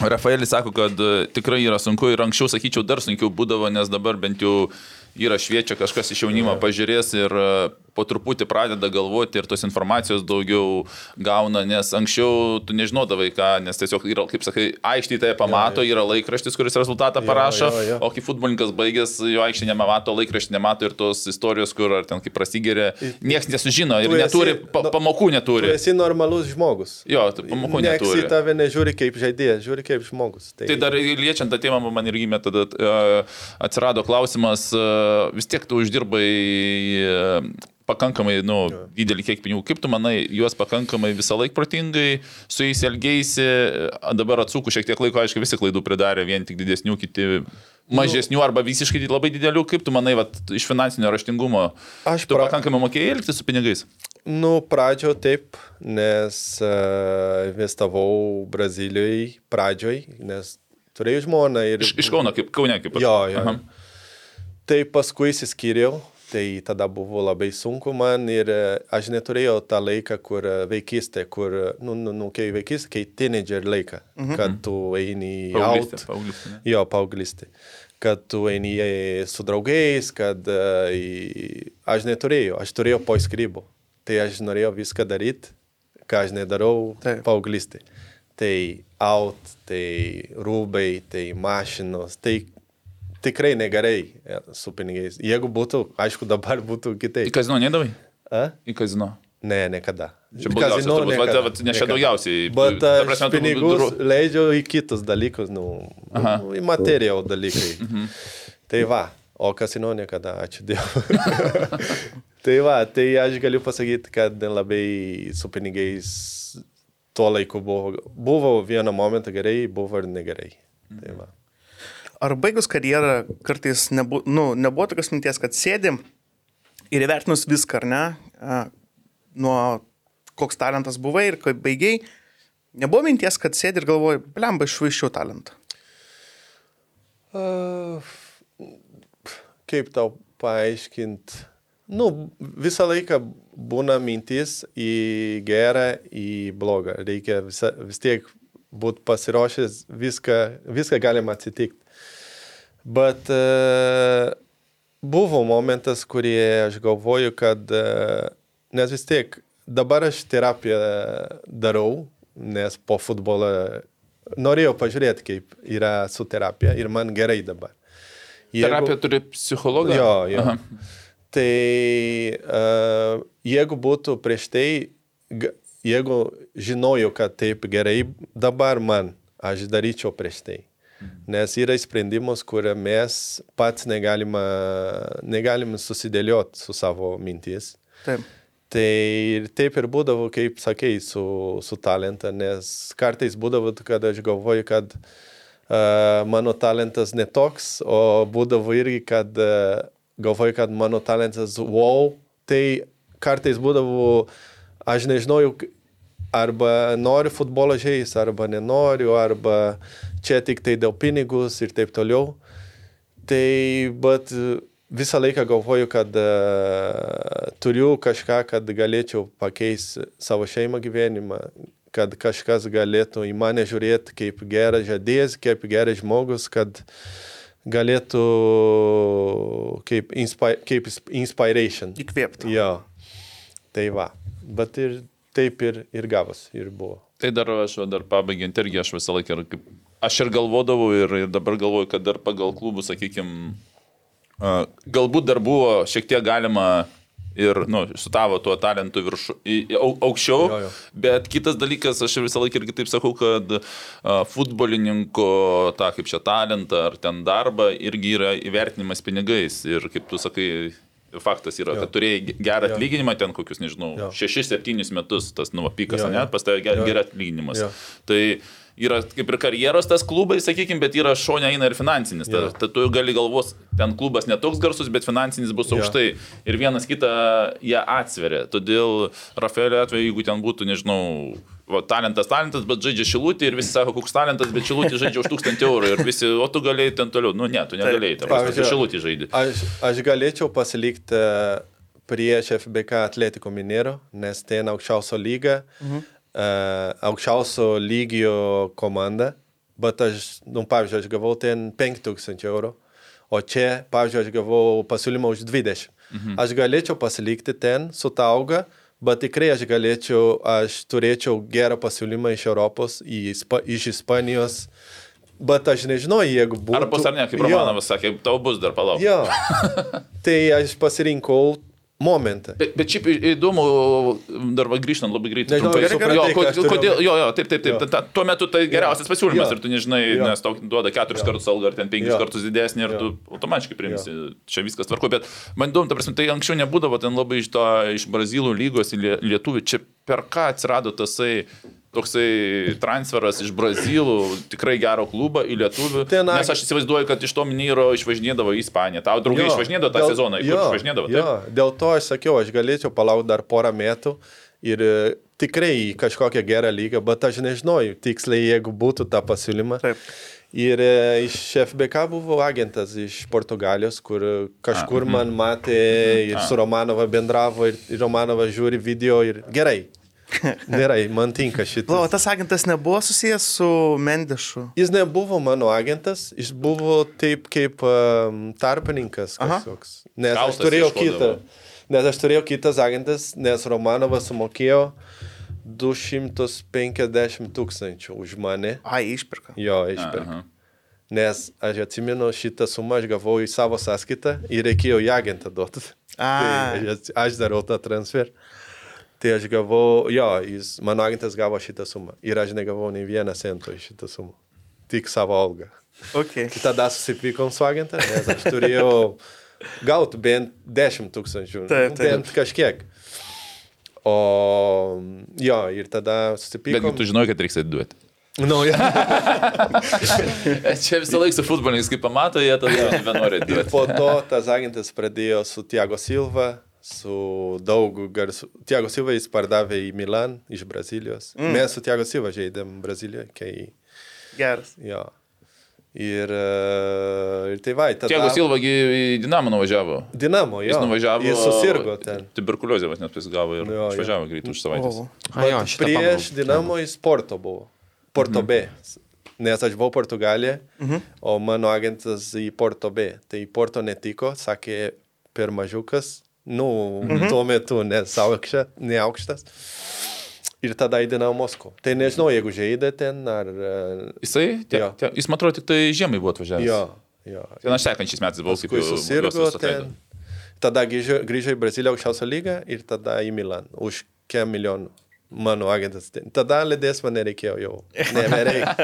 Rafaelis sako, kad e, tikrai yra sunku ir anksčiau, sakyčiau, dar sunkiau būdavo, nes dabar bent jau yra šviečia, kažkas iš jaunimo pažiūrės ir e, po truputį pradeda galvoti ir tos informacijos daugiau gauna, nes anksčiau tu nežinodavai ką, nes tiesiog yra, kaip sakai, aikštėje tai pamato, yra laikraštis, kuris rezultatą parašo, jo, jo. o kai futbolininkas baigęs, jo aikštė nemato, laikraštį nemato ir tos istorijos, kur ar ten kaip prasigeria, niekas nesužino ir Tu esi- neturi, pa, pamokų Tu neturi. esi normalus žmogus. Jo, tu pamokų Niekas neturi. į tave nežiūri kaip žaidėjas, žiūri kaip žmogus. Tai dar liečiant tą temą, man irgi tada uh, atsirado klausimas, uh, vis tiek tu uždirbai uh, pakankamai, nu, didelį kiekį pinigų. Kaip tu manai, juos pakankamai visą laiką protingai su jais elgeisi, a, dabar atsukų šiek tiek laiko, aišku, visi klaidų pridarė, vien tik didesnių, kiti mažesnių arba visiškai labai didelių. Kaip tu manai, vat, iš finansinio raštingumo, Aš tu pra- pakankamai mokėjai elgtis su pinigais? Nu, pradžio taip, nes uh, investavau Brazilijai pradžioj, nes turėjau žmoną ir... Iš, iš Kauno, kaip Kaune, kaip Jo, jo. Aha. Tai paskui įsiskyriau, tai tada buvo labai sunku man ir e, aš neturėjau tą laiką, kur e, vaikystė, kur, nu, nu, nu kai vaikystė, kai teenager laiką, mhm. kad tu eini Paauglystė, out. paauglystė, ne? Jo, paauglystė. Kad tu eini su draugais, kad uh, į... aš neturėjau, aš turėjau po skrybo. Tai aš norėjau viską daryti, ką aš nedarau paauglystė. Tai out, tai rūbai, tai mašinos, tai tikrai negerai e, su pinigais. Jeigu būtų, aišku, dabar būtų Į kitaip. kazino nedavai? A? Į kazino. Ne, niekada. Čia blogiausias turbūt, va, niekada, va, nes čia niekada. daugiausiai. Bet Ta aš prasme, tu pinigus dru- leidžiu į kitus dalykus, nu, Aha. nu į materijal dalykai. Mhm. Tai va, o kasino niekada, ačiū Dievui. tai va, tai aš galiu pasakyti, kad labai su pinigais tuo laiku buvo, buvo vieną momentą gerai, buvo ir negerai. Tai va. Ar baigus karjerą kartais nebu, nu, nebuvo tokios minties, kad sėdim ir įvertinus viską, ar ne, a, nuo koks talentas buvai ir kaip baigiai, nebuvo minties, kad sėdi ir galvoji, blemba, išvaiščiau talentą. Uh, kaip tau paaiškinti? Nu, visą laiką būna mintis į gerą, į blogą. Reikia visa, vis tiek būti pasiruošęs, viską, viską galima atsitikti. Bet uh, buvo momentas, kurie aš galvoju, kad, uh, nes vis tiek dabar aš terapiją darau, nes po futbolo norėjau pažiūrėti, kaip yra su terapija ir man gerai dabar. Terapija turi psichologą? Jo, jo. Aha. Tai uh, jeigu būtų prieš tai, jeigu žinojau, kad taip gerai dabar man, aš daryčiau prieš tai. Nes yra sprendimus, kur mes pats negalime, negalime susidėlioti su savo mintis. Taip. Tai ir taip ir būdavo, kaip sakei, su, su talenta, nes kartais būdavo, kad aš galvoju, kad uh, mano talentas netoks, o būdavo irgi, kad uh, galvoju, kad mano talentas wow, tai kartais būdavo, aš nežinojau, arba noriu futbolo žaisti, arba nenoriu, arba čia tik tai dėl pinigus ir taip toliau. Tai, bet e, visą laiką galvoju, kad uh, turiu kažką, kad galėčiau pakeisti savo šeimą gyvenimą, kad kažkas galėtų į mane žiūrėti kaip geras žadėjas, kaip geras žmogus, kad galėtų kaip, inspi kaip inspiration. Įkvėpti. Jo, tai va. Bet ir taip ir, ir gavos, ir buvo. Tai dar aš dar pabaigiant irgi aš visą laiką, ir kaip, aš ir galvodavau ir, ir dabar galvoju, kad dar pagal klubų, sakykime, galbūt dar buvo šiek tiek galima ir, nu, su tavo tuo talentu viršu, aukščiau. Jo, jo. Bet kitas dalykas, aš visą laiką irgi taip sakau, kad futbolininko tą kaip čia talentą ar ten darbą irgi yra įvertinimas pinigais. Ir kaip tu sakai, faktas yra, Jo. kad turėjai ge- gerą Jo. atlyginimą ten kokius, nežinau, Jo. 6-7 metus tas, nu, va, pikas, Jo, ne, jo. pas tavai ger- geras atlyginimas. Jo. Tai yra kaip ir karjeros tas klubai, sakykime, bet yra šonia eina ir finansinis. Jo. Ta, ta, tu gali galvos, ten klubas netoks garsus, bet finansinis bus Jo. aukštai. Ir vienas kitą jie atsveria. Todėl Rafaelio atveju, jeigu ten būtų, nežinau, va, talentas, talentas, bet žaidžia šilutį ir visi sako, koks talentas, bet šilutį žaidžia už 1000 eurų ir visi, o tu galėjai ten toliau. Nu ne, tu negalėjai, ta tu Pavyzdžiui, šilutį žaidži. Aš, aš galėčiau pasilikti e, prieš FBK Atletico Minero, nes ten aukščiausio lyga, mhm. uh, aukščiausio lygio komanda, bet aš, nu, pavyzdžiui, aš gavau ten 5000 eurų, o čia, pavyzdžiui, aš gavau pasiūlymą už 20. Mhm. Aš galėčiau pasilikti ten su tauga, bet tikrai aš galėčiau, aš turėčiau gerą pasiūlymą iš Europos, iš Ispanijos. Bet aš nežinau, jeigu būtų. Ar bus ar ne, kaip. Romanovas sakė, tau bus dar palauk. Jo. tai aš pasirinkau momentą. Bet, bet šiaip įdomu, dar va grįžtant labai greitai. Nežinau, trumpai. gerai, jo, tai, kodėl, omeny. jo, jo, taip, taip, taip. Jo. Ta, tuo metu tai geriausias pasiūlymas Jo. ir tu nežinai, Jo. nes tau duoda keturis Jo. kartus algą ar ten penkis Jo. kartus didesnį ir Jo. tu automatiškai priimsi. Čia viskas tvarko, bet man įdomu, ta prasme, tai anksčiau nebūdavo ten labai iš, to, iš Brazilų lygos į lie- lietuvių. Čia per ką atsirado tasai toksai transferas iš Brazilų, tikrai gero klubo į lietuvių. Ten, Nes aš įsivaizduoju, kad iš to Minyro išvažinėdavo į Ispaniją. Tau draugai išvažinėdavo tą dėl- sezoną, jo, išvažinėdavo. Jo, taip? dėl to aš sakiau, aš galėčiau palaukti dar porą metų ir e, tikrai į kažkokią gerą lygą, bet aš nežinojau tiksliai, jeigu būtų tą pasiūlymą. Taip. Ir e, iš FBK buvo agentas iš Portugalijos, kur kažkur man matė ir su Romanova bendravo, ir ir Romanova žiūri video ir gerai. Gerai, man tinka šitas. Lau, tas agentas nebuvo susijęs su Mendešu. Jis nebuvo mano agentas, jis buvo taip kaip um, tarpininkas kažkoks. Nes aš Skautas turėjau kitą. Nes aš turėjau kitas agentas, nes Romanovas sumokėjo 250 tūkstančių už mane. Ai, išpirka. Jo, išpirka. Aha. Nes aš atsimenu šitą sumą, aš gavau į savo sąskaitą ir reikėjo į agentą duoti. Tai aš, aš darau tą transfer. Tai aš gavau, jo, jis, mano agentas gavo šitą sumą. Ir aš negavau nei vieną centą iš šitą sumą. Tik savo algą. Okay. Tai tada susipykom su agentą, nes aš turėjau gauti bent 10 tūkstančių. Taip, taip. Bent kažkiek. O jo, ir tada susipykom. tu žinai, kad reiks atiduoti. Nu, ja. Čia visą laiką su futbolininkais, kai pamato, jie tada nebenori Ir atiduoti. po to tas agentas pradėjo su Tiago Silva, su daug garsų. Tiago Silva jis pardavė į Milan iš Brazilijos. Mm. Mes su Tiago Silva žaidėm Brazilijoje, kai Geras. jo. Ir, e, ir tai va, tada... Tiago Silvagi į Dinamą nuvažiavo. Dinamo, jo. Jis nuvažiavo. Jis susirgo ten. Tuberkuliozė vas net pasigavo ir Jo, jo. išvažiavo už jo, Bet šitą prieš pamenu. Dinamo jis Porto buvo. Porto Mhm. B. Nes aš buvau Portugalija, mhm. o mano agentas į Porto B. Tai Porto netiko, sakė per mažiukas, nu, mhm. tuo metu nes aukšta, ne aukštas. Ir tada į Dinamo Moskų. Tai nežinau, jeigu žaidė ten ar... e, Jisai, tie, Jo. tie, jis man atrodo, tik tai žiemai buvo atvažiavęs. Jo, jo. Ten aš sekančiais metais buvau, kaip Paskui jau susirgo juos visus ten. atleido. Tada grįžo, grįžo į Braziliją aukščiausią lygą ir tada į Milan. Už kem milijonų. Mano agentas. ten. Tada lėdės man nereikėjo jau. Nebereikia.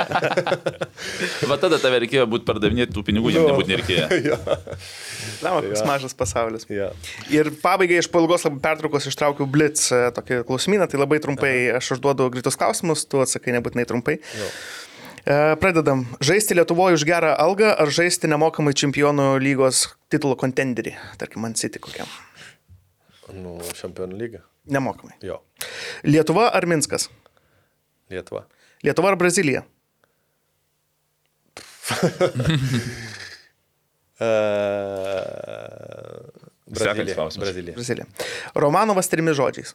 Va tada tave reikėjo būti pardavinėti tų pinigų, jam nebūtų nereikėjo. Lama, koks mažas pasaulis. ja. Ir pabaigai iš labai pertraukos ištraukiau Blitz e, tokį klausimyną, tai labai trumpai aš užduodu greitus klausimus, tu atsakai nebūtinai trumpai. Jo. E, Pradedam. Žaisti Lietuvoje už gerą algą ar žaisti nemokamai čempionų lygos titulo kontenderį, tarkim, man City kokiam. Nu, čempionų lyga. Nemokamai. Jo. Lietuva ar Minskas? Lietuva. Lietuva ar Brazilija? Brazilija. Brazilija. Brazilija. Romanovas trimis žodžiais.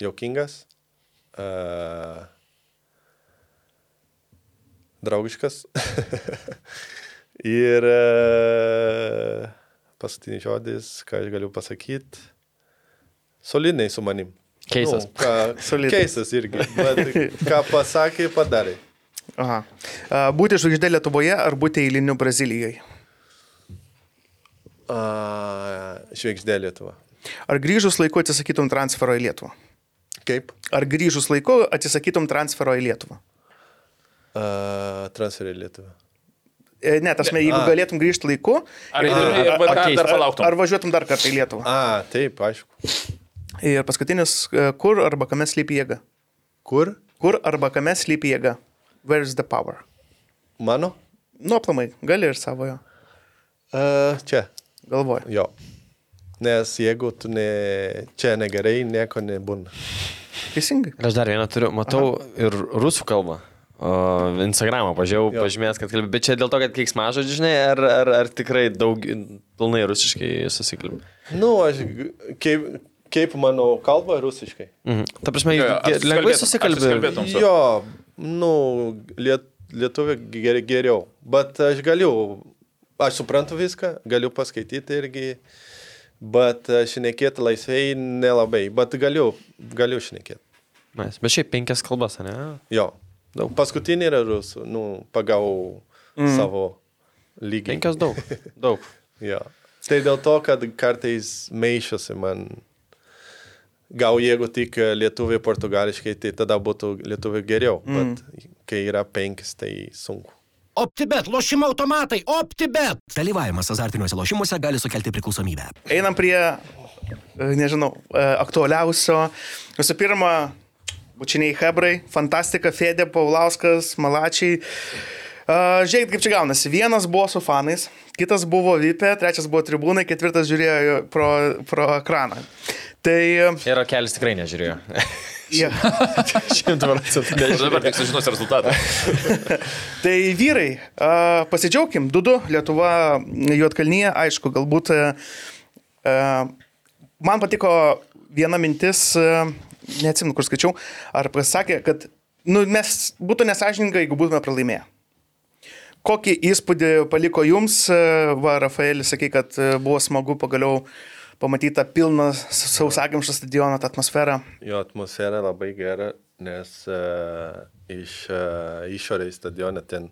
Jaukingas. Uh, draugiškas. Ir uh, paskutinis žodis, ką aš galiu pasakyti. Solidiniai su manim. Keistas. Nu, ką, keistas irgi. Bet ką pasakė, padarė. Aha. Būti žvaigždė Lietuvoje ar būti eiliniu Brazilijoje? A, žvaigždė Lietuva. Ar grįžus laiku atsisakytum transfero į Lietuvą? Kaip? Ar grįžus laiku atsisakytum transfero į Lietuvą? A, transferį į Lietuvą. E, Ne, tas, jeigu A. galėtum grįžti laiku, Ar, ar, ar, ar, ar, ar palauktum? ar važiuotum dar kartą į Lietuvą? A, taip, aišku. Ir paskutinis, e, kur arba kame slypi jėga? Kur? Kur arba kame slypi jėga? Where is the power? Mano? Nu, aplamai, gali ir savojo. A, čia. Galvoju. Jo. Nes jeigu tu ne, čia negerai, nieko nebūna. Teisingai. Ir aš dar vieną turiu, matau ir rusų kalbą. O, Instagramą pažiūrėjau, Jo. pažymėjęs, kad kalbė, bet čia dėl to, kad keiksmažodžiai, žinai, ar, ar, ar tikrai daug, pilnai rusiškai susikalbė. Nu, aš kaip, kaip mano kalba rusiškai. Mhm. Ta prasme, Jo, jo, lengvai susikalbėtum- ar susikalbė. susikalbėtum? su- Jo, nu, liet, lietuvių ger, geriau. Bet aš galiu, aš suprantu viską, galiu paskaityti irgi, bet šnekėti laisvai nelabai. Bet galiu, galiu šnekėti. Mes- Bet šiaip penkias kalbas, ne? Jo. Nu, paskutinė yra rusų, nu, pagal mm. savo lygį. Penkias daug. Daug. Jo. Tai dėl to, kad kartais maišosi man. Gal jeigu tik lietuvių portugališkai, tai tada būtų lietuvių geriau. Mm. Bet kai yra penkis, tai sunku. OptiBet, lošimo automatai, OptiBet. Dalyvavimas azartiniuose lošimuose gali sukelti priklausomybę. Einam prie, e, nežinau, e, aktualiausio. Visų pirma, bučiniai Hebrai, Fantastika, Fedė, Paulauskas, Malačiai. Uh, Žiūrėkit, kaip čia gaunasi. Vienas buvo su fanais, kitas buvo Vipė, trečias buvo tribūnai, ketvirtas žiūrėjo pro, pro ekraną. Tai... Ir kelis tikrai nežiūrėjo. Šimtų procentų dabar tik sužinosiu rezultatą. Tai vyrai, uh, pasidžiaugkim, Dudu, Lietuva, Juotkalnyje, aišku, galbūt uh, man patiko viena mintis, uh, neatsimenu, kur skaičiau, ar pasakė, kad nu, mes būtų nesažininga, jeigu būtume pralaimėję. Kokį įspūdį paliko jums, uh, va, Rafaelis, sakai, kad uh, buvo smagu pagaliau pamatyti tą pilną sausakimštą stadioną, tą atmosferą. Jo atmosfera labai gera, nes uh, iš uh, išorės stadione ten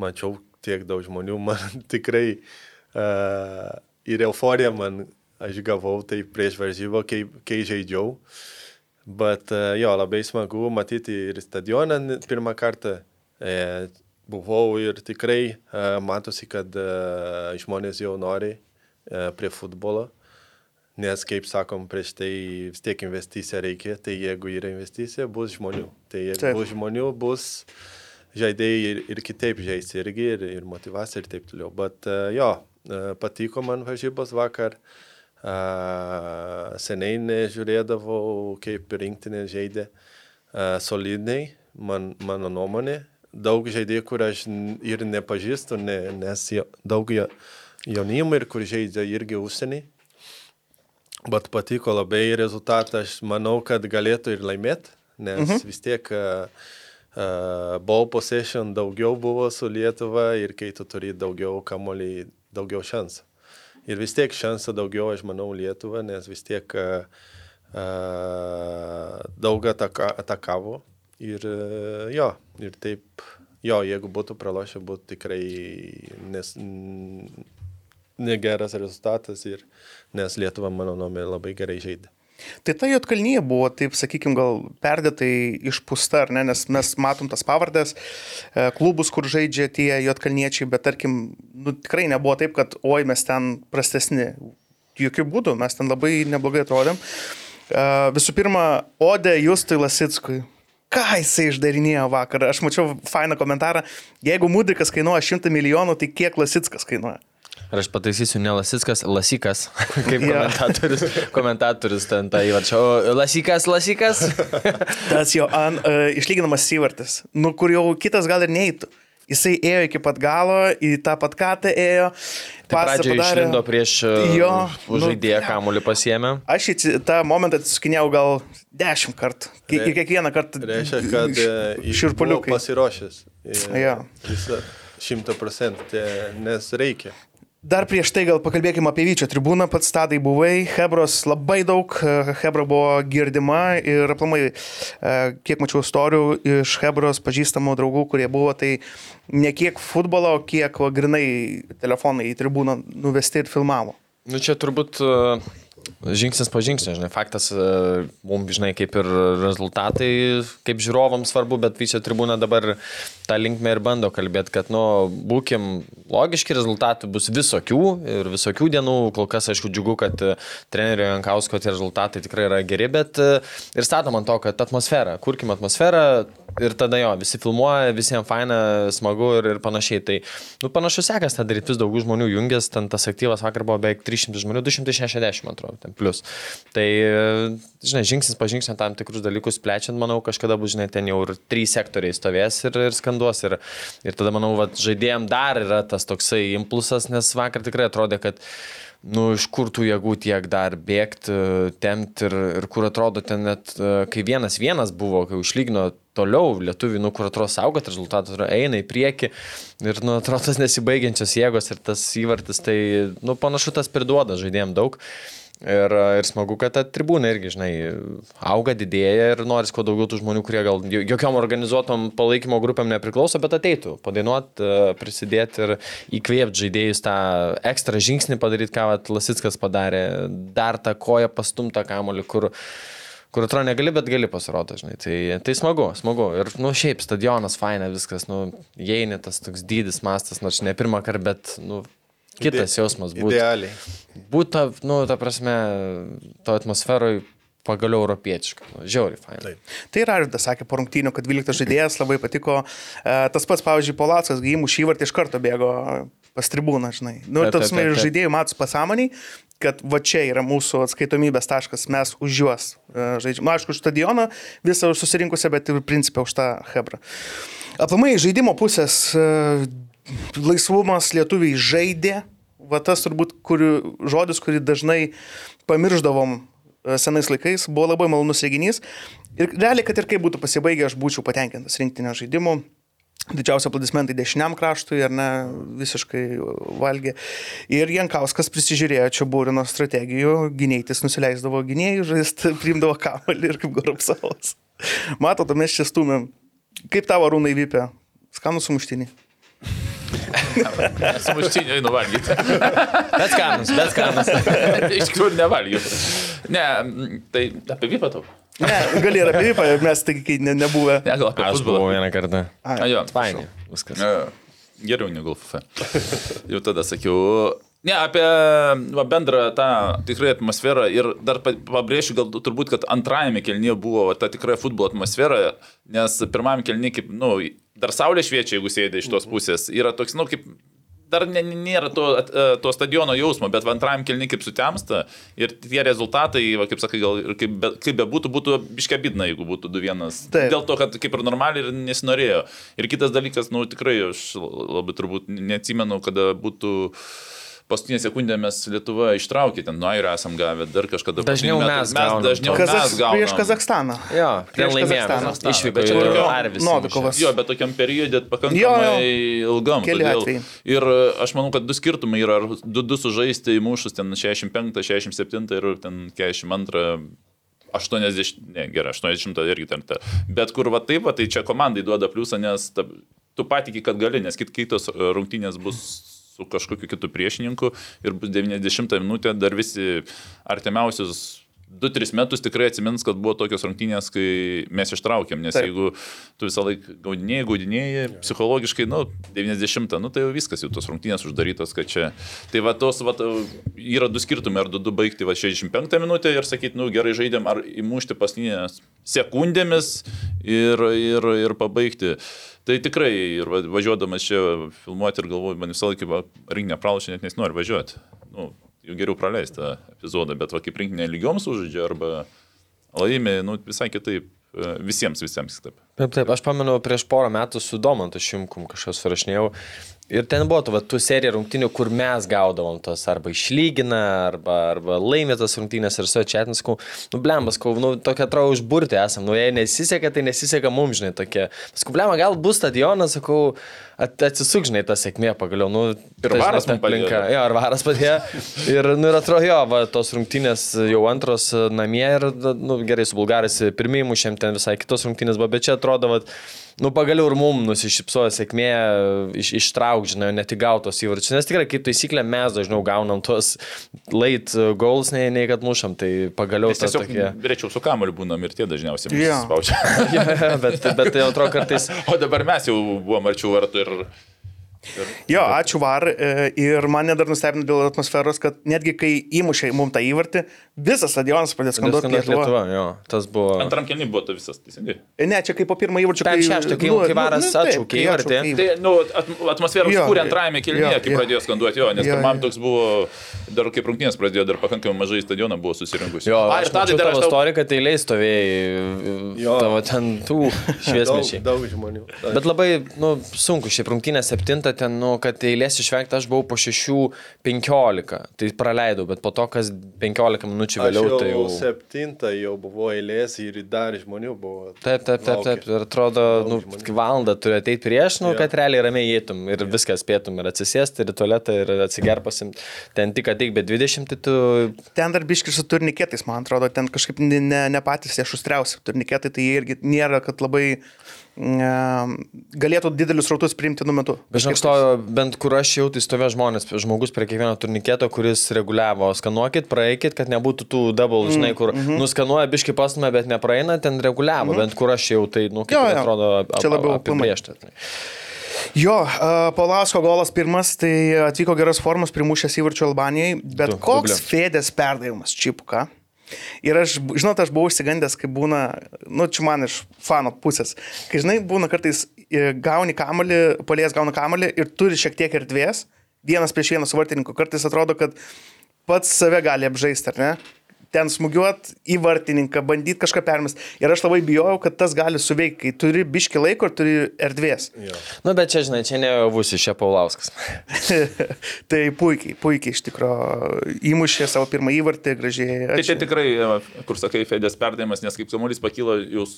mačiau tiek daug žmonių, man tikrai uh, ir euforija man aš gavau tai prieš varžybą, kai, kai žaidžiau. Bet uh, jo, labai smagu matyti ir stadioną pirmą kartą. E, buvau ir tikrai uh, matosi, kad uh, žmonės jau nori uh, prie futbolo. Nes, kaip sakom, prieš tai vis tiek investicija reikia, tai jeigu yra investicija, bus žmonių. Tai jeigu Taip. Bus žmonių, bus žaidėjai ir, ir kitaip žaisti irgi, ir, ir motivacija ir taip toliau. Bet uh, jo, uh, patiko man varžybos vakar. Uh, seniai nežiūrėdavau, kaip rinktinė žaidė uh, solidniai, man, mano nuomonė. Daug žaidėjų, kur aš ir nepažįstu, ne, nes jo, daug jo, jaunimo ir kur žaidžia irgi užsienį. Bet patiko labai rezultatą, aš manau, kad galėtų ir laimėti, nes mhm. vis tiek uh, uh, ball possession daugiau buvo su Lietuva ir kai tu turi daugiau kamolį, daugiau šansų. Ir vis tiek šansų daugiau, aš manau, Lietuva, nes vis tiek uh, daug ataka, atakavo. Ir uh, jo, ir taip, jo, jeigu būtų pralošę, būtų tikrai nes, negeras rezultatas, ir, nes Lietuva, mano nuomonė, labai gerai žaidė. Tai ta Jotkalnyje buvo, taip sakykime, gal perdėtai išpūsta, ne, nes mes matom tas pavardės, e, klubus, kur žaidžia tie Jotkalniečiai, bet tarkim, nu, tikrai nebuvo taip, kad oi mes ten prastesni. Jokių būdų, mes ten labai neblogai atrodėm. E, Visų pirma, Ode Justui Lasickui. Ką jisai išdarinėjo vakar? Aš mačiau fainą komentarą. Jeigu Mudrikas kainuoja 100 milijonų, tai kiek Lasickas kainuoja? Ir aš pataisysiu, ne Lasickas, Lasikas, kaip Jo. komentatorius, komentatorius ten tą įvarčio. O Lasikas, Lasikas. Tas jo an, uh, išlyginamas įvartis, nu kur jau kitas gal ir neįtų. Jisai ėjo iki pat galo, į tą pat katę ėjo. Tai pradžioje padarė. išlindo prieš Jo, už nu, žaidėją kamuolį pasiemė. Aš į tą momentą atsiskinėjau gal dešimt kartų. Re- Ir kiekvieną kartą. Reiškia, kad e, Širpuliukai. pasiruošęs. E, Jo. Jis šimta procentų, nes reikia. Dar prieš tai gal pakalbėkime apie Vyčio tribūną, pats tadai buvai, Hebros labai daug, e, Hebra buvo girdima ir aplamai, e, kiek mačiau istorijų iš Hebros pažįstamų draugų, kurie buvo, tai ne kiek futbolo, kiek grinai telefonai į tribūną nuvesti ir filmavo. Nu čia turbūt uh žingsnis po žingsnio, žinai, faktas, e, mums, žinai, kaip ir rezultatai, kaip žiūrovams svarbu, bet viso tribūna dabar tą linkmę ir bando kalbėti, kad, nu, būkim logiški, rezultatų bus visokių ir visokių dienų, kol kas, aišku, džiugu, kad e, trenerio Jankausko tie rezultatai tikrai yra geri, bet e, ir statom ant to, kad atmosfera, kurkim atmosferą, ir tada jo, visi filmuoja, visiems faina, smagu ir, ir panašiai. Tai, nu, panašus sekas, tą daryti vis daugiau žmonių jungias, ten tas aktyvas vakar buvo beveik 300 žmonių, 260, man atrodo, ten plus. Tai, žinai, žingsnis po žingsnio tam tikrus dalykus plečiant, manau, kažkada bus, žinai, ten jau ir trys sektoriai stovės ir, ir skanduos. Ir, ir tada, manau, va, žaidėjim dar yra tas toksai impulsas, nes vakar tikrai atrodė, kad nu, iš kur tų jėgų tiek dar bėgti, temti ir, ir kur atrodo ten net, kai vienas vienas buvo, kai užlygino toliau lietuvių, nu, kur atrodo saugot rezultatus, eina į priekį ir, nu, atrodo tas nesibaigiančios jėgos ir tas įvartis, tai, nu, panašu tas priduoda žaidėjim daug. Ir, ir smagu, kad ta tribūna irgi, žinai, auga, didėja ir noris kuo daugiau tų žmonių, kurie gal jokiom organizuotom palaikymo grupėm nepriklauso, bet ateitų, padainuot, e, prisidėti ir įkvėpti žaidėjus tą ekstra žingsnį padaryti, ką Lasitskas padarė, dar tą koją pastumtą kamolį, kur kur atrodo negali, bet gali pasirodo, žinai. Tai, tai smagu, smagu. Ir, nu, šiaip stadionas, faina viskas, nu, jėini tas toks dydis, mastas, nors ne pirmą kartą, bet, nu, kitas jausmas būtų. Idealiai. Būtų, nu, ta prasme, to atmosferoje pagaliau europietiška. Nu, žiauriai fainai. Taip. Tai ir Arvidas sakė po rungtynių, kad 12 žaidėjas labai patiko. E, tas pats, pavyzdžiui, Polacas, gimų šį vartį iš karto bėgo pas tribūną, žinai. Nu, ir tas žaidėjų matus pasąmoniai, kad va čia yra mūsų atskaitomybės taškas, mes už juos e, žaidžiame. Na, aišku, už stadioną visą susirinkusią, bet ir principę už tą Hebrą. Aplamai žaidimo pusės e, laisvumas lietuviai žaidė, va tas turbūt kur, žodis, kurį dažnai pamirždavom e, senais laikais, buvo labai malonus reginys. Ir realiai, kad ir kaip būtų pasibaigę, aš būčiau patenkintas rinktinio žaidimu. Didžiausia aplodismentai dešiniam kraštui, ar ne, visiškai valgė. Ir Jankauskas prisižiūrėjo čia būrino strategijų, gynėtis nusileisdavo gynėjų, žaist, priimdavo kamalį ir kaip Goropsavas. Matote, mes čia stumėm. Kaip tavo rūnai vypė? Skanų sumuštinį. Sumuštinio einu valgyti. bet skanus, bet skanus. Iš tikrųjų nevalgiu. Ne, tai apie vypą tau. Ne, gali ir apie vypą, mes tai kai ne, nebuvę. Ne, gal apie Aš buvau vieną kartą. A, jo. Fainai, viskas. Geriau negu FF. Jau tada sakiau. Ne, apie va, bendrą tą tikrai atmosferą ir dar pabrėšiu, gal turbūt, kad antrajame kelnyje buvo va, ta tikrai futbolo atmosfera, nes pirmajame kelnyje, kaip, na, nu, dar saulė šviečia, jeigu sėdė iš tos mhm. pusės. Yra toks, nu, kaip dar nėra to, to stadiono jausmo, bet antrajam kelni kaip sutemsta ir tie rezultatai, va, kaip sakai, gal ir kaip, be, kaip bebūtų, būtų biškabidna, jeigu būtų 2-1. Dėl to, kad kaip ir normaliai ir nesinorėjo. Ir kitas dalykas, nu tikrai aš labai turbūt neatsimenu, kada būtų uh, paskutinė sekundė mes Lietuva ištraukė, ten nuo Airio esam gavę, dar kažkada. Dažniau mes, mes dažniau Kazaks, mes gauname. Prieš Kazakstaną. Jo, prieš laimėjimą. Išvyko į Arvis. Novikovas. Jo, bet tokiam periodė pakankamai jo, jo. ilgam. Todėl, ir e, aš manau, kad du skirtumai yra, ar du du sužaisti į mūšus, ten 65, 67 ir ten 42. 80, ne, gerai, 80 irgi ten. Ta. Bet kur va taip, va, tai čia komandai duoda pliusą, nes ta, tu patikė, kad gali, nes kit, kitos rungtynės bus su kažkokiu kitu priešininku ir bus 90 minutė, dar visi artimiausius 2-3 metus tikrai atsimins, kad buvo tokios rungtynės, kai mes ištraukėm, nes Taip. jeigu tu visą laiką gaudinėjai, gaudinėjai, psichologiškai, nu, 90, nu, tai jau viskas, jau tos rungtynės uždarytos, kad čia. Tai va, tos, va, yra du skirtumai, ar du du baigti, va, 65 minutę ir sakyti, nu, gerai žaidėm, ar įmušti paskutinės sekundėmis ir, ir, ir pabaigti. Tai tikrai ir važiuodamas čia filmuoti ir galvoju, man visą laiką rinkinę pralašę, net nesinori važiuoti. Nu, jau geriau praleisti tą epizodą, bet va, kaip rinkinė lygioms užžaidžia arba laimė, nu, visai kitaip. E, visiems, visiems kitaip. Taip, taip, aš pamenu prieš porą metų su Domantu Šimkum kažkas surašinėjau Ir ten buvo tų, va, tų serijų rungtynių, kur mes gaudavom tos arba išlygina, arba, arba laimė tas rungtynės ir su Četins, sakau, nu blembas, sakau, nu tokia atrodo užburti esam, nu jei nesiseka, tai nesiseka mums, žinai, tokia. Sakau, blemba, gal bus stadionas, sakau, at, atsisuk, žinai, ta sėkmė pagaliau, nu. Ir ta, žinai, varas padėjo. aplinka. Jo, ar varas padėjo. Ir, nu, ir atrodo, jo, va, tos rungtynės jau antros namie ir, nu, gerai, su bulgarais pirmieji mušėm ten visai kitos rungtynės, buvo, bet čia atrodo, va, nu, pagaliau ir mum nusišypsojo sėkmė iš, ištrauk, žinai, ne tik gautos įvarčius. Nes tikrai, kaip taisyklė, mes dažniau gaunam tuos late goals, nei, nei kad mušam, tai pagaliau tas tiesiog tokie... rečiau su kamoliu būnam ir tie dažniausiai yeah. spaučia. Ja, ja, bet, bet tai atrodo kartais... o dabar mes jau buvom arčiau vartų ir... Jo, ačiū var. e, Ir mane dar nustebino dėl atmosferos, kad netgi kai įmušė mums tą įvartį, visas stadionas pradėjo skanduoti Skanduot Lietuvą. Lietuva, jo, tas buvo... Antram kelniui buvo tai visas, teisingai. Ne, čia kaip po pirmo įvarčio. Kai- kai Varas taip, atšaukė kai įvartį. atšaukė Tai, nu, at, atmosferą jo, antrajame kelnyje, kai jo. pradėjo skanduoti jo, nes pirmam jo. toks buvo, dar kaip rungtynės pradėjo, dar pakankamai mažai stadioną buvo susirinkusi. Jo, A, aš ir tada dar aš istoriją, kad eiliai stovėjai, tavo ten tų šviesmečiai. daug žmonių. Bet labai, nu, sunku, šiaip rungtynė septinta, ten, nu, kad eilės išvengti, aš buvau po 6.15, tai praleidau, bet po to, kas 15 minučių vėliau, jau, tai jau... septintą jau buvo eilės ir dar žmonių buvo. Taip, taip, taip, taip. Ir atrodo, nu, valandą turi ateiti prieš, nu, Jo. kad realiai ramiai eitum ir viską spėtum ir atsisėsti, ir į tualetą, ir atsigerpasim. Ten tik ateik, bet 20, tai tu... Ten dar biški su turniketais, man atrodo, ten kažkaip ne, ne, ne patys jie šustriausi. Turniketai tai irgi nėra, kad labai galėtų didelius rautus priimti nu metu. Žinok, stojo, bent kur aš jau, tai stovėjo žmonės, žmogus prie kiekvieno turniketo, kuris reguliavo, skanuokit, praeikit, kad nebūtų tų double, žinai, kur mm -hmm. nuskanuoja biški pastumę, bet nepraeina, ten reguliavo, mm -hmm. bent kur aš jau, tai, nu, kaip Jo, jo, jo. atrodo, ap, Čia labiau apibriešta. Jo, uh, Paulausko golas pirmas, tai atvyko geros formos, primušęs įvarčių Albanijai, bet Du, koks dublio. fėdės perdavimas čipuka. Ir aš, žinot, aš buvau išsigandęs, kai būna, nu, čia man iš fano pusės, kai, žinai, būna kartais e, gauni kamolį, polės gauna kamolį ir turi šiek tiek erdvės, vienas prieš vieną su vartininku, kartais atrodo, kad pats save gali apžaisti, ar ne? Ten smūgiuot į vartininką, bandyti kažką permest. Ir aš labai bijojau, kad tas gali suveikti, kai turi biški laiko ir turi erdvės. Nu, bet čia, žinai, čia ne Vusi, čia Paulauskas. tai puikiai, puikiai iš tikrųjų įmušė savo pirmą įvartį gražiai. Tai čia Ačiū. tikrai, e, kur sakai, Fedės perdavimas, nes kaip kamuolys pakilo, jūs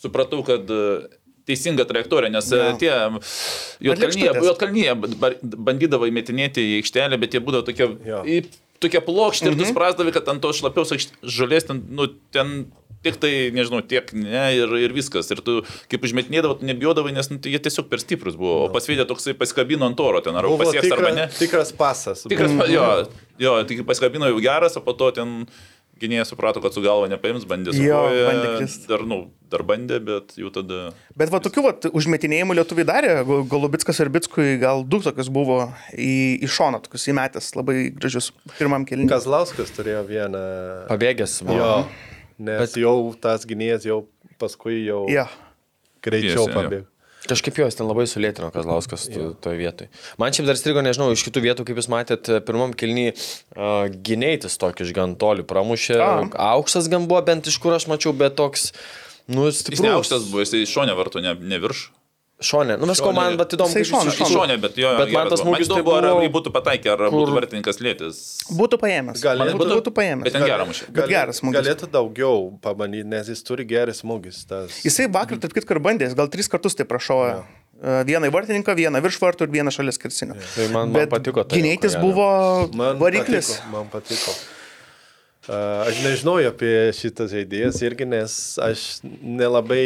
supratau, kad e, teisinga trajektorija, nes Jo. jo. tie. Jotkalnyje bar- bandydavo įmetinėti į aikštelę, bet jie būdavo tokie, Jo. į, tokie plokšti ir Mhm. tu suprasdavai, kad ant to šlapiaus žolės ten, nu, ten tik tai, nežinau, tiek ne ir, ir viskas. Ir tu kaip užmetinėdavo, tu nebijodavai, nes nu, tai jie tiesiog per stiprus buvo. O pasvėdė toksai pasikabino ant oro ten, ar Buvo pasieks tikra, arba ne. tikras pasas. Tikras, mm. jo, jo, tik pasikabino jau geras, o po to ten gynėjas suprato, kad su galva nepaims, bandė su krist. Dar, nu, dar bandė, bet jau tada... Bet va tokių va, užmetinėjimų lietuviai darė, Go- Golubitskas ir Bitskui gal du tokius buvo į, į šoną, tokius įmetęs labai gražius pirmam kelniui. Kazlauskas turėjo vieną. Pabėgęs buvo. Jo, nes Bet- jau tas gynėjas jau paskui jau Ja. greičiau jo. pabėgo. Kažkaip jos ten labai sulėtino Kazlauskas to- toje vietoje. Man šiaip dar strigo, nežinau, iš kitų vietų, kaip jūs matėt, pirmam kilny uh, gynėtis tokį iš gan toli pramušė. A. Aukštas gan buvo, bent iš kur aš mačiau, bet toks, nu, Jis stiprus. ne aukštas buvo, jis šonė vartų, ne, ne virš. Šonė. Nu, mes ko man, Šonė. bet įdomu, kaip Iš iš- šonė, bet jo. Bet man geras tas buvo. smūgis tai ar buvo- jį būtų pataikę, ar kur- būtų vartininkas lėtis. Būtų paėmęs. Gali- būtų, būtų- būtų paėmęs. Bet ten gerą mušė. Bet geras smūgis. Galėtų daugiau pabandyti, nes jis turi geras smūgis. Tas... Jisai vakar, tarp kitko, ir bandė, gal tris kartus tai prašojo. Ja. Vieną į vartininką, vieną virš vartų ir vieną šalia skirsinio. Tai man, man Bet patiko tai. gynėtis buvo Man variklis. Patiko, man patiko. Uh, aš nežinojau apie šitą žaidėjas irgi, nes aš nelabai,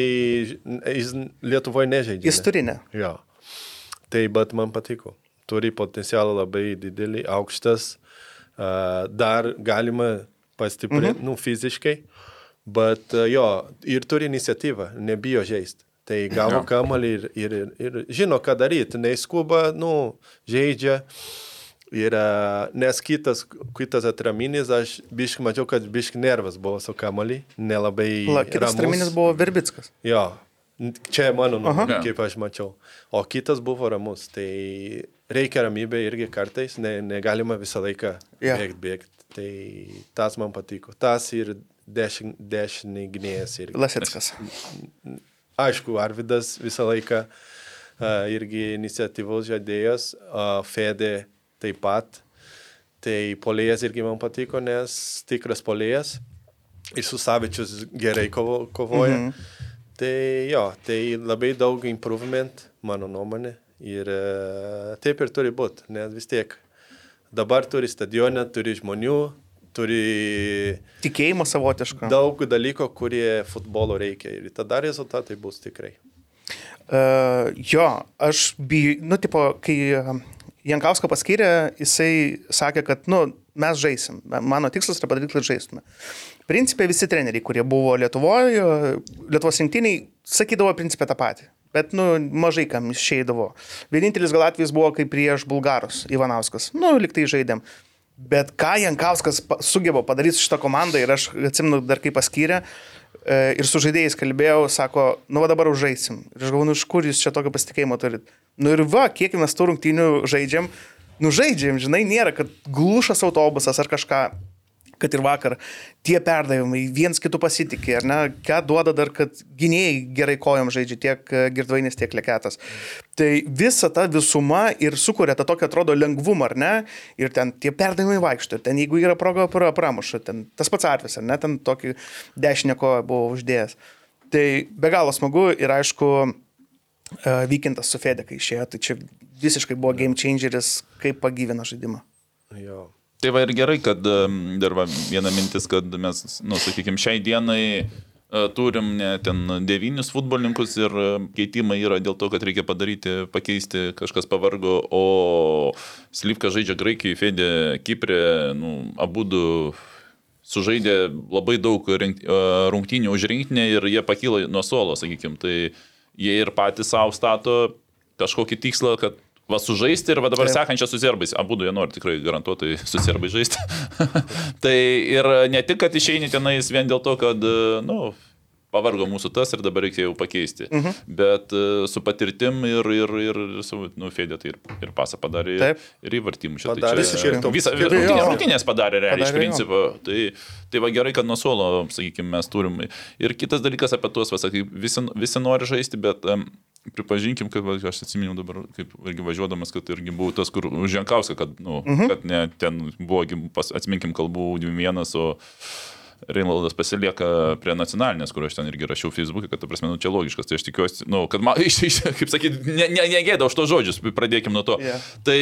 jis Lietuvoje nežaidžia. Jis turi ne. Jo. Tai, bet man patiko. Turi potencialą labai didelį, aukštas. Uh, dar galima pastiprinti, mhm. nu, fiziškai. Bet uh, jo, ir turi iniciatyvą, nebijo žaisti. Tai gavo kamalį ir, ir, ir, žino, ką daryti. Neįskuba, nu, žaidžia. Ir, nes kitas, kitas atraminis, aš biškai mačiau, kad biškai nervas buvo su kamalį, nelabai. La, kitas ramus. traminis buvo Verbickas. Jo, čia mano nuomonė, kaip aš mačiau. O kitas buvo ramus. Tai reikia ramybė irgi kartais, ne, negalima visą laiką Jo. bėgti, bėgti. Tai tas man patiko. Tas ir dešin- dešinį gynėjas irgi. Lasitskas. Aišku, Arvidas visą laiką uh, irgi iniciatyvos žaidėjas, uh, Fede taip pat. Tai polėjas irgi man patiko, nes tikras polėjas. Ir su Savičius gerai kovo, kovoja. -hmm. Tai jo, tai labai daug improvement, mano nuomonė. Ir uh, taip ir turi būti, nes vis tiek dabar turi stadioną, turi žmonių, turi Tikėjimą savotišką. daug dalykų, kurie futbolo reikia. Ir tada rezultatai bus tikrai. Uh, jo, aš bijau, nu, tipo, kai Jankauską paskyrė, jisai sakė, kad, nu, mes žaisim. Mano tikslas yra padaryti, kad žaistume. Principė visi treneriai, kurie buvo Lietuvoje, Lietuvos rinktiniai, sakydavo principę tą patį. Bet, nu, mažai kam išeidavo. Vienintelis gal atvejis buvo kaip prieš Bulgarus, Ivanauskas. Nu, liktai žaidėm. Bet ką Jankauskas sugeba padaryti su šitą komandą ir aš atsimenu dar kaip paskyrė e, ir su žaidėjais kalbėjau, sako, nu va dabar užžaisim. Ir aš galvoju, nu iš kur jūs čia tokio pasitikėjimo turit. Nu ir va, kiek mes tų rungtynių žaidžiam, nu žaidžiam, žinai, nėra, kad glušas autobusas ar kažką kad ir vakar tie perdavimai viens kitų pasitikė, ar ne, ką duoda dar, kad gynėjai gerai kojom žaidžia tiek e, girdvainis, tiek leketas. Tai visa ta visuma ir sukuria tą tokį atrodo lengvumą, ar ne, ir ten tie perdavimai vaikšto, ir ten jeigu yra proga pra- pramuša, ten tas pats atvejis, ar ne, ten tokį dešinę koją buvo uždėjęs. Tai be galo smagu ir aišku, e, Vykintas su Fede, kai išėjo, tai čia visiškai buvo game changeris, kaip pagyvina žaidimą. Jo. Tai va ir gerai, kad dar va, viena mintis, kad mes, nu, sakykime, šiai dienai e, turim ne ten devynis futbolininkus ir e, keitimai yra dėl to, kad reikia padaryti, pakeisti, kažkas pavargo, o Slivka žaidžia Graikijoje, Fedė Kiprė, nu, abu du sužaidė labai daug e, rungtynių už rinktinę ir jie pakyla nuo suolo, sakykime. Tai jie ir patys savo stato kažkokį tikslą, kad va sužaisti ir va dabar Taip. sekančią su serbais. Abu du jie nori tikrai garantuotai su serbais žaisti. tai ir ne tik, kad išeini tenais vien dėl to, kad, na, nu, pavargo mūsų tas ir dabar reikia jau pakeisti. Uh -huh. Bet e, su patirtim ir, ir, ir su, nu, Fedė tai ir, ir pasą padarė. Taip. Ir įvartimų čia. Padarė tai čia top visą rungtynės, Jo. rungtynės padarė realiai iš Padarė, jo. principo. Tai, tai va gerai, kad nuo suolo, sakykime, mes turim. Ir kitas dalykas apie tuos, va, sakai, visi, visi nori žaisti, bet um, pripažinkim, kad va, aš atsiminiau dabar, kaip irgi važiuodamas, kad irgi buvau tas, kur už Jankauską, kad, nu, uh -huh. kad ne, ten buvo, pas, atsiminkim, kalbų 2-1, o Reinaldas pasilieka prie nacionalinės, kur aš ten irgi rašiau Facebook'e, kad, ta prasme, nu, čia logiškas. Tai aš tikiuosi, nu, kad man, iš, iš, kaip sakyti, negėda ne, ne už to žodžius, pradėkim nuo to. Yeah. Tai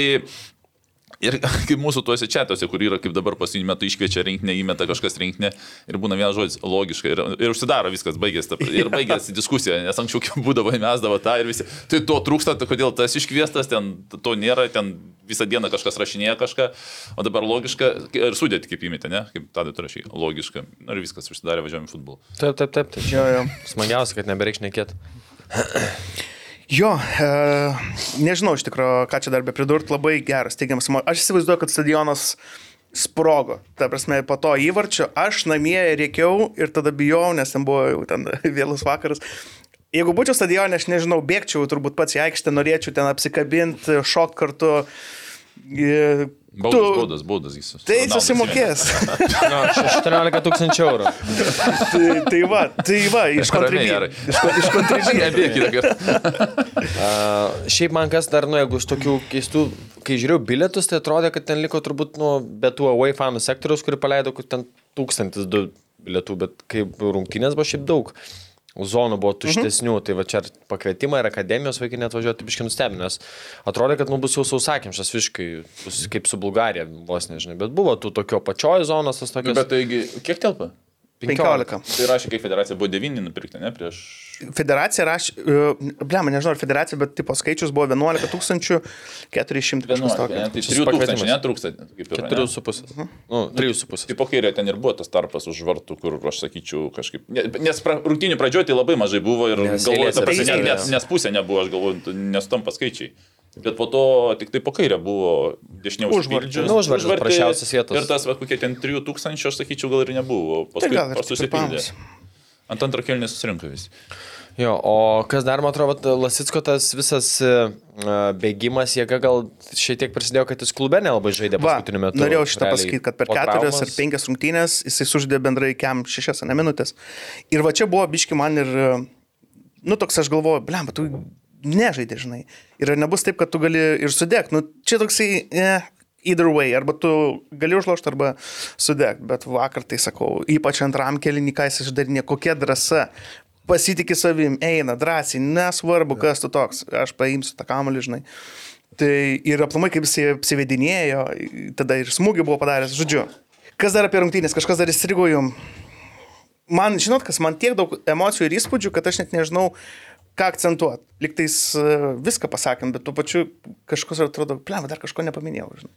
Ir kaip mūsų tuose čatuose, kur yra, kaip dabar pasinį metu iškviečia rinkinę, įmeta kažkas rinkinę ir būna vienas žodis logiškai ir, ir užsidaro viskas, baigėsi, ta, ir baigėsi diskusija, nes anksčiau būdavo įmesdavo tą ir visi, tai to trūksta, tai kodėl tas iškviestas, ten to nėra, ten visą dieną kažkas rašinėja kažką, o dabar logiška ir sudėti kaip įmetė, ne, kaip tada tu rašai, logiška. Ir viskas užsidarė, važiuojam futbolą. Taip, taip, taip. Tai Jo, jo. smagiausia, kad nebereiks nekėti. Jo, e, nežinau iš tikrųjų, ką čia dar be pridurti, labai geras, teigiamas. Aš įsivaizduoju, kad stadionas sprogo. Ta prasme, po to įvarčio aš namie rėkiau ir tada bijau, nes ten buvo jau ten vėlus vakaras. Jeigu būčiau stadione, aš nežinau, bėgčiau turbūt pats į aikštę, norėčiau ten apsikabinti, šok kartu. E, Baudas, tu- baudas, baudas jis. Tai susimokės. No, 14 tūkstančių eurų. tai, tai va, tai va, iš gerai. Iš, kon- iš kontribį. Nebėg kitą kartą. Uh, šiaip man kas dar, nu, jeigu iš tokių keistų, kai žiūrėjau bilietus, tai atrodė, kad ten liko turbūt, nu, be tų away fanų sektoriaus, kurį paleido, kur ten tūkstantis du bilietų, bet kaip rungtynės buvo šiaip daug. Zonų buvo tuštesnių, tai va čia ar pakvietimą ir akademijos vaikai net važiuoti, tai biškai nustebino, nes atrodė, kad nu bus jau sausakimšas visiškai, kaip su Bulgarija, vos nežinai, bet buvo tų tokio pačiojo zonos, tas tokios. Bet taigi, kiek telpa? 15. Tai rašė, kaip federacija buvo 9 nupirkti, ne, prieš... Federacija rašė, blema, nežinau, ar federacija, bet tipo skaičius buvo 11 400 kažkas 11, tokio. ne, tai Čia 3 su tūkstančių pakvietimas. netrūksta. Kaip ir, ne? 4,5. Nu, 3,5. Tai po kairė ten ir buvo tas tarpas už vartų, kur aš sakyčiau kažkaip. ne- Nes pra, rungtynių pradžioje tai labai mažai buvo ir apsikeitė. nes, nes pusė nebuvo, aš galvoju, nesutampa skaičiai. Bet po to tik tai po kairę buvo dešiniau Užvartis. Nu, užvartis, prasčiausios vietos. Ir tas, va, kokie ten 3000, aš sakyčiau, gal ir nebuvo. Tai Paskui pas- susipildė. Ant antro kelnio susirinko visi. Jo, o kas dar, man atrodo, Lasitsko tas visas uh, bėgimas, jėga gal šiek tiek prisidėjo, kad jis klube nelabai žaidė paskutiniu metu. norėjau šitą pasakyti, kad per keturias ar penkias rungtynės jisai sužaidė bendrai kem šešias, ne minutės. Ir va čia buvo biški man ir, nu toks aš galvoju, blem, bet tu nežaidė, žinai. Ir nebus taip, kad tu gali ir sudėk. Nu, čia toksai, eh, either way, arba tu gali užlošti, arba sudėk. Bet vakar tai sakau, ypač antram jis išdarinė, kokia drąsa. Pasitikė savim, eina drąsiai, nesvarbu, kas tu toks, aš paimsiu tą kamalį, žinai. Tai ir aplamai, kaip jis apsivedinėjo, tada ir smūgį buvo padaręs, žodžiu. Kas dar apie rungtynės, kažkas dar įstrigo jum. Man, žinot, kas man tiek daug emocijų ir įspūdžių, kad aš net nežinau, ką akcentuoti. Liktais e, viską pasakėm, bet tuo pačiu kažkas atrodo, plem, dar kažko nepaminėjau, žinai.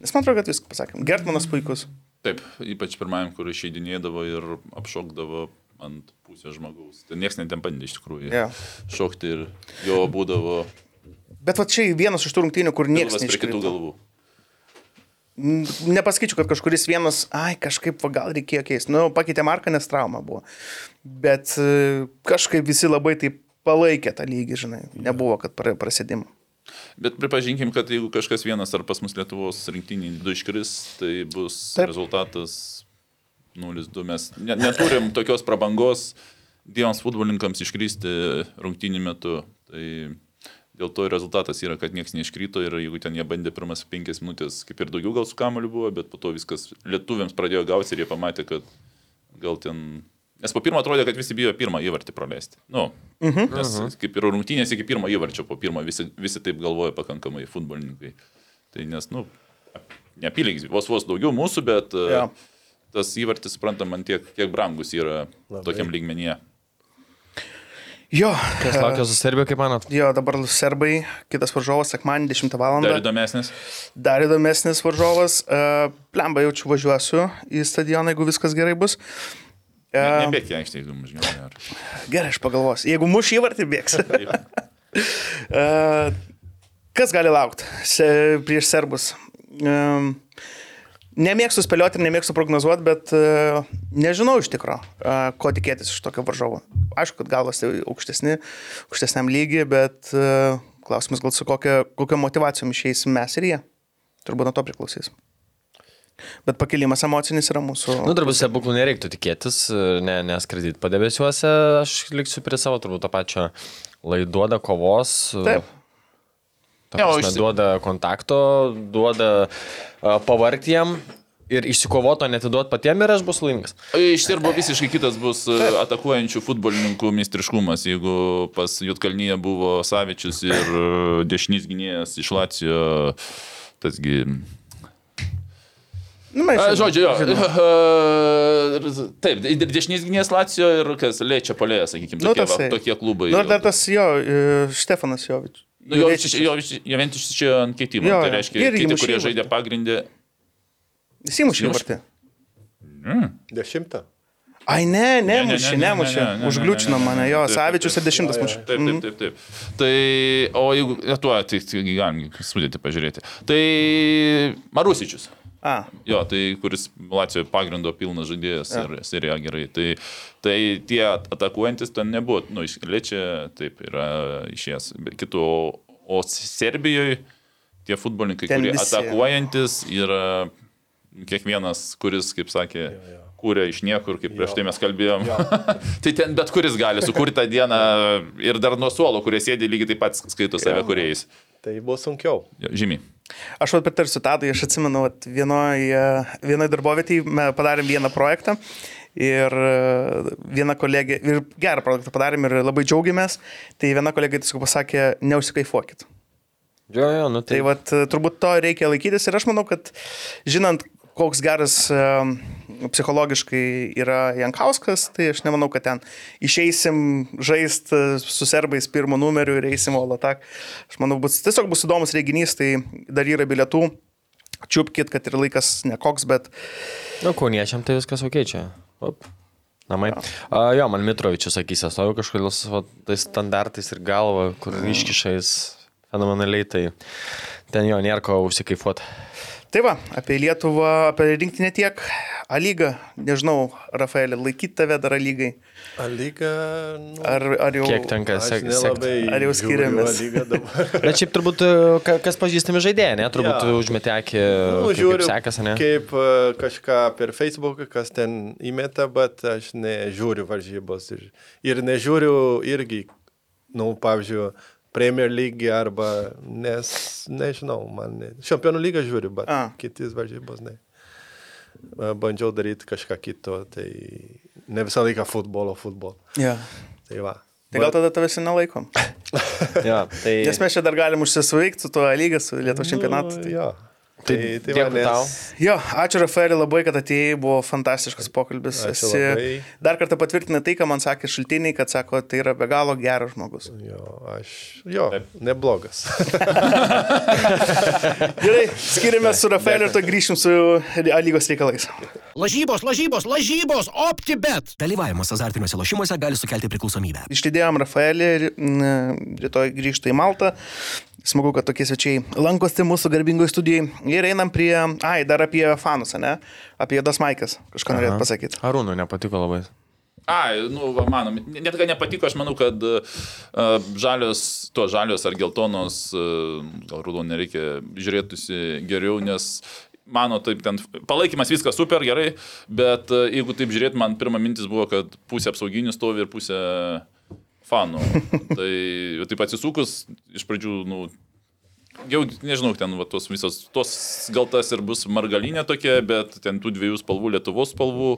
Nes man atrodo, kad viską pasakėm. Gertmanas puikus. Taip, ypač pirmajam, kur išeidinėdavo ir apšokdavo ant pusės žmogaus. Tai niekas net bandė iš tikrųjų Jo. šokti ir jo būdavo Bet va čia vienas iš tų rungtynių, kur niekas neiškrito. Nepasakyčiau, kad kažkuris vienas, ai, kažkaip va, gal reikėjo keisti. Nu, pakeitė marką, nes trauma buvo. Bet e, kažkaip visi labai taip palaikė tą lygį, žinai. Nebuvo, kad pra- prasidimo. Bet pripažinkim, kad jeigu kažkas vienas ar pas mus Lietuvos rinktinį du iškris, tai bus Taip. Rezultatas 0-2. Mes ne, neturim tokios prabangos dviems futbolininkams iškristi rungtynį metu. Tai dėl to rezultatas yra, kad niekas neiškrito ir jeigu ten jie bandė pirmas penkias minutės, kaip ir daugiau gal su kamoliu buvo, bet po to viskas lietuviams pradėjo gauti ir jie pamatė, kad gal ten... Nes po pirmo atrodė, kad visi bijo pirmą įvartį praleisti. Nu, uh -huh. Nes kaip ir rungtynės iki pirmo įvarčio, po pirmo visi, visi taip galvoja pakankamai futbolininkai. Tai nes, nu, neapylygiai, vos vos daugiau mūsų, bet Jo. ja. tas įvartis, suprantam, man tiek, kiek brangus yra Labai. tokiam lygmenyje. Jo. Kas laukia su Serbija, kaip manot? Jo, dabar serbai, kitas varžovas, sekmanį 10 val. Dar įdomesnis. Dar įdomesnis varžovas. Uh, Plemba jaučiu važiuosiu į stadioną, jeigu viskas gerai bus. Uh, nebėk aikštė, jeigu mažiau. Ar... gerai, aš pagalvosiu. Jeigu muš įvartį, bėgs. Uh, kas gali laukti se, prieš serbus? Um, nemėgstu spėlioti ir nemėgstu prognozuoti, bet uh, nežinau iš tikro, ko tikėtis iš tokio varžovo. Aišku, kad galvas tai aukštesni, aukštesniam lygiai, bet klausimas gal su kokia, kokia motivacijom išeisim mes ir jie. Turbūt nuo to priklausys. Bet pakilimas emocinis yra mūsų. Nu, turbūt stebuklų nereiktų tikėtis, ne, neskridyti padebesiuose, aš liksiu prie savo, turbūt tą pačią laiduodą kovos. Taip. Išsi- duoda kontakto, duoda uh, pavarti jam ir išsikovoto netiduot patiem ir aš bus laimingas. Iš Serbo visiškai kitas bus atakuojančių futbolininkų meistriškumas. Jeigu pas Jutkalnyje buvo Savičius ir dešinys gynėjas iš Lacijo, tasgi Nu, mes A, žinom. Žodžiu, jo. E, Taip, ir dešinys gynėjas Lacijo ir kas Lečia Polėjas, sakykime, Nu, tokie, tasai. va, tokie klubai. Nu, ir dar tas jo, e, Štefanas Jovičius. Nu, jo, jo, jo čia ant keitimo. Jo, Tai reiškia, Irgi kiti, kurie žaidė pagrindį. Jis įmušė įvartį. Dešimtą. Ai, ne, Ne, ne, nemušė, ne, ne, nemušė. ne, ne, ne, Užgliučino ne, ne, mane, ne, jo, taip, Savičius taip, ir dešimtas mušė. Taip, taip, taip, taip. Tai, o jeigu, tuo, tai, tai galim sudėti pažiūrėti. Tai Marusičius. A, Jo, tai kuris Lacijoje pagrindo pilnas žaidėjas ja. ir serija gerai. Tai, tai tie atakuojantis ten nebuvo, nu, išlečia, taip, yra išėjęs. Kitų, o Serbijoje tie futbolininkai, Ten kurie visi. atakuojantis yra kiekvienas, kuris, kaip sakė, kūrė iš niekur, kaip prieš tai mes kalbėjom. tai ten bet kuris gali sukurti tą dieną ir dar nuo suolo, kurie sėdi lygiai taip pat skaito save kuriais. Tai buvo sunkiau. Jo, Žymiai. Aš vat pritarsiu Tadui, aš atsimenu, vienoje vienoj darbovietėje padarėm vieną projektą ir e, viena kolegė, ir gerą projektą padarėm ir labai džiaugiamės, tai viena kolegė tiesiog pasakė, neusikaifuokit. Jo, jo, nu tai. Tai vat, turbūt to reikia laikytis ir aš manau, kad žinant, koks geras psichologiškai yra Jankauskas, tai aš nemanau, kad ten išeisim žaisti su serbais pirmo numeriu ir eisim Olatak. Aš manau, bus, tiesiog bus įdomus renginys, tai dar yra bilietų. Čiupkit, kad ir laikas nekoks, bet Nu, kauniečiam tai viskas ok čia. Op. Namai. A, jo, man Mitrovičius sakys, aš stoju kažkodėl su tais standartais ir galva, kur iškišais fenomenaliai, tai ten jo nėra ko užsikaifuoti. Tai va, apie Lietuvą, apie rinktinę tiek. A lyga, nežinau, Rafaelė, laikyti tave dar A lygai. A lyga. Nu, Ar, ar jau... Kiek tenka sekti? nelabai Ar jau skiriamės? Bet šiaip turbūt, e, ka- kas pažįstami žaidėjai, ne? Turbūt Jo. užmetė akį, Nu, kaip, žiūriu, kaip sekasi, ne? kaip e, kažką per Facebooką, kas ten įmeta, bet aš nežiūriu varžybos. Ir, ir nežiūriu irgi nu, pavyzdžiui, Premier League arba, nes, nežinau, man, ne, čempionų lygą žiūriu, bet A. kitis varžybos, ne. A, Bandžiau daryti kažką kito, tai ne visą laiką futbolo, futbolo. Ja. Tai va. Tai gal tada tavęs nelaikom. Jo, tai... Nes mes čia dar galim užsisvaigti su tuo lygą, su Lietuvos čempionatu. Nu, Tai... jo. Tai tai dėkui va, tau. Jo, ačiū Rafaelį labai, kad atėjai, buvo fantastiškas pokalbis. Ačiū Esi labai. dar kartą patvirtina tai, ką man sakė šaltiniai, kad sako, tai yra be galo geras žmogus. Jo, aš, jo, neblogas. Gerai, skiriame su Rafaeliu ir to grįšim su lygos reikalais. Lažybos, lažybos, lažybos, OptiBet. Dalyvavimas azartiniuose lošimuose gali sukelti priklausomybę. Išlydėjom Rafaelį, ry- n- rytoj grįžta į Maltą. Smagu, kad tokie svečiai lankosi mūsų garbingoje studijoje. Ir einam prie, ai, dar apie fanus, ne? Apie Jodas Maikas. Kažką norėt pasakyti. Arūnui nepatiko labai. Ai, nu, va, man, net ką nepatiko, aš manau, kad uh, žalios, to žalios ar geltonos, uh, gal rudon nereikia žiūrėtųsi geriau, nes mano taip ten palaikymas viskas super gerai, bet uh, jeigu taip žiūrėt, man pirma mintis buvo, kad pusė apsauginių stovi ir pusė fanų. tai taip atsisukus, iš pradžių, nu, jau nežinau, ten va, tos visos, tos gal tas ir bus margalinė tokia, bet ten tų dviejų spalvų, Lietuvos spalvų,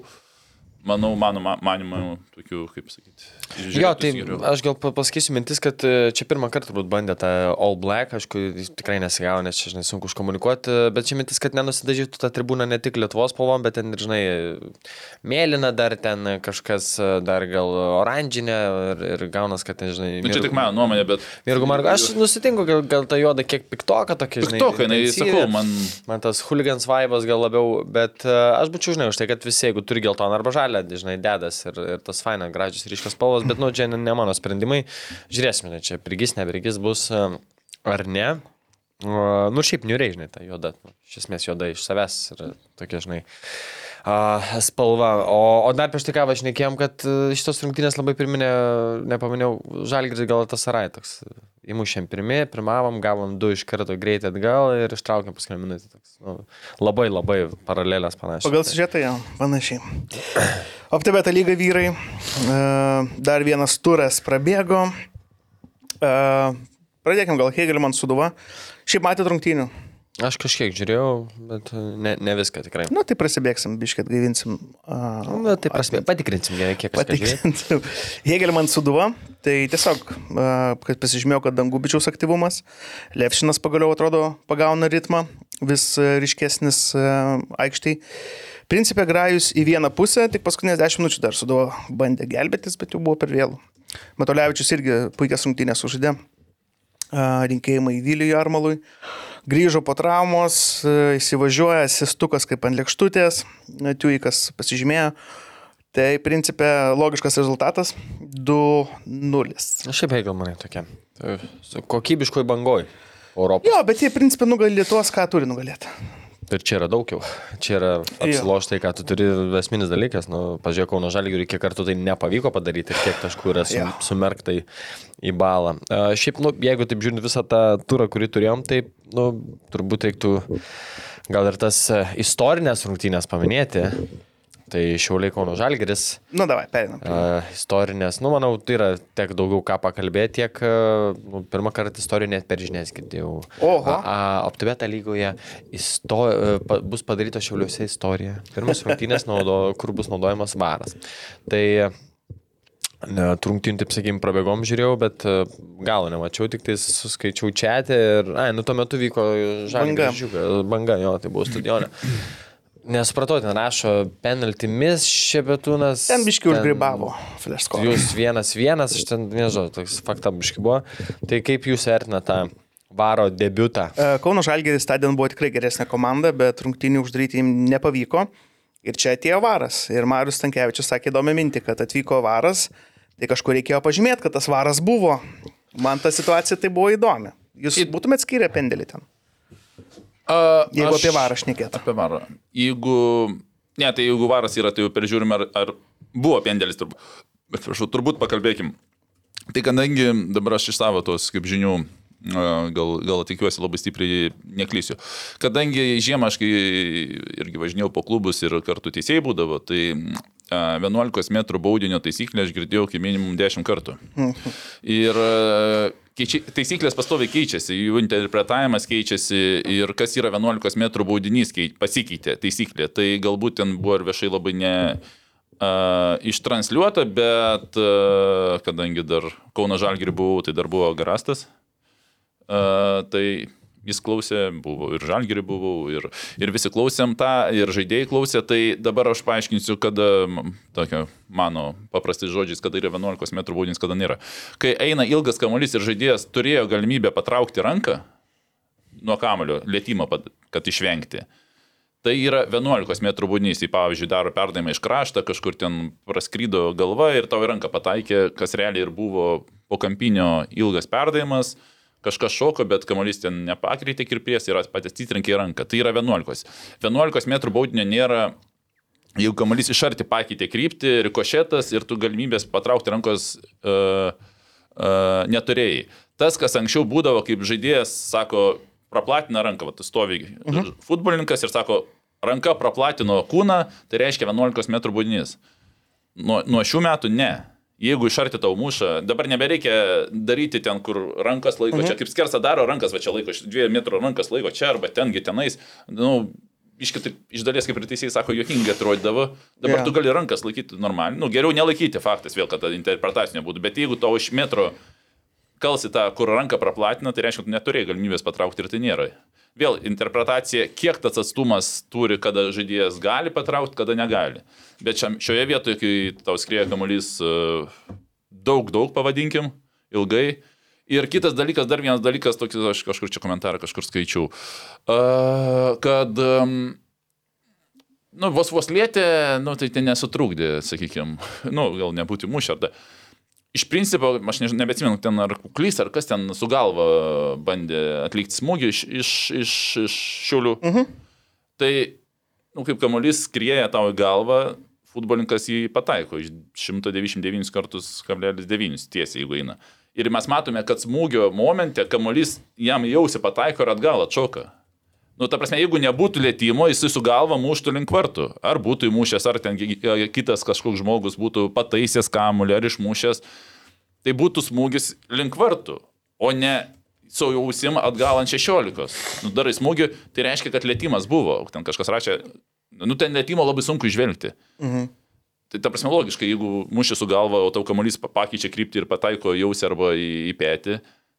manau, mano ma- manimu, tokių, kaip sakyti. Jo, tai aš gal pa- pasakysiu mintis, kad e, čia pirmą kartą turbūt bandė tą All Black, aišku, tikrai nesigavo, nes čia, žinai, sunku iškomunikuoti, bet čia mintis, kad nenusidažytų tą tribūną ne tik Lietuvos spalvom, bet ten, žinai, mėlyna dar ten kažkas, e, dar gal oranžinė ir, ir gaunas, kad ten, žinai, Nu, čia tik mano nuomonė, bet... Mirgu Margo, aš nusitinku, gal, gal ta juoda kiek piktoka tokia, žinai. Tokia, jinai, sakau, man... Man tas huligans vaibas gal labiau, bet uh, aš būčiau, žinai, už tai, kad visi, jeigu turi geltoną arba žalę, žinai, dedas ir, ir tas faina, gražios ryškios spalvos, bet, nu, čia ne, ne mano sprendimai. Žiūrėsime, čia prigis, neprigis bus ar ne. Nu, šiaip niuriai, žinai, ta juoda, nu, iš esmės juoda iš savęs ir tokia, žinai. Uh, spalva. O, o dar prieš tai ką važinėkėjom, kad uh, šitos rungtynės labai pirminė, nepaminėjau, Žalgiris gal tas arai toks. Įmušėm pirmie, pirmavom, gavom du iš karto greitai atgal ir ištraukėm paskutinę minutę. Toks, nu, labai labai paralelės panašiai. Pagal siužetą, jo, panašiai. OptiBeta lyga vyrai. E, Dar vienas turas prabėgo. E, Pradėkime gal Hegelman suduva. Šiaip matėt rungtynių. Aš kažkiek žiūrėjau, bet uh, ne, ne viską tikrai. Nu, tai prasidėksim, biškai atgaivinsim. Uh, Na, tai prasme, patikrinsim kiek. Patikrinsim. Hegelman suduva. Tai tiesiog, a, kad pasižymėjau, kad Dangubičiaus aktyvumas. Levšinas pagaliau atrodo pagauna ritmą, vis a, ryškesnis a, aikštai. Principė grajus į vieną pusę, tik paskutinės 10 minučių dar suduvo bandė gelbėtis, bet jau buvo per vėlų. Matolevičius irgi puikias rungtynės užžaidė. A, Rinkėjimai Vilijui Armalui. Grįžo po traumos, a, įsivažiuoja, sistukas kaip ant lėkštutės, Tiuikas pasižymėjo. Tai principė logiškas rezultatas 2-0. Šiaip Hegelmanai tokia. Tai su Kokybiškoj bangoj. Europos. Jo, bet jie principė nugalė tuos, ką turi nugalėti. Ir čia yra daug jau. Čia yra apsiloštai, ką tu turi esminis dalykas. Nu, pažiūrėk, Kauno Žalgiui, kiek kartų tai nepavyko padaryti ir kiek taškų yra su, Jo. sumerktai į balą. A, šiaip, nu, jeigu taip žiūrint visą tą turą, kurį turėjom, tai, nu, turbūt reiktų gal ir tas e, istorinės rungtynės paminėti. Tai Šiauliai Kauno Žalgiris. Nu, davai, perinam. Uh, istorinės, nu manau, tai yra tiek daugiau ką pakalbėti, tiek uh, nu, pirmą kartą istorijų net per žinias girdėjau. Oho. Optibeta lygoje isto, uh, pa, bus padaryta šiauliuose istorija. Pirmas rungtynės, naudo, kur bus naudojamas varas. Tai Ne, Trungtynį, taip sakykime, prabėgom žiūrėjau, bet e, galo nemačiau, tik tai suskaičiau čia ir, ai, nu tuo metu vyko žalga. Banga, jo, tai buvo stadione. Nesupratau, ten rašo penaltimis šebetūnas. Ten biški užgribavo Fleško. Jūs vienas vienas, aš ten, nežinau, toks fakta biški buvo. Tai kaip jūs vertinate tą varo debutą? E, Kauno Žalgeris tą dieną buvo tikrai geresnė komanda, bet rungtynių uždaryti jiems nepavyko. Ir čia atėjo varas. Ir Marius Tankievičius sakė įdomią mintį, kad atvyko varas. Tai kažkur reikėjo pažymėti, kad tas varas buvo. Man ta situacija tai buvo įdomi. Jūs būtumėt skyrę pendelį ten, A, jeigu aš- apie varą šnekėtų. Apie varą. Jeigu... Ne, tai jeigu varas yra, tai jau peržiūrim, ar, ar buvo pendelis turbūt. Bet prašau, turbūt pakalbėkim. Tai kadangi dabar aš iš savo tos, kaip žinių, gal, gal tikiuosi labai stipriai neklysiu. Kadangi žiemą aš irgi važinėjau po klubus ir kartu teisėjai būdavo, tai a, 11 m baudinio taisyklę aš girdėjau kaip minimum 10 kartų. Ir a, keiči, taisyklės pastoviai keičiasi, jų interpretavimas keičiasi ir kas yra 11 m baudinys kei, pasikeitė taisyklė. Tai galbūt ten buvo ir viešai labai ne uh, ištransliuota, bet uh, kadangi dar Kauno Žalgirį buvau, tai dar buvo Garastas. Uh, tai jis klausė, buvo ir Žalgirį buvau, ir, ir visi klausėm tą, ir žaidėjai klausė, tai dabar aš paaiškinsiu, kada, tokia mano paprastai žodžiais, kada yra 11 m baudins, kada nėra. Kai eina ilgas kamuolys ir žaidėjas turėjo galimybę patraukti ranką nuo kamulio, lėtymą, kad išvengti. Tai yra 11 m baudinys, jei pavyzdžiui daro perdavimą iš kraštą, kažkur ten praskrydo galva ir tavo ranką pataikė, kas realiai ir buvo po kampinio ilgas perdavimas, kažkas šoko, bet kamuolys ten nepakreitė kirpės ir patys įtrinkė ranką. Tai yra 11. 11 m baudinio nėra, jeigu kamuolys iš arti pakeitė kryptį, rikošėtas ir tu galimybės patraukti rankos uh, uh, neturėjai. Tas, kas anksčiau būdavo, kaip žaidėjas sako, praplatina ranką, va, tu stovi mhm. futbolininkas ir sako, ranka praplatino kūną, tai reiškia 11 m baudinys. Nuo, nuo šių metų ne jeigu iš arti tau muša, dabar nebereikia daryti ten, kur rankas laiko, mhm. čia kaip skersa daro, rankas va čia laiko, dviejų metrų rankas laiko čia arba tengi tenais. Nu, iš, kitaip, iš dalies, kaip ir teisėjai sako, juokingai atrodydavo, dabar yeah. tu gali rankas laikyti normaliai. Nu, geriau nelaikyti faktas vėl, kad ta interpretacija nebūtų, bet jeigu tau iš metro kalsi tą, kur ranką praplatina, tai reiškia, kad neturėjai galimybės patraukti ir tai nėra. Vėl interpretacija, kiek tas atstumas turi, kada žaidėjas gali patraukti, kada negali. Bet šiam, šioje vietoje, kai tau skrieja kamuolys e, daug, daug pavadinkim, ilgai. Ir kitas dalykas, dar vienas dalykas, tokį aš kažkur čia komentarą kažkur skaičiau, e, kad nu, vos vos lietė, nu, tai ten nesutrūkdė, sakykime, nu, gal nebūti mušę ar da. Iš principo, aš nežinau, nebeatsimenu, ten ar kuklys, ar kas ten su galva bandė atlikti smūgį iš, iš, iš, iš šiulių. -huh. Tai, nu, kaip kamuolys skrieja tau į galvą, futbolininkas jį pataiko iš 199 kartus, kablelis 9 tiesiai, jeigu eina. Ir mes matome, kad smūgio momente kamuolys jam jausi pataiko ir atgal atšoka. Nu, ta prasme, jeigu nebūtų lėtimo, jisai su galva muštų link vartų. Ar būtų įmušęs, ar ten kitas kažkoks žmogus būtų pataisęs kamulį, ar išmušęs. Tai būtų smūgis link vartų, o ne su ausim atgal ant 16. Nu, darai smūgį, tai reiškia, kad lėtimas buvo. Ten kažkas rašė, nu ten lėtimo labai sunku išvelgti. Mhm. Tai ta prasme logiškai, jeigu muši su galva, o tau kamuolys pakeičia kryptį ir pataiko jausi arba į, į petį,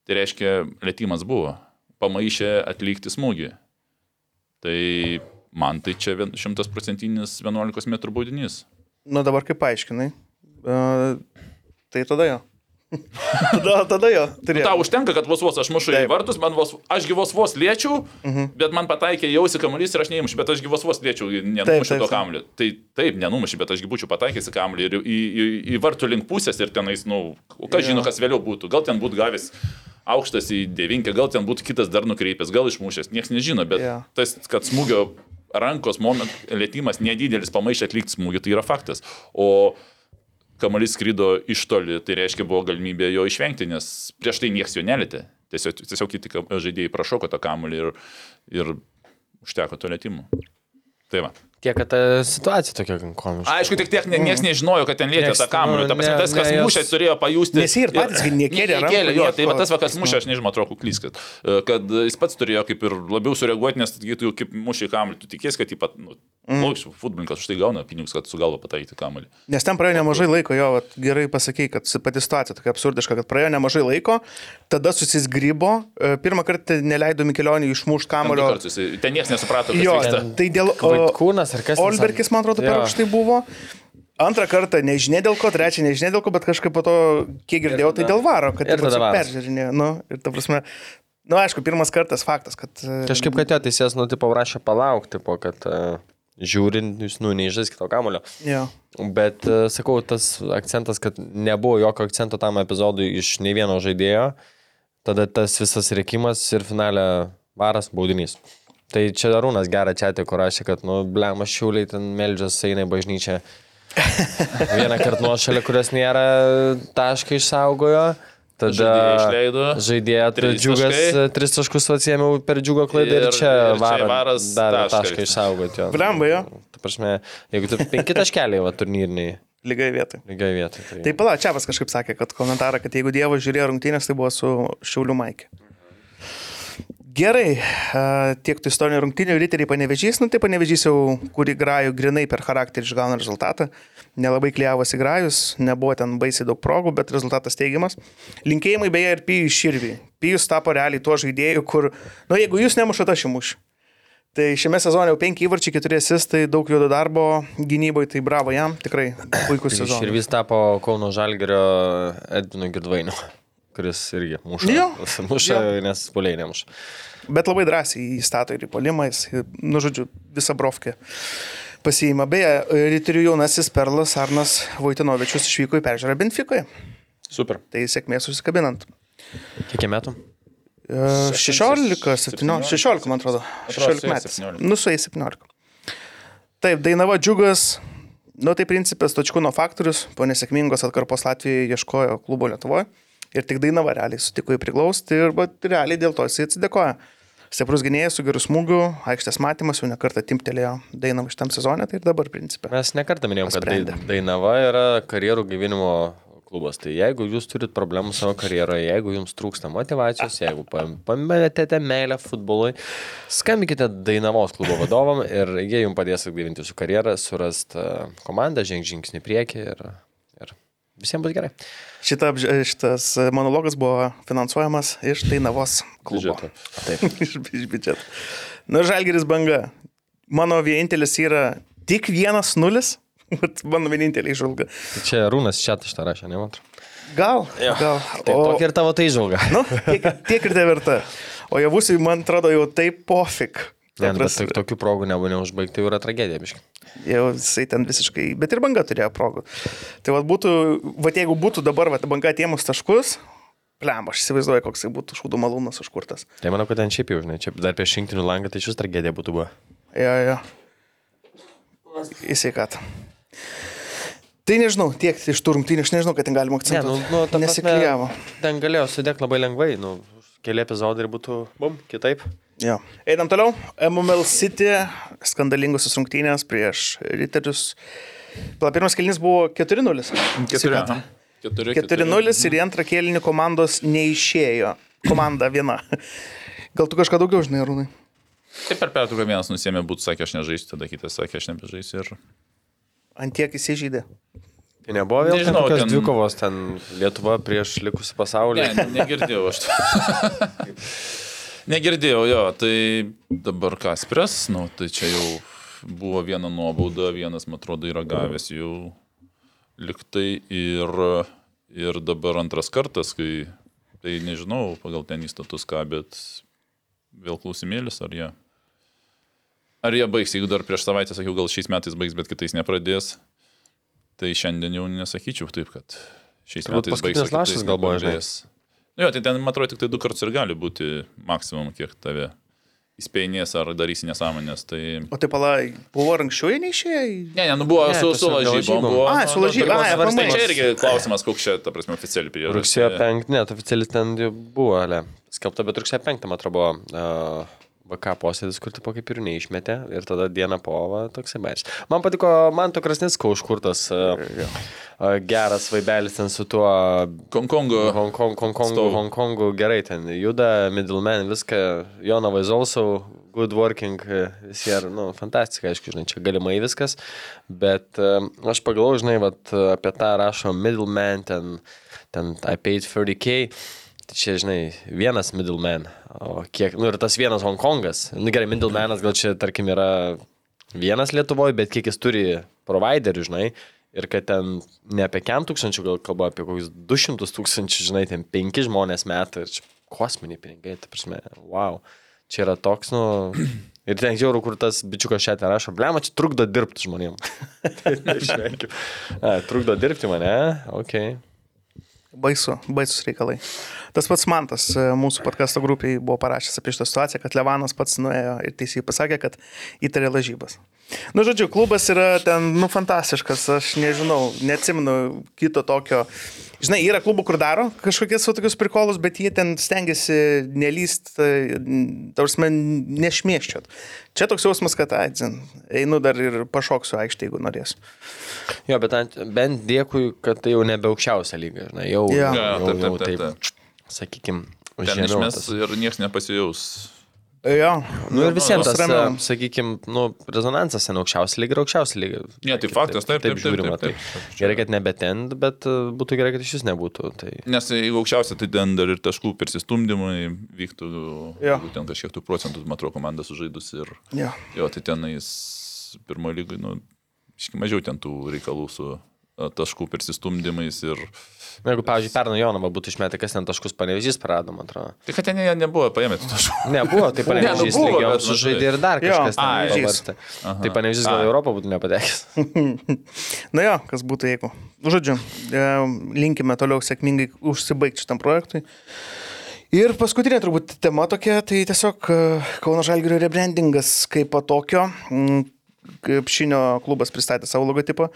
tai reiškia, lėtimas buvo. Pamaišė atlikti smūgį. Tai man tai čia šimtasprocentinis 11 m baudinys. Na nu, dabar kaip paaiškinai, uh, tai tada jo. tada, tada jo. Nu, tau užtenka, kad vos vos aš mušu taip. į vartus, man vos, aš gyvos vos liečiau, mhm. bet man pataikė jausi kamuolys ir aš neįmušiu, bet aš gyvos vos liečiau, nenumušiu to kamuolį. Tai taip, nenumušiu, bet aš būčiau pataikęs į kamuolį ir į, į, į vartų link pusės ir tenais, nu, o kas žino, kas vėliau būtų. Gal ten būtų gavęs aukštas į devinkę, gal ten būtų kitas dar nukreipęs, gal išmušęs, niekas nežino, bet yeah. tas, kad smūgio rankos moment, lėtymas nedidelis pamaišė atlikti smūgį, tai yra faktas. O kamuolys skrydo iš toli, tai reiškia buvo galimybė jo išvengti, nes prieš tai niekas jo nelėtė. Tiesiog, tiesiog kiti žaidėjai prašoko tą kamuolį ir, ir užteko to lėtimo. Tai va. Tiek, kad ta situacija tokia komiška. Aišku, tik tiek, niekas nežinojo, kad ten lietė tą kamuolį. Ta prasme, tas, kas ne, mušė, turėjo pajusti. Nes ir patys nekėlė. Nekėlė, jo, tai va tas, kas mušė, aš nežinau, atrodo, klys, kad, kad jis pats turėjo kaip ir labiau sureaguoti, nes tu kaip mušė kamuolį, tu tikės, kad jį pat, nu, mm. logiškai, futbolininkas už tai gauna pinigus, kad su galva pataikyti kamuolį. Nes ten praėjo nemažai laiko, jo, vat, gerai pasakė, kad pati situacija tokia absurdiška, kad praėjo nemažai laiko, tada susisgrybo, e, pirmą kartą neleido Mikelionį išmušti kamuolio. Ten niekas nesuprato, kas jo, vyksta. Tai dėl... Kūnas ar kas? Olbergis man atrodo, per aukštai buvo. Antrą kartą nežinia dėl ko, trečią nežinia dėl ko, bet kažkaip po to, kiek girdėjau, tai dėl varo, kad ir tada peržiūrinė. Nu, ir ta prasme, nu aišku, pirmas kartas faktas, kad... E, kažkaip, kad jo teisės, nu, tipo, prašė palaukti, po kad uh, žiūrint, jūs, nu, neižais kito kamulio. Jo. Bet, uh, sakau, tas akcentas, kad nebuvo jokio akcento tam epizodui iš nei vieno žaidėjo, tada tas visas reikimas ir finale varas baudinys. Tai čia Arūnas gerą čia tik rašė, kad, nu, blema šiuliai ten meldžias eina į bažnyčią. Vieną kartą nuo šalia, kurios nėra taškai išsaugojo. Tada. Žaidėja džiugas, tris taškus atsiemiau per džiugo klaidą ir, Ir- čia čia varo, varas davė tašką. išsaugoti. Blemba, jo. Ta prasme, jeigu tu penki taškeliai va turnyriniai, Lygai vietoj. lygiai vietoj. Tai... Tai pala, Čiavas kažkaip sakė, kad komentarą, kad jeigu Dievas žiūrėjo rungtynės, tai buvo su Šiauliu Maikė. Gerai, tiek tų istorinių rungtynių riteriai panevežys, nu tai panevežys jau, kurį grajų grinai per charakterį išgauna rezultatą. Nelabai kliavosi grajus, nebuvo ten baisiai daug progų, bet rezultatas teigiamas. Linkėjimai beje ir Pijus Širvį. Pijus tapo realiai tuo žaidėju, kur, nu jeigu jūs nemušate, aš įmušiu. Tai šiame sezone jau penki įvarčiai, keturi asistai, daug juodo darbo gynyboje, tai bravo jam, tikrai puikus sezonas. Ir vis tapo Kauno Žalgerio Edvino Girdvainio, kuris irgi muša. Jo. Muša, Jo. nes poliai nemuša. Bet labai drąsiai įstato ir į polimą, jis, nu žodžiu, visą brofkę pasiima. Beje, ryterių jaunasis perlas Arnas Vojtinovičius išvyko į peržiūrą Benfikoje. Super. Tai sėkmės susikabinant. Kiek metų? E, 16, 17, 16, man atrodo. Atrodo, 16 sueis metais. 17. Nu, su jais 17. Taip, Dainava Džiugas. Nu, tai principas Točkūno faktorius. Po nesėkmingos atkarpos Latvijoje ieškojo klubo Lietuvoje. Ir tik Dainava realiai sutiko jį priglausti ir bet, realiai dėl to jis atsidėkoja. Stiprus gynėjas su geru smūgiu, aikštės matymas jau nekartą timtelėjo Dainava šitam sezonė, tai ir dabar principė. Mes nekartą minėjom, kad Pasprendė. Dai- Dainava yra karjerų gyvenimo klubas. Tai jeigu jūs turit problemų savo karjeroje, jeigu jums trūksta motivacijos, jeigu pam- pametėte meilę futbolui, skambinkite Dainavos klubo vadovam ir jie jums padės atgaivinti jūsų karjerą, surasti komandą, žengti žingsnį priekį ir, ir visiems bus gerai. Šita, šitas monologas buvo finansuojamas iš Dainavos klubo. Biudžeto. Taip. iš, iš biudžeto. Nu, Žalgeris banga. Mano vienintelis yra tik vienas nulis. Vat Mano vienintelė išvalga. Tai čia Rūnas čia tą rašė, ne man atrodo. Gal. gal. Tai tokia ir tavo tai žvalga. nu, tiek, tiek ir tai verta. O javusiai, man atrodo, jau taip pofik. Ne, nu, bet tokių progų nebuvo neužbaigti, jau yra tragedija, biškai. Jau jisai ten visiškai, bet ir banga turėjo progų. Tai vad būtų, vad jeigu būtų dabar, vad banga atėmus taškus, plem, aš įsivaizduoju, koks tai būtų šūdų malūnas užkurtas. Tai manau, kad ten šiaip jau, žinai, čia dar prieš rinktinių langą, tai šis tragedija būtų buvo. Jo, jo. Įsiekat. Tai nežinau, tiek iš tų rungtynių, aš nežinau, kad ten galima Ne, akcentuoti. nu, nu, ta prasme, Nesiklijavo. Ten galėjo sudėti labai lengvai, nu, keli epizodai ir būtų, bum, kitaip. Jo. Einam toliau. MML City, skandalingusios rungtynės prieš Riterius. Pirmas kelnys buvo 4-0. Keturi. aha. Keturi. 4-0 ir į antrą kėlinį komandos neišėjo. Komanda viena. Gal tu kažką daugiau žinai, Rūnai? Taip per pertrauką vienas nusėmė būtų, sakė, aš nežaisiu, tada kitas sakė, aš nebežaisiu. Ir... Antiek įsižydė. Tai nebuvo vėl Nežinau, Nežinau, tokios ten- ten... dvikovos, ten Lietuva prieš likusi pasaulį. Ne, negirdėjau aš to. negirdėjau jo, tai dabar kas pres, nu, tai čia jau buvo viena nuobauda, vienas, man atrodo, yra gavęs jau liktai ir, ir dabar antras kartas, kai, tai nežinau, pagal ten įstatus ką, bet vėl klausimėlis, ar jie. Ar jie baigs, jeigu dar prieš savaitę sakiau, gal šiais metais baigs, bet kitais nepradės, tai šiandien jau nesakyčiau taip, kad šiais Turbūt metais baigs. paskutinis lašas gal buvo, žinai. Nu Jo, tai ten, man atrodo, tik tai du kartus ir gali būti maksimum, kiek tave įspėjinės ar darysi nesąmonės. Tai... O tai pala, buvo anksčiau jie neišėjo? Ne, ne, nu buvo Ne, su, su lažybom. Buvo, nu, su nu, lažybom, tai ai, svarstai, aplamai. Čia irgi klausimas, koks čia, ta prasme, oficiali priežastis. Rugsėjo 5, net oficialiai ten buvo, ale, skelbta, bet rugsėjo 5, man atrodo, buvo uh, VK posėdis, kur tipo kaip ir neišmetė ir tada dieną po va, toksai bairis. Man patiko, man to Krasnicko užkurtas uh, uh, geras vaibelis ten su tuo. Hongkongu, Hongkongu, atstovu. Hongkongu gerai ten juda, middleman, viską, Jonava is also good working, e, visi yra, nu, fantastika, aišku, žinai, čia galimai viskas, bet aš pagalvoju, žinai, vat, apie tą rašo middleman, ten, ten I paid 30k, tai čia, žinai, vienas middleman, o kiek, nu ir tas vienas Hongkongas, nu gerai, middlemanas gal čia, tarkim, yra vienas Lietuvoje, bet kiek jis turi providerių, žinai, ir kad ten ne apie 100 tūkstančių, gal kalba apie kokius 200 tūkstančių, žinai, ten 5 žmonės metai, ir čia kosminiai pinigai, tai prasme, wow, čia yra toks, nu, ir ten žiauru, kur tas bičiukas šią ten rašo, blema, čia trukdo dirbti žmonėm. išvengiu. Trukdo dirbti mane, ok. Baisu, baisus reikalai. Tas pats Mantas e, mūsų podkasto grupiai buvo parašęs apie šitą situaciją, kad Levanas pats nuėjo ir teisėjai pasakė, kad įtarė lažybas. Nu, žodžiu, klubas yra ten, nu, fantastiškas, aš nežinau, neatsimenu kito tokio. Žinai, yra klubų, kur daro kažkokius tokius prikolus, bet jie ten stengiasi nelyst, tarsi nešmieščiot. Čia toks jausmas, kad, ai, dzin, einu dar ir pašoksiu aikštį, jeigu norėsiu. Jo, bet bent dėkui, kad tai jau nebe aukščiausia lyga, žinai, jau, Jo. jau, Jo, jau, taip, jau taip, taip, taip, sakykime, Ten išmes ir niekas nepasijaus. Jo. Nu ir visiems tas, Ramiau. sakykime, nu, rezonansas ten aukščiausia lyga ir aukščiausia lyga. Ne, tai faktas, taip, taip, taip, žiūrima. taip, Tai taip. gerai, kad nebe ten, bet e, būtų gerai, kad iš vis nebūtų. Tai... Nes jeigu aukščiausia, tai ten dar ir taškų persistumdymai vyktų, jeigu ten kažkiek tų procentų, atrodo, komanda sužaidus ir... Jo. Jo, tai tenais pirmojo lygai, nu, iški mažiau ten tų reikalų su taškų persistumdymais ir... Na, Jeigu, pavyzdžiui, pernai Jonava būtų išmetę, kas ten taškus panevežys prarado, man atrodo. Tai kad ten jie nebuvo paėmę tų taškų. Ne, buvo, tai panevežys lygiom bet, nu, sužaidė ir dar Jo, kažkas ten ai, pavartė. Tai panevežys gal Europą būtų nepatekęs. Na jo, kas būtų jeigu. Žodžiu, e, linkime toliau sėkmingai užsibaigti šitam projektui. Ir paskutinė turbūt tema tokia, tai tiesiog e, Kauno Žalgirio rebrandingas kaip po tokio. mm, Krepšinio klubas pristatė savo logotipą.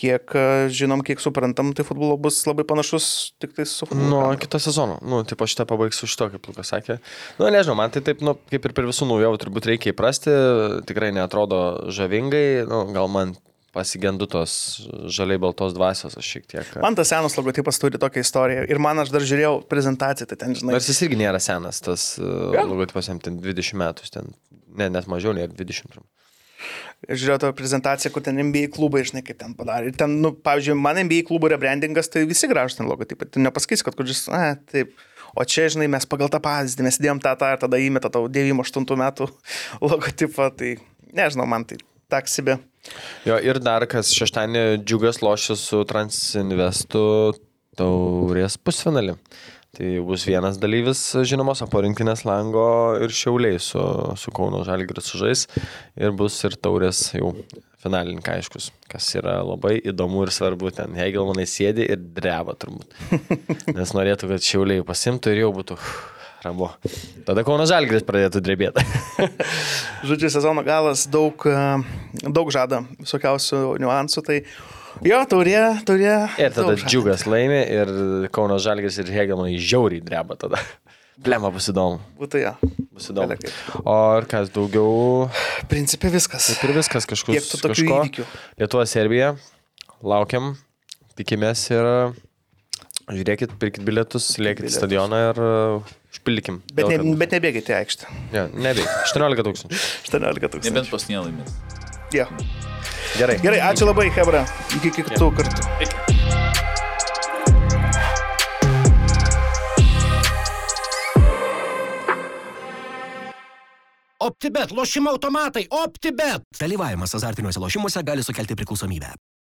Kiek e, žinom, kiek suprantam, tai futbolo bus labai panašus tik tai su futbolu. Nuo kito sezono. Nu, tipo šitą pabaigsiu iš to, kaip Lukas sakė. Nu, nežinau, man tai taip, nu, kaip ir per visų naujovių turbūt reikia įprasti. Tikrai netrodo žavingai. Nu, gal man pasigendu tos žaliai baltos dvasios, aš šiek tiek. Man tas senas logotipas turi tokią istoriją. Ir man aš dar žiūrėjau prezentaciją, tai ten, žinai. Nors jis irgi nėra senas, tas uh, Jo. logotipas jam ten 20 metų, ten, ne, net mažiau nei 20. Žiūrėjau tą prezentaciją, kur ten NBA klubai, žinai, kaip ten padarė. Ir ten, nu, pavyzdžiui, man NBA klubų rebrandingas, tai visi gražus ten logotipai. Tu nepasakysi, kad kuris, a, taip. O čia, žinai, mes pagal tą pavyzdį, mes dėjom tą, tą ir tada įmeta tau 98 metų logotipą. Tai, nežinau, man tai taksibė. Jo, ir dar kas šeštadienį džiugas lošia su Transinvestu taurės pusfinalį. Tai bus vienas dalyvis žinomas, o po rinktinės lango ir šiauliai su, su Kauno Žalgiris sužais ir bus ir taurės jau finalininkai aiškus, kas yra labai įdomu ir svarbu. Ten Hegelmanai sėdi ir dreba turbūt. Nes norėtų, kad šiauliai pasimtų ir jau būtų ramu. Tada Kauno Žalgiris pradėtų drebėti. Žodžiu, sezono galas daug, e, daug žada visokiausių niuansų. Tai jo, taurė, taurė. Ir tada daug džiugas laimė ir Kauno Žalgis ir Hegelmanai žiauriai dreba tada. Plema bus įdomu. Būtų jo. Bus įdomu. O ir kas daugiau, Principė viskas. kaip ir viskas kažkur. Kiek tų tokių įvykių? Lietuva, Serbija. Laukiam, tikimės ir žiūrėkit, pirkit bilietus, lėkit į stadioną ir užpildykim. Bet, ne, kad- bet nebėgite į aikštę. Ja, nebėg. 18 tūkstančių. 18 tūkstančių. Nebent pasnė laimės. Jo. Gerai. Gerai, ačiū labai, Hebra. Iki kitų kartų. OptiBet, lošimo automatai, OptiBet. Dalyvavimas azartiniuose lošimuose gali sukelti priklausomybę.